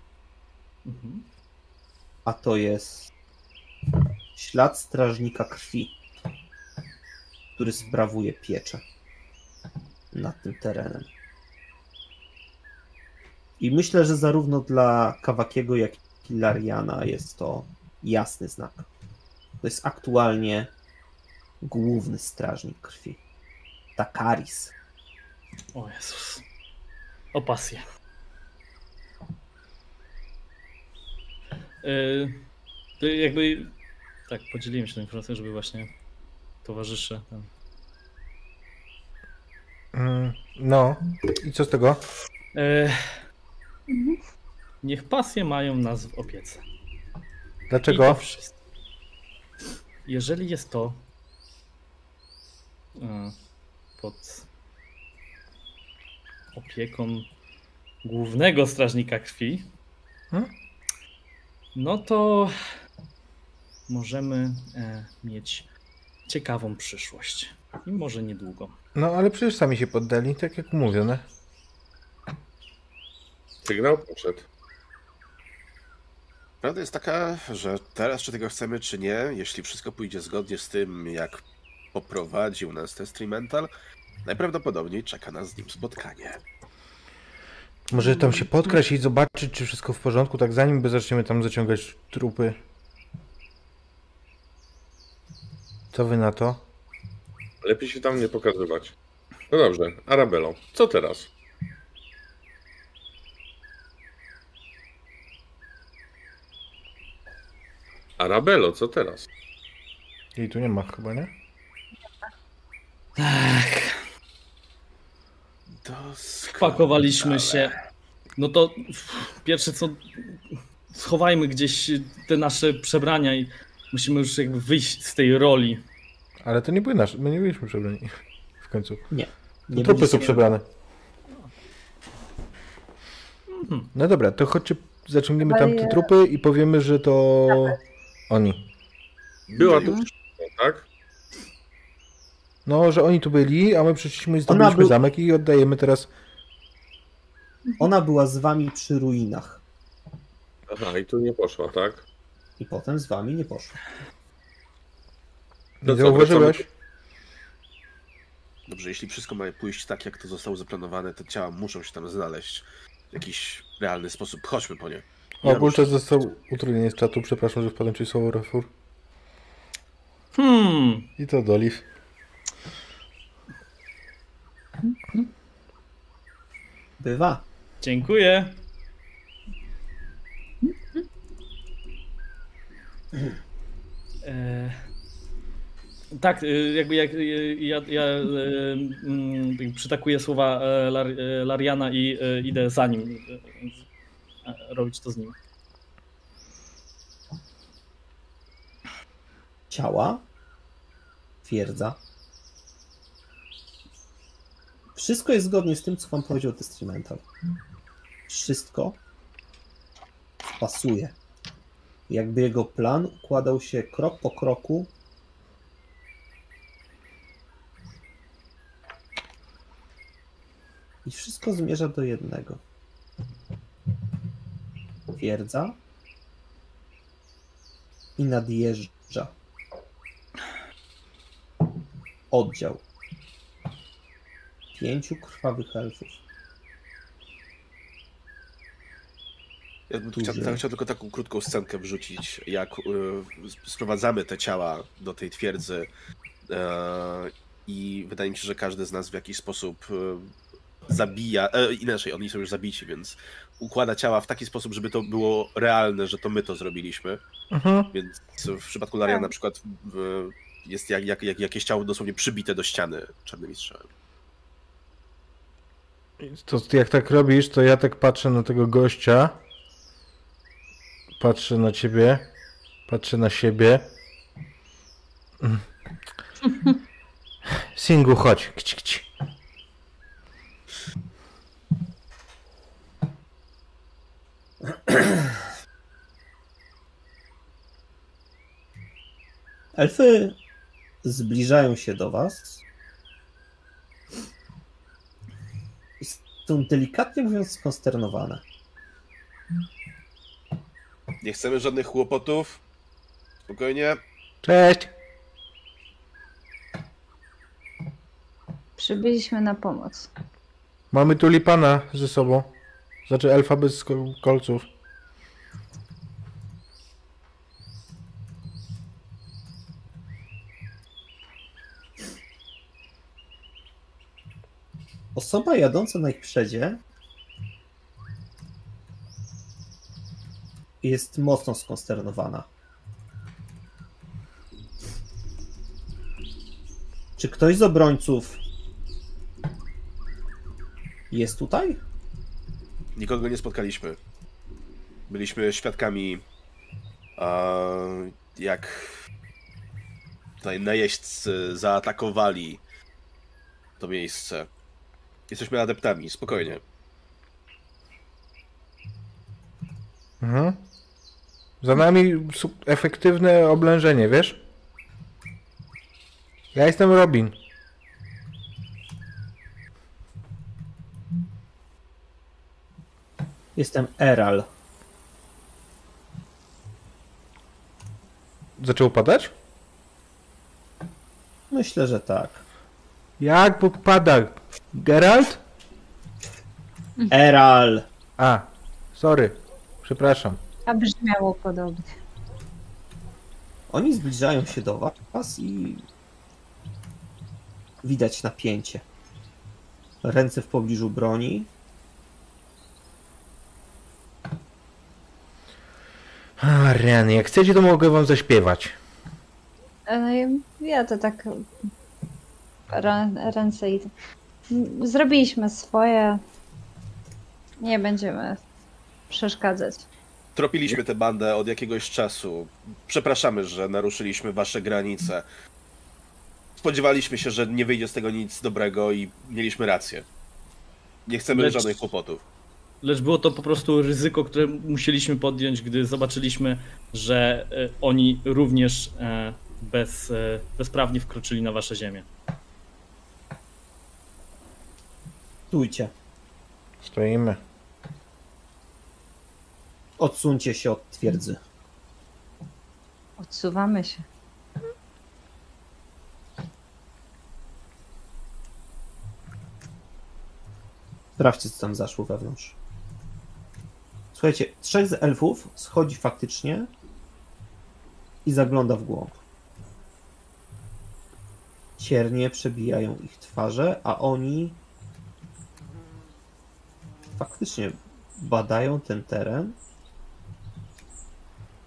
C: Mhm.
A: a to jest ślad strażnika krwi, który sprawuje pieczę nad tym terenem. I myślę, że zarówno dla Kawakiego, jak i Lariana jest to jasny znak. To jest aktualnie główny strażnik krwi. Takaris.
C: O Jezus. O pasję. Yy, to jakby tak, podzieliłem się tą informacją, żeby właśnie towarzysze tam.
E: Mm, No, i co z tego?
C: Yy, niech pasje mają nas w opiece. I to
E: Dlaczego?
C: wszystko. Jeżeli jest to e, pod opieką głównego strażnika krwi,
E: Hmm?
C: no to możemy e, mieć ciekawą przyszłość. I może niedługo.
E: No, ale przecież sami się poddali, tak jak mówione.
D: Sygnał poszedł.
B: Prawda jest taka, że teraz, czy tego chcemy, czy nie, jeśli wszystko pójdzie zgodnie z tym, jak poprowadził nas test Mental, najprawdopodobniej czeka nas z nim spotkanie.
E: Może tam się podkraść i zobaczyć, czy wszystko w porządku, tak zanim by zaczniemy tam zaciągać trupy. Co wy na to?
D: Lepiej się tam nie pokazywać. No dobrze, Arabelo, co teraz? Arabelo, co teraz?
E: Jej tu nie ma chyba, nie?
C: Tak,
B: Doskonale.
C: pakowaliśmy się. No to pierwsze co, schowajmy gdzieś te nasze przebrania i musimy już jakby wyjść z tej roli.
E: Ale to nie były nasze, my nie byliśmy przebrani. W końcu.
A: Nie.
E: To
A: Nie
E: trupy są przebrane.
C: Mhm.
E: No dobra, to chodźcie, zaciągniemy tam te trupy i powiemy, że to oni.
D: Była tu tak?
E: No, że oni tu byli, a my przyszliśmy i zdobyliśmy
A: był-
E: zamek i oddajemy teraz.
A: Ona była z wami przy ruinach
D: Aha, i tu nie poszła, tak?
A: I potem z wami nie poszła.
D: No
E: Nie
D: co,
E: zauważyłeś?
D: wracamy-
B: Dobrze, jeśli wszystko ma pójść tak, jak to zostało zaplanowane, to ciała muszą się tam znaleźć w jakiś realny sposób. Chodźmy po nie.
E: O, Bulczas został utrudniony z czatu, przepraszam, że wpadłem ci słowo refur.
C: Hmm.
E: I to Doliv.
A: Bywa.
C: Dziękuję. E, tak, y, jakby jak y, ja, ja mm, przytakuję słowa e, Lar, e, Lariana i e, idę za nim. e, e, Robić to z nim.
A: Ciała. Twierdza. Wszystko jest zgodnie z tym, co wam powiedział Testrimental. Wszystko pasuje. Jakby jego plan układał się krok po kroku. I wszystko zmierza do jednego. Twierdza i nadjeżdża. Oddział. Pięciu krwawych elfów.
B: Ja bym chciał, tak, chciał tylko taką krótką scenkę wrzucić, jak y, sprowadzamy te ciała do tej twierdzy e, i wydaje mi się, że każdy z nas w jakiś sposób e, zabija, e, inaczej, oni są już zabici, więc układa ciała w taki sposób, żeby to było realne, że to my to zrobiliśmy,
E: Mhm.
B: więc w przypadku Lariana
F: Tak.
B: na przykład w, jest jak, jak, jak jakieś ciało dosłownie przybite do ściany czarnymi strzałami.
E: To jak tak robisz, to ja tak patrzę na tego gościa. Patrzę na ciebie. Patrzę na siebie. Mm. Singu, chodź.
A: Elfy zbliżają się do was. Są delikatnie mówiąc skonsternowane.
B: Nie chcemy żadnych kłopotów. Spokojnie.
E: Cześć.
F: Przybyliśmy na pomoc.
E: Mamy tulipana ze sobą. Znaczy elfa bez ko- kolców.
A: Osoba jadąca na ich przedzie jest mocno skonsternowana. Czy ktoś z obrońców jest tutaj?
B: Nikogo nie spotkaliśmy. Byliśmy świadkami, a, jak tutaj najeźdźcy zaatakowali to miejsce. Jesteśmy adeptami, spokojnie.
E: Mhm. Za nami efektywne oblężenie, wiesz? Ja jestem Robin.
A: Jestem Eral.
E: Zaczęło padać?
A: Myślę, że tak.
E: Jak Bóg pada? Geralt?
A: Eral!
E: A, sorry. Przepraszam.
F: A brzmiało podobnie.
A: Oni zbliżają się do was i widać napięcie. Ręce w pobliżu broni.
E: A, rany, jak chcecie, to mogę wam zaśpiewać.
F: E, Ja to tak rę- ręce i zrobiliśmy swoje. Nie będziemy przeszkadzać.
B: Tropiliśmy tę bandę od jakiegoś czasu. Przepraszamy, że naruszyliśmy wasze granice. Spodziewaliśmy się, że nie wyjdzie z tego nic dobrego i mieliśmy rację. Nie chcemy
C: Lecz...
B: żadnych kłopotów.
C: Lecz było to po prostu ryzyko, które musieliśmy podjąć, gdy zobaczyliśmy, że e, oni również e, bez, e, bezprawnie wkroczyli na wasze ziemię.
A: Stójcie.
E: Stoimy.
A: Odsuńcie się od twierdzy.
F: Odsuwamy się.
A: Sprawdźcie, co tam zaszło wewnątrz. Słuchajcie, trzech z elfów schodzi faktycznie i zagląda w głąb. Ciernie przebijają ich twarze, a oni faktycznie badają ten teren.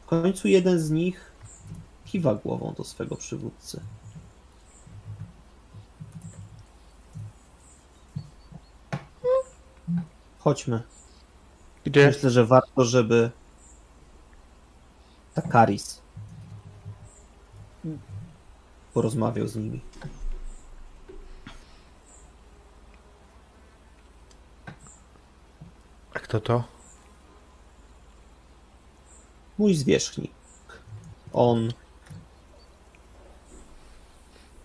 A: W końcu jeden z nich kiwa głową do swego przywódcy. Chodźmy.
E: Gdzie?
A: Myślę, że warto, żeby Takaris porozmawiał z nimi.
E: A kto to?
A: Mój zwierzchnik. On.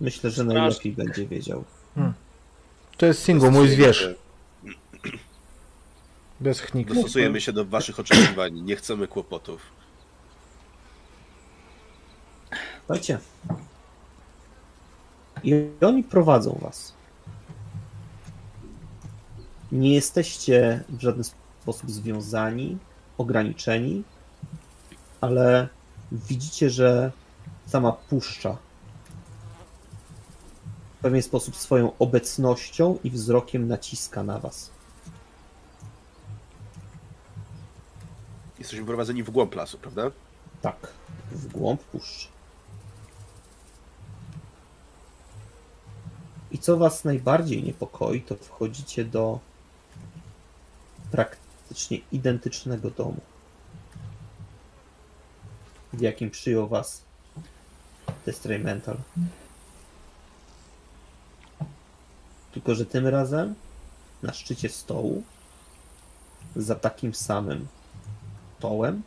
A: Myślę, że najlepiej będzie wiedział.
E: To jest single, mój zwierz. Bez chniku.
B: Dostosujemy się do waszych oczekiwań. Nie chcemy kłopotów.
A: Słuchajcie. I oni prowadzą was. Nie jesteście w żaden sposób związani, ograniczeni, ale widzicie, że sama puszcza w pewien sposób swoją obecnością i wzrokiem naciska na was.
B: Jesteśmy prowadzeni w głąb lasu, prawda?
A: Tak, w głąb puszczy. I co was najbardziej niepokoi, to wchodzicie do praktycznie identycznego domu, w jakim przyjął was Destray Mental. Tylko, że tym razem na szczycie stołu za takim samym stołem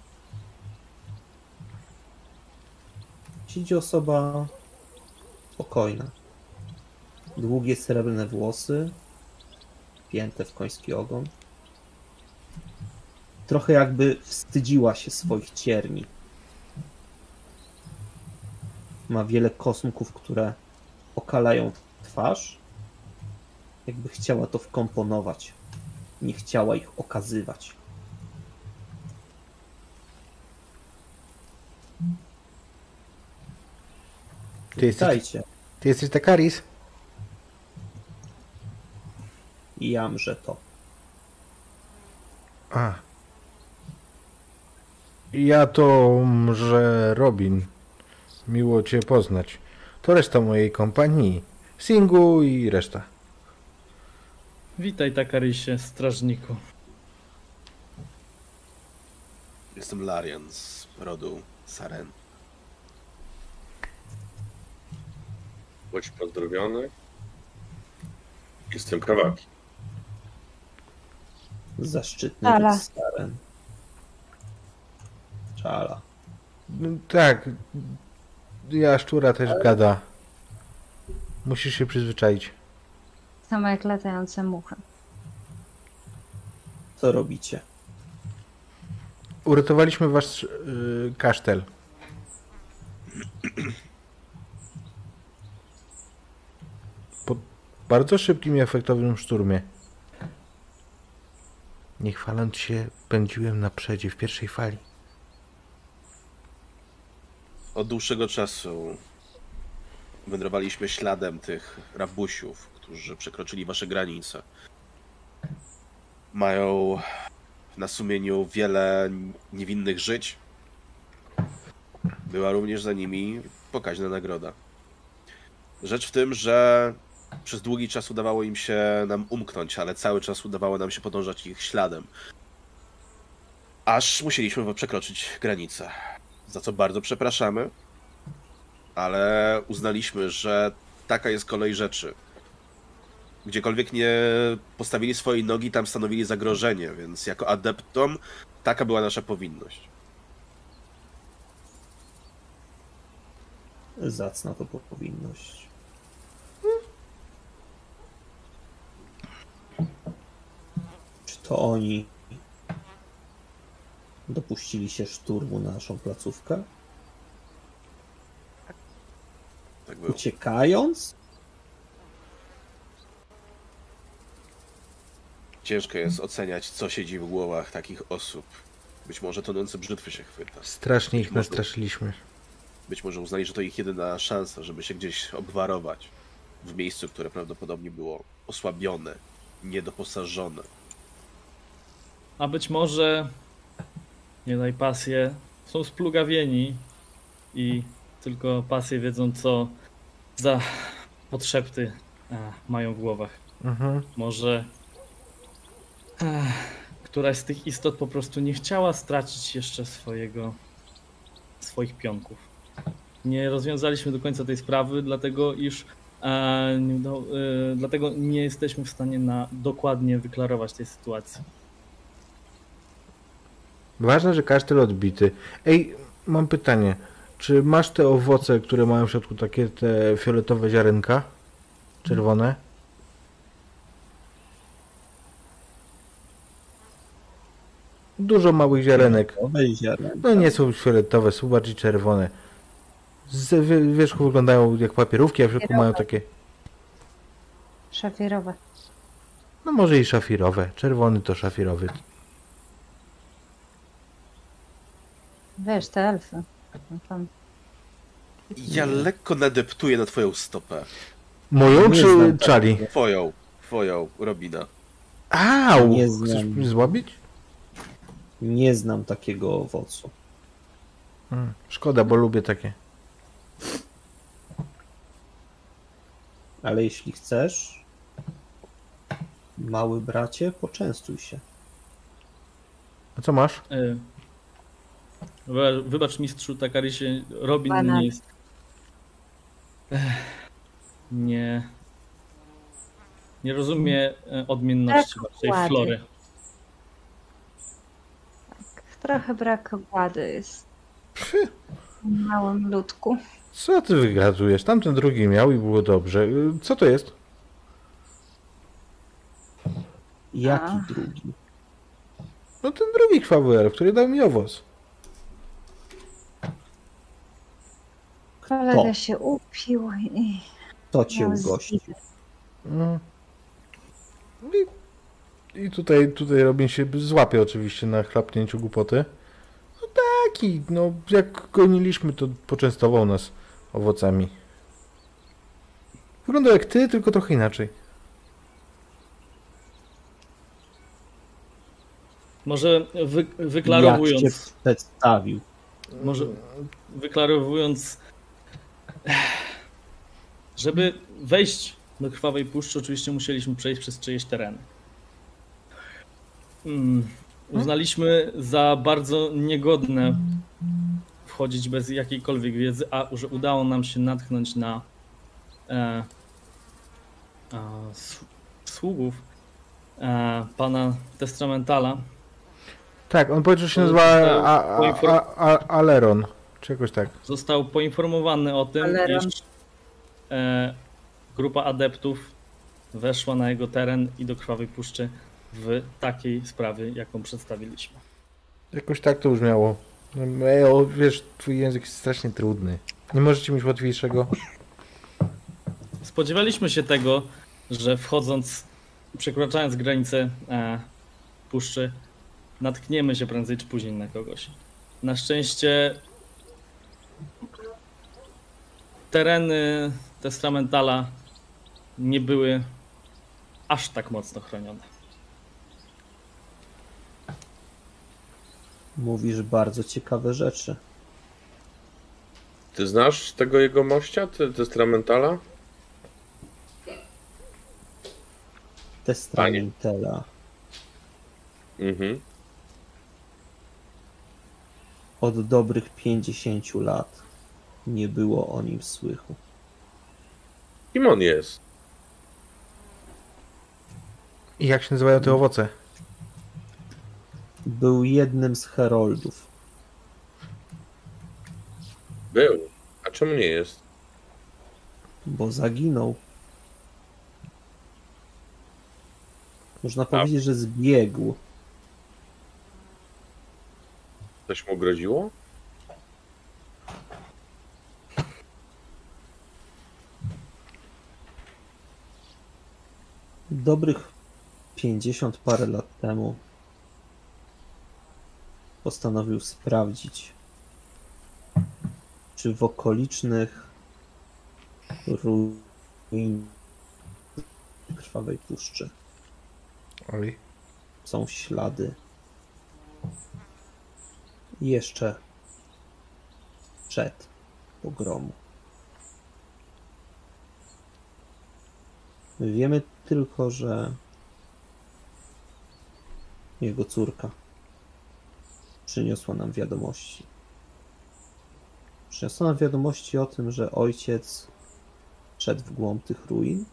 A: siedzi osoba spokojna. Długie srebrne włosy, pięte w koński ogon. Trochę jakby wstydziła się swoich cierni. Ma wiele kosmków, które okalają twarz. Jakby chciała to wkomponować. Nie chciała ich okazywać.
E: Ty jesteś,
A: Witajcie.
E: ty jesteś Takaris?
A: Jamże to.
E: A. Ja to, że Robin. Miło cię poznać. To reszta mojej kompanii. Singu i reszta.
C: Witaj, Takarisie, strażniku.
B: Jestem Larian z rodu Saren.
D: Bądź pozdrowiony. Jestem Kawaki.
A: Zaszczytny
F: Czala.
A: być starem. Czala.
E: No, tak. Ja szczura też gada. Musisz się przyzwyczaić.
F: Samo jak latające muchy.
A: Co robicie?
E: Uratowaliśmy wasz yy, kasztel. Po bardzo szybkim i efektownym szturmie. Nie chwaląc się, pędziłem na przedzie w pierwszej fali.
B: Od dłuższego czasu wędrowaliśmy śladem tych rabusiów, którzy przekroczyli wasze granice. Mają na sumieniu wiele niewinnych żyć. Była również za nimi pokaźna nagroda. Rzecz w tym, że przez długi czas udawało im się nam umknąć, ale cały czas udawało nam się podążać ich śladem. Aż musieliśmy przekroczyć granicę. Za co bardzo przepraszamy, ale uznaliśmy, że taka jest kolej rzeczy. Gdziekolwiek nie postawili swojej nogi, tam stanowili zagrożenie, więc jako adeptom taka była nasza powinność.
A: Zacna to powinność. To oni dopuścili się szturmu na naszą placówkę,
B: Tak było.
A: uciekając.
B: Ciężko jest oceniać, co siedzi w głowach takich osób. Być może tonący brzytwy się chwyta.
E: Strasznie ich
B: Można.
E: nastraszyliśmy.
B: Być może uznali, że to ich jedyna szansa, żeby się gdzieś obwarować. W miejscu, które prawdopodobnie było osłabione, niedoposażone.
C: A być może, nie daj pasję, są splugawieni i tylko pasje wiedzą, co za podszepty e, mają w głowach.
E: Mhm.
C: Może e, któraś z tych istot po prostu nie chciała stracić jeszcze swojego, swoich pionków. Nie rozwiązaliśmy do końca tej sprawy, dlatego iż e, nie udało, e, dlatego nie jesteśmy w stanie na dokładnie wyklarować tej sytuacji.
E: Ważne, że kasztel odbity. Ej, mam pytanie. Czy masz te owoce, które mają w środku takie te fioletowe ziarenka? Czerwone? Dużo małych ziarenek. No nie są fioletowe, są bardziej czerwone. Z wi- wierzchu wyglądają jak papierówki, a w środku mają takie,
F: Szafirowe.
E: no może i szafirowe. Czerwony to szafirowy.
F: Wiesz, te elfy. No Tam
B: Ja lekko nadeptuję na twoją stopę.
E: Moją
A: Nie
E: czy
A: znam
E: czali?
B: Twoją, twoją, Robina.
E: Au!
A: Nie
E: Chcesz
A: znam.
E: mnie złabić?
A: Nie znam takiego owocu.
E: Mm, Szkoda, bo lubię takie.
A: Ale jeśli chcesz, mały bracie, poczęstuj się.
E: A co masz?
C: Wy- Wybacz mistrzu Takarisie, Robin
F: Banan.
C: nie jest... Ech, Nie... Nie rozumie e, odmienności
F: Tak,
C: waszej flory.
F: trochę brak władzy jest. W małym ludku.
E: Co ty wygadujesz? Tamten drugi miał i było dobrze. Y, Co to jest?
A: Jaki
F: A.
A: drugi?
E: No ten drugi krwawy elf, który dał mi owoc.
F: Kolega
A: To.
F: się upił i
A: To cię
F: miał
A: ugości.
F: zimę.
E: No. I, I tutaj, tutaj Robin się złapie oczywiście na chlapnięciu głupoty. No taki, no jak goniliśmy, to poczęstował nas owocami. Wygląda jak ty, tylko trochę inaczej.
C: Może wy,
A: Jak cię
C: wyklarowując,
A: przedstawił?
C: może wyklarowując, żeby wejść do Krwawej Puszczy, oczywiście musieliśmy przejść przez czyjeś tereny. Mm, Uznaliśmy za bardzo niegodne wchodzić bez jakiejkolwiek wiedzy, a że udało nam się natknąć na e, s- sługów e, pana Testamentala,
E: Tak, on powiedział, że się nazywa a, a, a, Aleron, czy jakoś tak.
C: został poinformowany o tym,
F: Aleron.
C: iż e, grupa adeptów weszła na jego teren i do Krwawej Puszczy w takiej sprawie, jaką przedstawiliśmy.
E: Jakoś tak to brzmiało. No, Ej, o, wiesz, twój język jest strasznie trudny. Nie możecie mieć łatwiejszego?
C: Spodziewaliśmy się tego, że wchodząc, przekraczając granicę e, puszczy, natkniemy się prędzej czy później na kogoś. Na szczęście tereny Testamentala nie były aż tak mocno chronione.
A: Mówisz bardzo ciekawe rzeczy.
D: Ty znasz tego jego mościa, ty, Testramentala?
A: Testramentela.
D: Mhm.
A: Od dobrych 50 lat nie było o nim słychu.
D: Kim on jest?
E: I jak się nazywają te owoce?
A: Był jednym z heroldów.
D: Był. A czemu nie jest?
A: bo zaginął. Można powiedzieć, że zbiegł.
D: Coś mu groziło?
A: Dobrych 50 parę lat temu postanowił sprawdzić, czy w okolicznych ruin krwawej puszczy
E: Oj.
A: są ślady jeszcze przed pogromu. Wiemy tylko, że jego córka przyniosła nam wiadomości. Przyniosła nam wiadomości o tym, że ojciec szedł w głąb tych ruin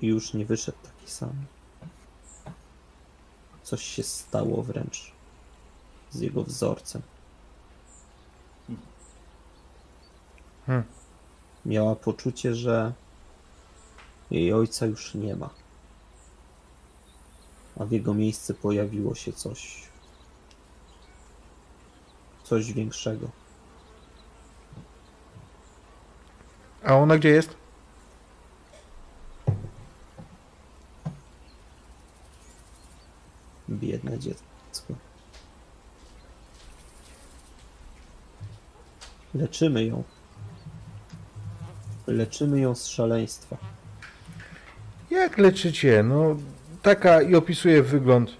A: i już nie wyszedł taki sam. Coś się stało wręcz z jego wzorcem.
E: Hmm.
A: Miała poczucie, że jej ojca już nie ma. A w jego miejsce pojawiło się coś. Coś większego.
E: A ona gdzie jest?
A: Biedne dziecko. Leczymy ją. Leczymy ją z szaleństwa.
E: Jak leczycie? No, taka i opisuje wygląd.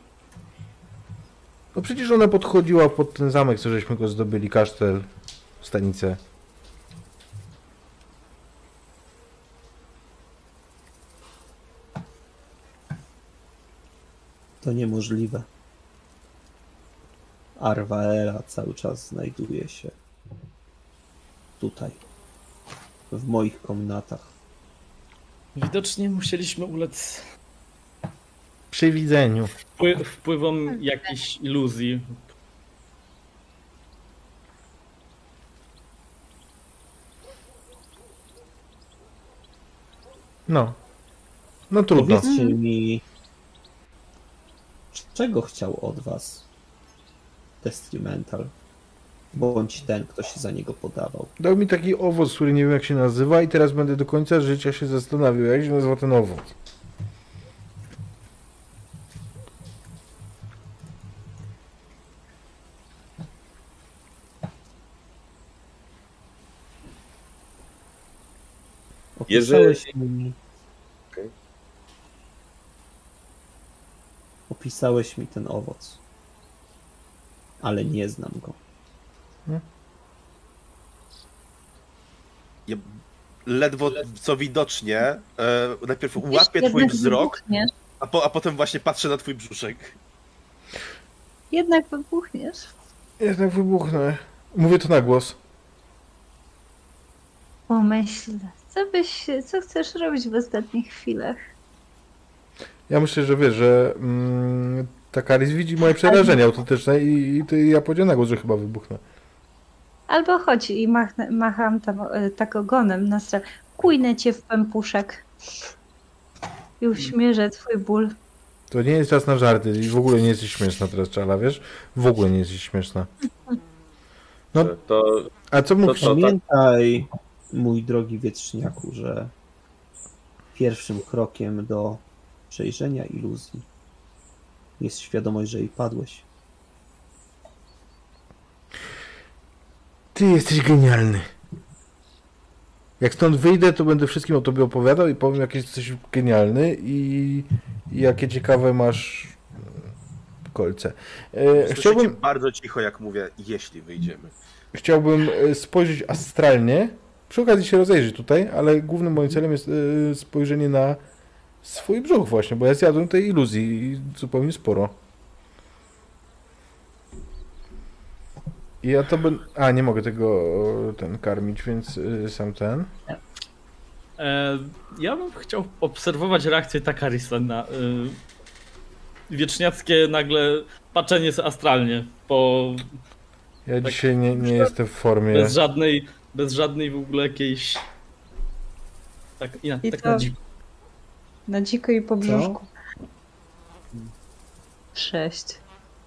E: No przecież ona podchodziła pod ten zamek, co żeśmy go zdobyli, kasztel, stanicę.
A: To niemożliwe. Arwaela cały czas znajduje się tutaj, w moich komnatach.
C: Widocznie musieliśmy ulec
E: Przy widzeniu.
C: wpły- wpływom jakichś iluzji.
E: No. No trudno.
A: Powiedzcie mi, czego chciał od was Testamental? Bądź ten, kto się za niego podawał.
E: Dał mi taki owoc, który nie wiem jak się nazywa i teraz będę do końca życia się zastanawiał, jak się nazywa ten owoc.
A: Opisałeś mi. Opisałeś mi ten owoc. Ale nie znam go.
B: Ja ledwo co widocznie, e, najpierw łapię twój wzrok,
F: wybuchniesz.
B: a, po, a potem właśnie patrzę na twój brzuszek.
F: Jednak wybuchniesz.
E: Jednak wybuchnę. Mówię to na głos.
F: Pomyśl, co byś, co chcesz robić w ostatnich chwilach?
E: Ja myślę, że wiesz, że mm, ta Karis widzi moje przerażenie autentyczne i, i to ja powiedziałem na głos, że chyba wybuchnę.
F: Albo chodź i machnę, macham tam e, tak ogonem na stronę. Kujnę cię w pępuszek. I uśmierzę twój ból.
E: To nie jest czas na żarty i w ogóle nie jesteś śmieszna teraz, Czala, wiesz? W ogóle nie jesteś śmieszna. No,
D: To
E: a co mógł...
D: to co?
A: Pamiętaj, mój drogi wietrzniaku, że pierwszym krokiem do przejrzenia iluzji jest świadomość, że jej padłeś.
E: Ty jesteś genialny. Jak stąd wyjdę, to będę wszystkim o tobie opowiadał i powiem, jak jesteś genialny i, i jakie ciekawe masz e, kolce. E, chciałbym,
B: bardzo cicho, jak mówię, jeśli wyjdziemy.
E: chciałbym e, spojrzeć astralnie, przy okazji się rozejrzeć tutaj, ale głównym moim celem jest e, spojrzenie na swój brzuch właśnie, bo ja zjadłem tej iluzji zupełnie sporo. I ja to bym... A, nie mogę tego ten karmić, więc e, sam ten.
C: E, ja bym chciał obserwować reakcję Takarisa na y, wieczniackie nagle patrzenie astralnie, po,
E: Ja
C: Tak.
E: dzisiaj nie, nie jestem w formie.
C: bez żadnej, bez żadnej w ogóle jakiejś tak, ja,
F: I
C: tak
F: to-
C: na dziwo.
F: Na dziko i po brzuszku. Sześć.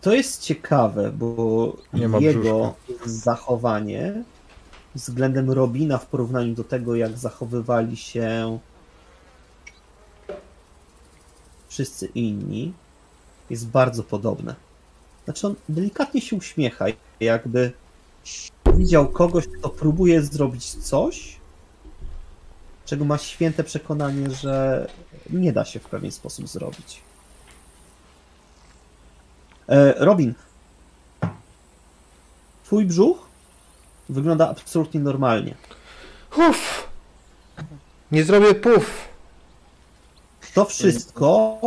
A: To jest ciekawe, bo jego zachowanie względem Robina w porównaniu do tego, jak zachowywali się wszyscy inni, jest bardzo podobne. Znaczy on delikatnie się uśmiecha, jakby widział kogoś, kto próbuje zrobić coś, czego ma święte przekonanie, że nie da się w pewien sposób zrobić. E, Robin, twój brzuch wygląda absolutnie normalnie.
E: Uff. Nie zrobię puf.
A: To wszystko,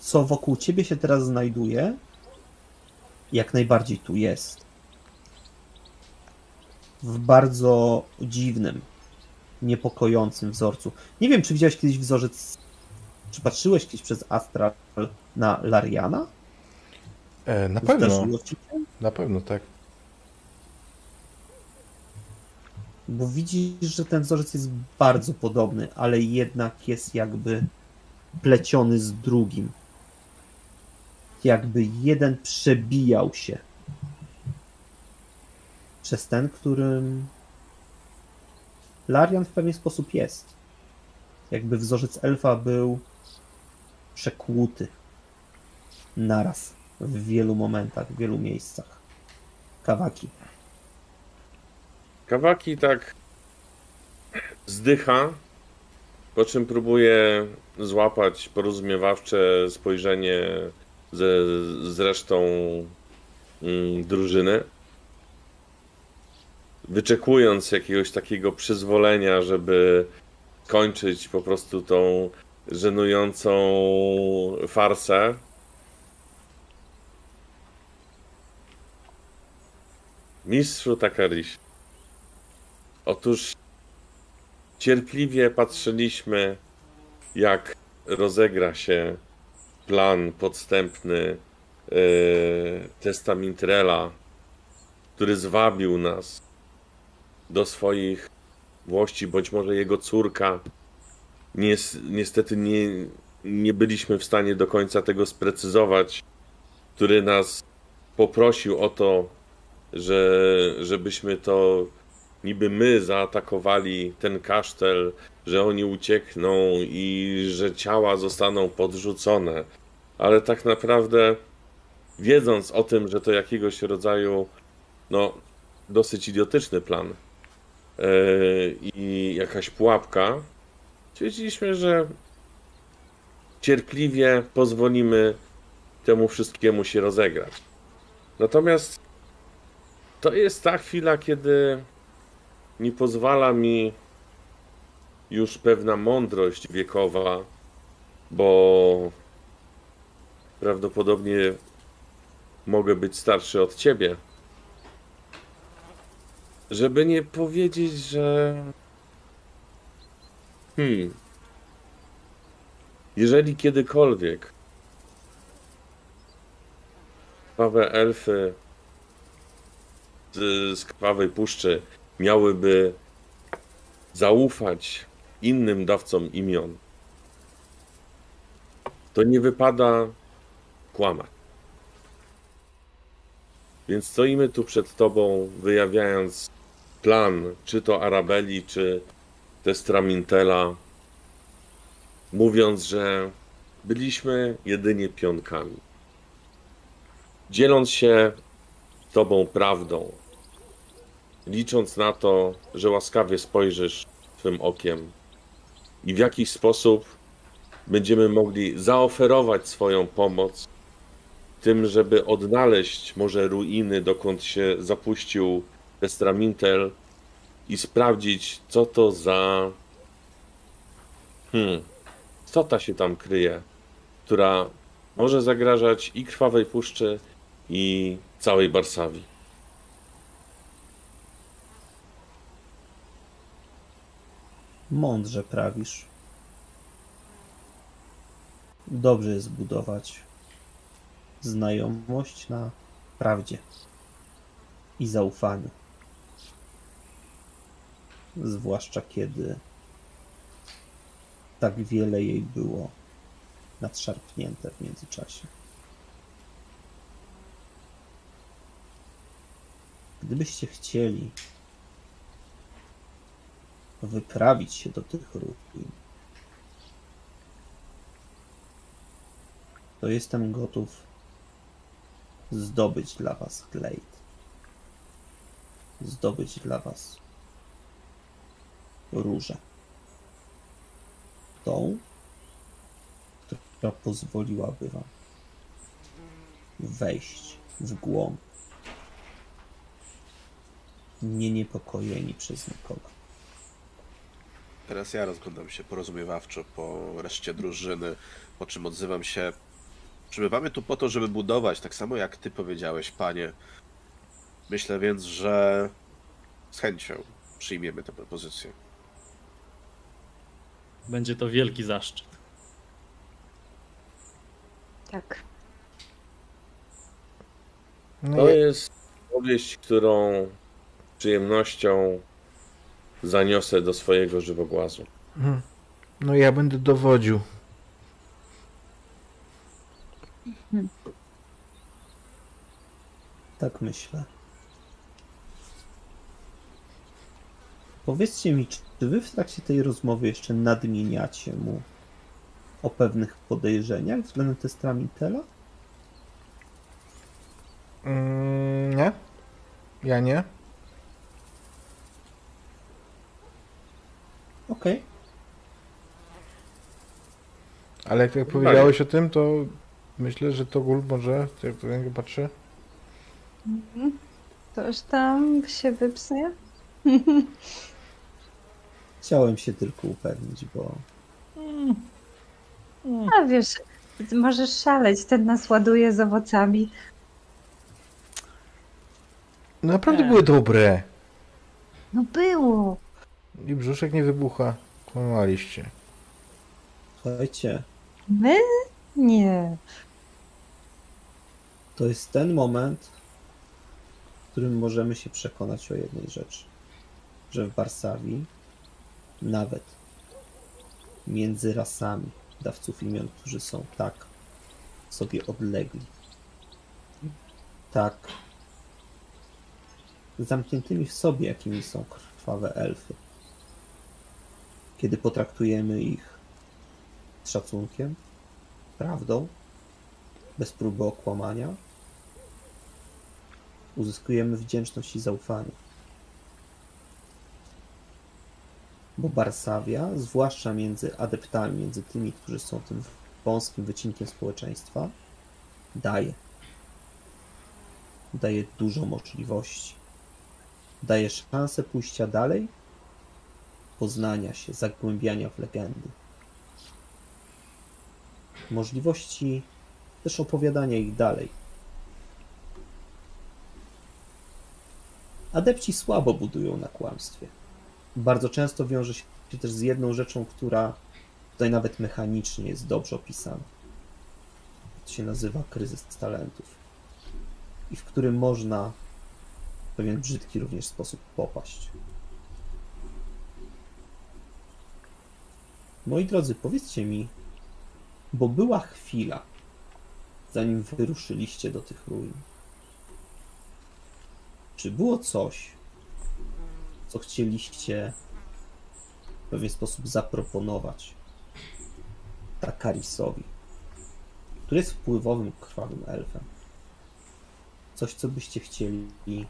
A: co wokół ciebie się teraz znajduje, jak najbardziej tu jest. W bardzo dziwnym, niepokojącym wzorcu. Nie wiem, czy widziałeś kiedyś wzorzec, czy patrzyłeś kiedyś przez astral na Lariana?
E: E, na pewno, na pewno tak.
A: Bo widzisz, że ten wzorzec jest bardzo podobny, ale jednak jest jakby pleciony z drugim. Jakby jeden przebijał się przez ten, którym Larian w pewien sposób jest. Jakby wzorzec elfa był przekłuty naraz w wielu momentach, w wielu miejscach. Kawaki.
D: Kawaki tak zdycha, po czym próbuje złapać porozumiewawcze spojrzenie ze, z resztą mm, drużyny. Wyczekując jakiegoś takiego przyzwolenia, żeby kończyć po prostu tą żenującą farsę. Mistrzu Takariś. Otóż cierpliwie patrzyliśmy, jak rozegra się plan podstępny e, Testamintrela, który zwabił nas do swoich włości, bądź może jego córka. Nies, niestety nie, nie byliśmy w stanie do końca tego sprecyzować, który nas poprosił o to, że, żebyśmy to niby my zaatakowali ten kasztel, że oni uciekną i że ciała zostaną podrzucone. Ale tak naprawdę, wiedząc o tym, że to jakiegoś rodzaju, no, dosyć idiotyczny plan yy, i jakaś pułapka, stwierdziliśmy, że cierpliwie pozwolimy temu wszystkiemu się rozegrać. Natomiast to jest ta chwila, kiedy nie pozwala mi już pewna mądrość wiekowa, bo prawdopodobnie mogę być starszy od ciebie. Żeby nie powiedzieć, że. Hmm. Jeżeli kiedykolwiek krwawe elfy z, z krwawej puszczy miałyby zaufać innym dawcom imion, to nie wypada kłamać. Więc stoimy tu przed tobą, wyjawiając plan, czy to Arabeli, czy Testramintela, mówiąc, że byliśmy jedynie pionkami. Dzieląc się tobą prawdą, licząc na to, że łaskawie spojrzysz swym okiem i w jakiś sposób będziemy mogli zaoferować swoją pomoc tym, żeby odnaleźć może ruiny, dokąd się zapuścił Testramintel i sprawdzić, co to za hmm, co ta się tam kryje, która może zagrażać i Krwawej Puszczy, i całej Barsawii.
A: Mądrze prawisz. Dobrze jest budować znajomość na prawdzie i zaufaniu. Zwłaszcza kiedy tak wiele jej było nadszarpnięte w międzyczasie. Gdybyście chcieli wyprawić się do tych ruin, to jestem gotów zdobyć dla was glejt. Zdobyć dla was różę. Tą, która pozwoliłaby wam wejść w głąb nie niepokojeni przez nikogo.
B: Teraz ja rozglądam się porozumiewawczo po reszcie drużyny, po czym odzywam się. Przybywamy tu po to, żeby budować, tak samo jak ty powiedziałeś, panie. Myślę więc, że z chęcią przyjmiemy tę propozycję.
C: Będzie to wielki zaszczyt.
F: Tak.
E: No
D: To jest powieść, którą z przyjemnością zaniosę do swojego żywogłazu.
E: Mhm. no ja będę dowodził.
A: Tak myślę. Powiedzcie mi, czy wy w trakcie tej rozmowy jeszcze nadmieniacie mu o pewnych podejrzeniach względem testra Mintela?
E: Mm, nie? Ja nie.
A: Okej.
E: Ale jak, jak powiedziałeś o tym, to myślę, że to gul może, jak to na niego patrzę.
F: To już tam się wypsuje?
A: Chciałem się tylko upewnić, bo
F: A wiesz, możesz szaleć, ten nas ładuje z owocami.
E: Naprawdę
C: Nie.
E: były dobre.
F: No było.
E: I brzuszek nie wybucha. Kłamaliście.
A: słuchajcie,
F: My? Nie.
A: to jest ten moment, w którym możemy się przekonać o jednej rzeczy. Że w Warsawii nawet między rasami dawców imion, którzy są tak sobie odlegli, tak zamkniętymi w sobie, jakimi są krwawe elfy. Kiedy potraktujemy ich z szacunkiem, prawdą, bez próby okłamania, uzyskujemy wdzięczność i zaufanie. Bo Barsawia, zwłaszcza między adeptami, między tymi, którzy są tym wąskim wycinkiem społeczeństwa, daje. Daje dużo możliwości. Daje szansę pójścia dalej, poznania się, zagłębiania w legendy. Możliwości też opowiadania ich dalej. Adepci słabo budują na kłamstwie. Bardzo często wiąże się też z jedną rzeczą, która tutaj nawet mechanicznie jest dobrze opisana. To się nazywa kryzys talentów. I w którym można w pewien brzydki również sposób popaść. Moi drodzy, powiedzcie mi, bo była chwila, zanim wyruszyliście do tych ruin. Czy było coś, co chcieliście w pewien sposób zaproponować Takarisowi, który jest wpływowym, krwawym elfem? Coś, co byście chcieli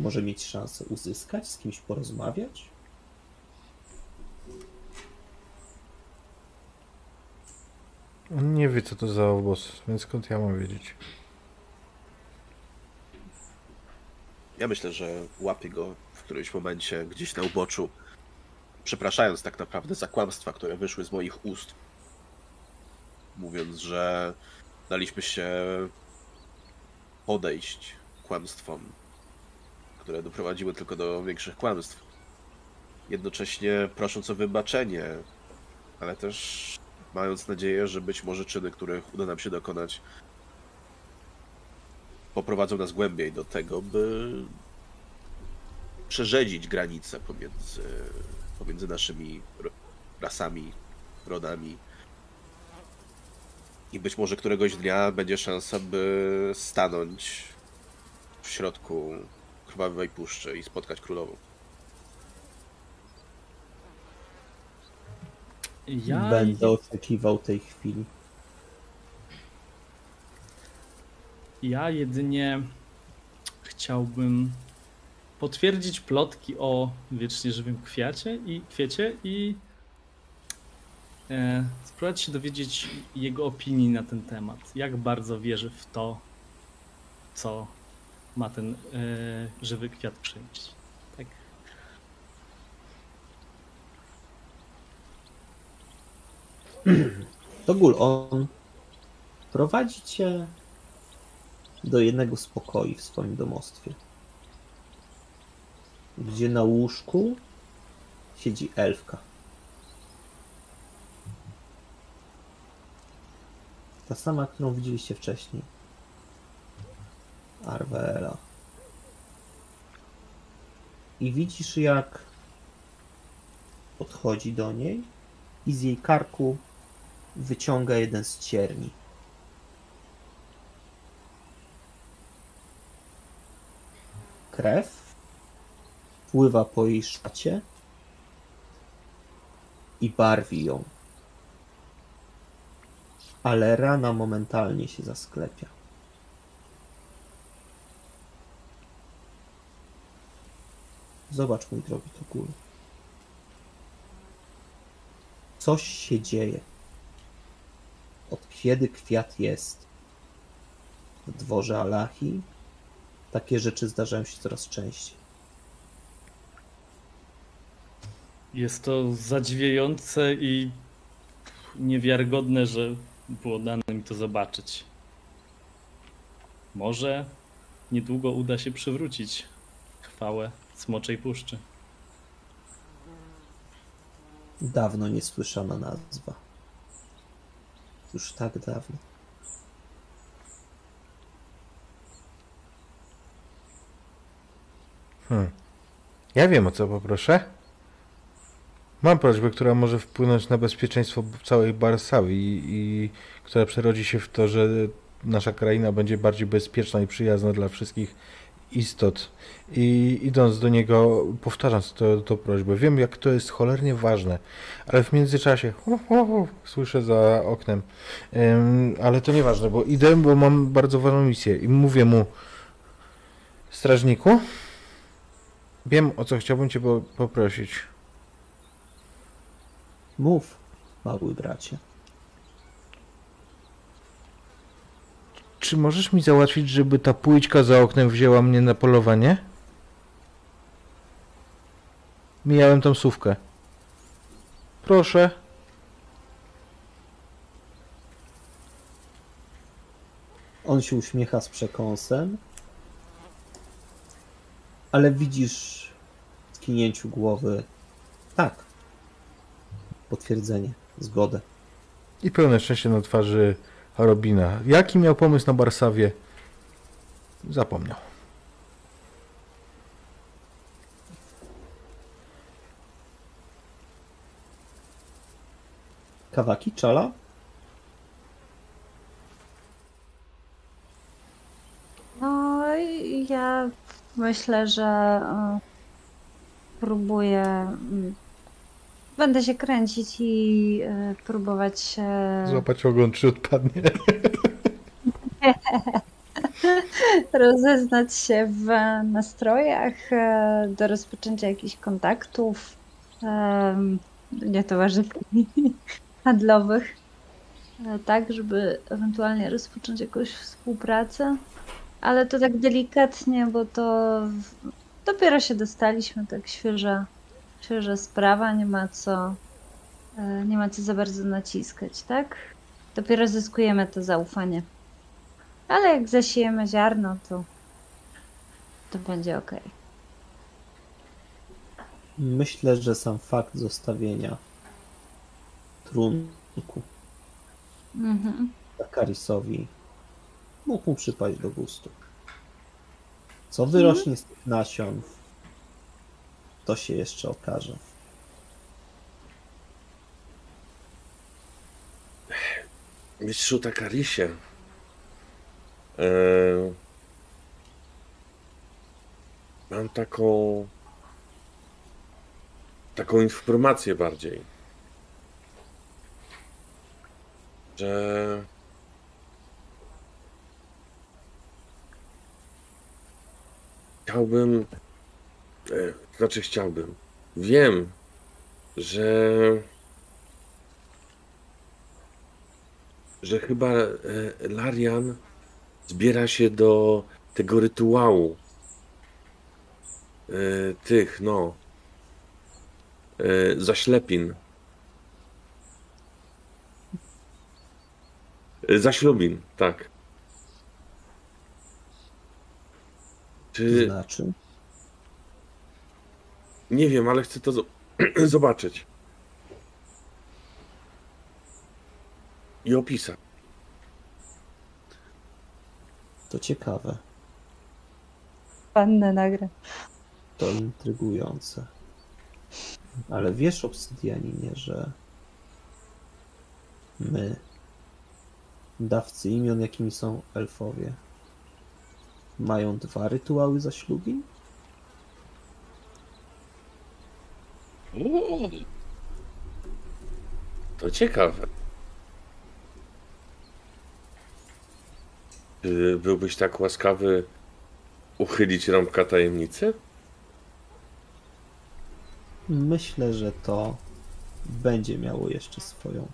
A: może mieć szansę uzyskać, z kimś porozmawiać?
E: On nie wie, co to za obóz, więc skąd ja mam wiedzieć?
B: Ja myślę, że łapię go w którymś momencie gdzieś na uboczu, przepraszając tak naprawdę za kłamstwa, które wyszły z moich ust. Mówiąc, że daliśmy się podejść kłamstwom, które doprowadziły tylko do większych kłamstw. Jednocześnie prosząc o wybaczenie, ale też mając nadzieję, że być może czyny, których uda nam się dokonać, poprowadzą nas głębiej do tego, by przerzedzić granice pomiędzy pomiędzy naszymi rasami, rodami. I być może któregoś dnia będzie szansa, by stanąć w środku krwawej puszczy i spotkać królową.
C: Ja
A: Będę oczekiwał tej chwili.
C: Ja jedynie chciałbym potwierdzić plotki o wiecznie żywym kwiacie i kwiecie i e, spróbować się dowiedzieć jego opinii na ten temat. Jak bardzo wierzy w to, co ma ten e, żywy kwiat przynieść. Tak.
A: To gól, on prowadzi cię do jednego z pokoi w swoim domostwie, gdzie na łóżku siedzi elfka. Ta sama, którą widzieliście wcześniej. Arwela. I widzisz, jak podchodzi do niej i z jej karku wyciąga jeden z cierni. Krew pływa po jej szacie i barwi ją. Ale rana momentalnie się zasklepia. Zobacz, mój drogi Togul. Coś się dzieje. Od kiedy kwiat jest w dworze Alachi, takie rzeczy zdarzają się coraz częściej.
C: Jest to zadziwiające i niewiarygodne, że było dane mi to zobaczyć. Może niedługo uda się przywrócić chwałę Smoczej Puszczy.
A: Dawno niesłyszana nazwa. Już tak dawno.
E: Hmm. Ja wiem o co poproszę. Mam prośbę, która może wpłynąć na bezpieczeństwo całej Barsawy i, i która przerodzi się w to, że nasza kraina będzie bardziej bezpieczna i przyjazna dla wszystkich istot. I idąc do niego, powtarzając to, to prośbę, wiem jak to jest cholernie ważne, ale w międzyczasie hu, hu, hu, słyszę za oknem. Ym, ale to nieważne, bo idę, bo mam bardzo ważną misję i mówię mu strażniku, wiem o co chciałbym cię po- poprosić.
A: Mów, mały bracie.
E: Czy możesz mi załatwić, żeby ta pójczka za oknem wzięła mnie na polowanie? Mijałem tą sówkę. Proszę.
A: On się uśmiecha z przekąsem, ale widzisz w skinięciu głowy tak. Potwierdzenie, zgodę.
E: I pełne szczęście na twarzy Robina. Jaki miał pomysł na Barsawie? Zapomniał.
A: Kawaki, czala?
F: No i ja myślę, że e, próbuję. Będę się kręcić i e, próbować się
E: Złapać ogon, czy odpadnie.
F: rozeznać się w nastrojach e, do rozpoczęcia jakichś kontaktów, nie towarzyskich, handlowych, e, tak, żeby ewentualnie rozpocząć jakąś współpracę. Ale to tak delikatnie, bo to dopiero się dostaliśmy, tak świeża, świeża sprawa, nie ma co, e, nie ma co za bardzo naciskać, tak? Dopiero zyskujemy to zaufanie. Ale jak zasiejemy ziarno, to, to będzie ok.
A: Myślę, że sam fakt zostawienia trunku
F: Mhm.
A: Zakarisowi mógł mu przypaść do gustu. Co wyrośnie z tych nasion, to się jeszcze okaże.
D: Mistrzu Takarisie, yy, e, mam taką taką informację bardziej, że chciałbym E, znaczy, chciałbym. Wiem, że. że chyba e, Larian zbiera się do tego rytuału. E, tych, no. Zaślepin. Zaślubin, tak. Czy.
A: Znaczy,
D: Nie wiem, ale chcę to zo- zobaczyć. I opisać.
A: to ciekawe,
F: Pannę nagra.
A: to intrygujące. Ale wiesz, Obsydianinie, że my, dawcy imion, jakimi są elfowie, mają dwa rytuały zaślubin?
D: Uuu. To ciekawe. Czy byłbyś tak łaskawy uchylić rąbka tajemnicy?
A: Myślę, że to będzie miało jeszcze swoją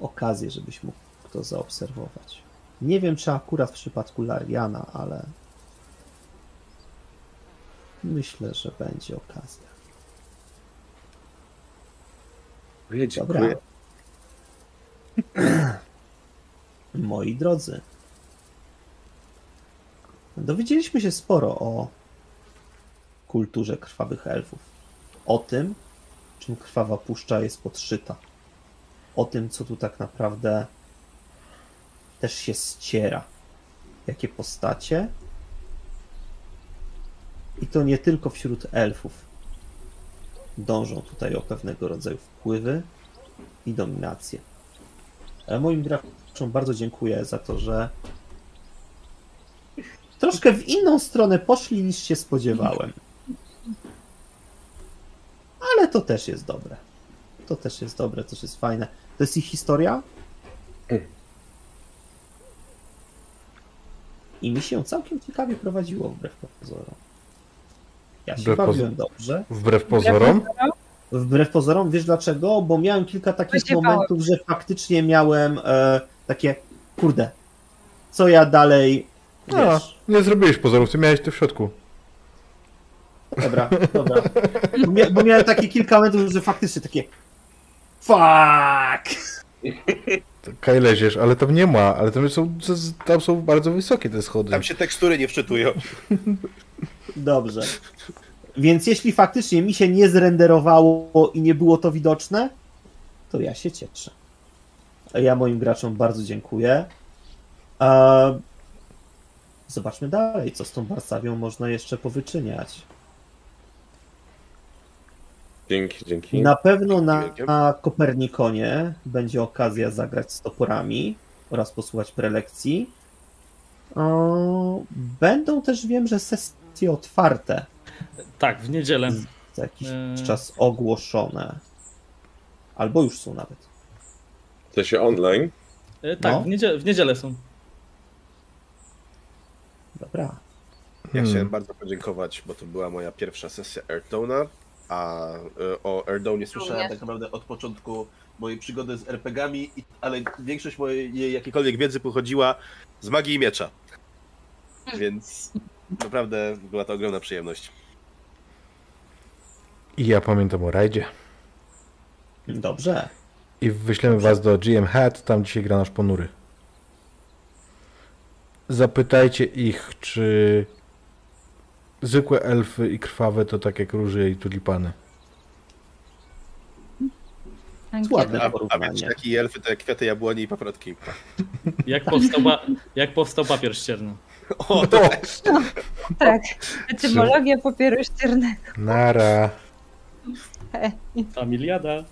A: okazję, żebyś mógł to zaobserwować. Nie wiem, czy akurat w przypadku Lariana, ale myślę, że będzie okazja.
D: Nie,
A: Dobra.
D: dziękuję.
A: Moi drodzy, dowiedzieliśmy się sporo o kulturze krwawych elfów. O tym, czym krwawa puszcza jest podszyta. O tym, co tu tak naprawdę też się ściera. Jakie postacie. I to nie tylko wśród elfów. Dążą tutaj o pewnego rodzaju wpływy i dominację. Ale moim graczom bardzo dziękuję za to, że troszkę w inną stronę poszli niż się spodziewałem. Ale to też jest dobre. To też jest dobre, też jest fajne. To jest ich historia. I mi się całkiem ciekawie prowadziło wbrew pozorom. Ja się
E: Wbrew poz-
A: bawiłem dobrze.
E: Wbrew pozorom.
A: Wbrew pozorom, wiesz dlaczego? Bo miałem kilka takich momentów, że faktycznie miałem e, takie, kurde, co ja dalej,
E: A,
A: wiesz,
E: nie zrobiłeś pozorów, ty miałeś to w środku.
A: dobra, dobra. Bo, mia, bo miałem takie kilka momentów, że faktycznie takie, fuck!
E: Kaj leziesz, ale tam nie ma, ale tam są, tam są bardzo wysokie te schody.
B: Tam się tekstury nie wczytują.
A: Dobrze. Więc jeśli faktycznie mi się nie zrenderowało i nie było to widoczne, to ja się cieszę. Ja moim graczom bardzo dziękuję. Zobaczmy dalej, co z tą Warsawią można jeszcze powyczyniać.
D: Dzięki, dzięki.
A: Na pewno na, na Kopernikonie będzie okazja zagrać z toporami oraz posłuchać prelekcji. Będą też, wiem, że sesje otwarte
C: Tak, w niedzielę.
A: za jakiś
C: Eee.
A: czas ogłoszone. Albo już są nawet.
D: W sensie online.
C: E, Tak,
A: No.
C: w, niedzielę, w niedzielę są.
A: Dobra.
B: Ja
E: Hmm.
B: chciałem bardzo podziękować, bo to była moja pierwsza sesja Airtona, a y, o Airdonie słyszałem tak naprawdę od początku mojej przygody z RPGami, ale większość mojej jakiejkolwiek wiedzy pochodziła z magii i miecza. Więc naprawdę była to ogromna przyjemność.
E: I ja pamiętam o rajdzie.
A: Dobrze.
E: I wyślemy was do GM Hat, tam dzisiaj gra nasz ponury. Zapytajcie ich, czy zwykłe elfy i krwawe to tak jak róże i tulipany.
A: Ładne
B: A, a
A: porównanie.
B: więc taki elfy to jak kwiaty jabłoni i paprotki.
C: Jak powstał, jak powstał papier ścierny.
B: O, to też.
F: Tak. Etymologia papieru ściernego.
E: Nara.
C: Familiada.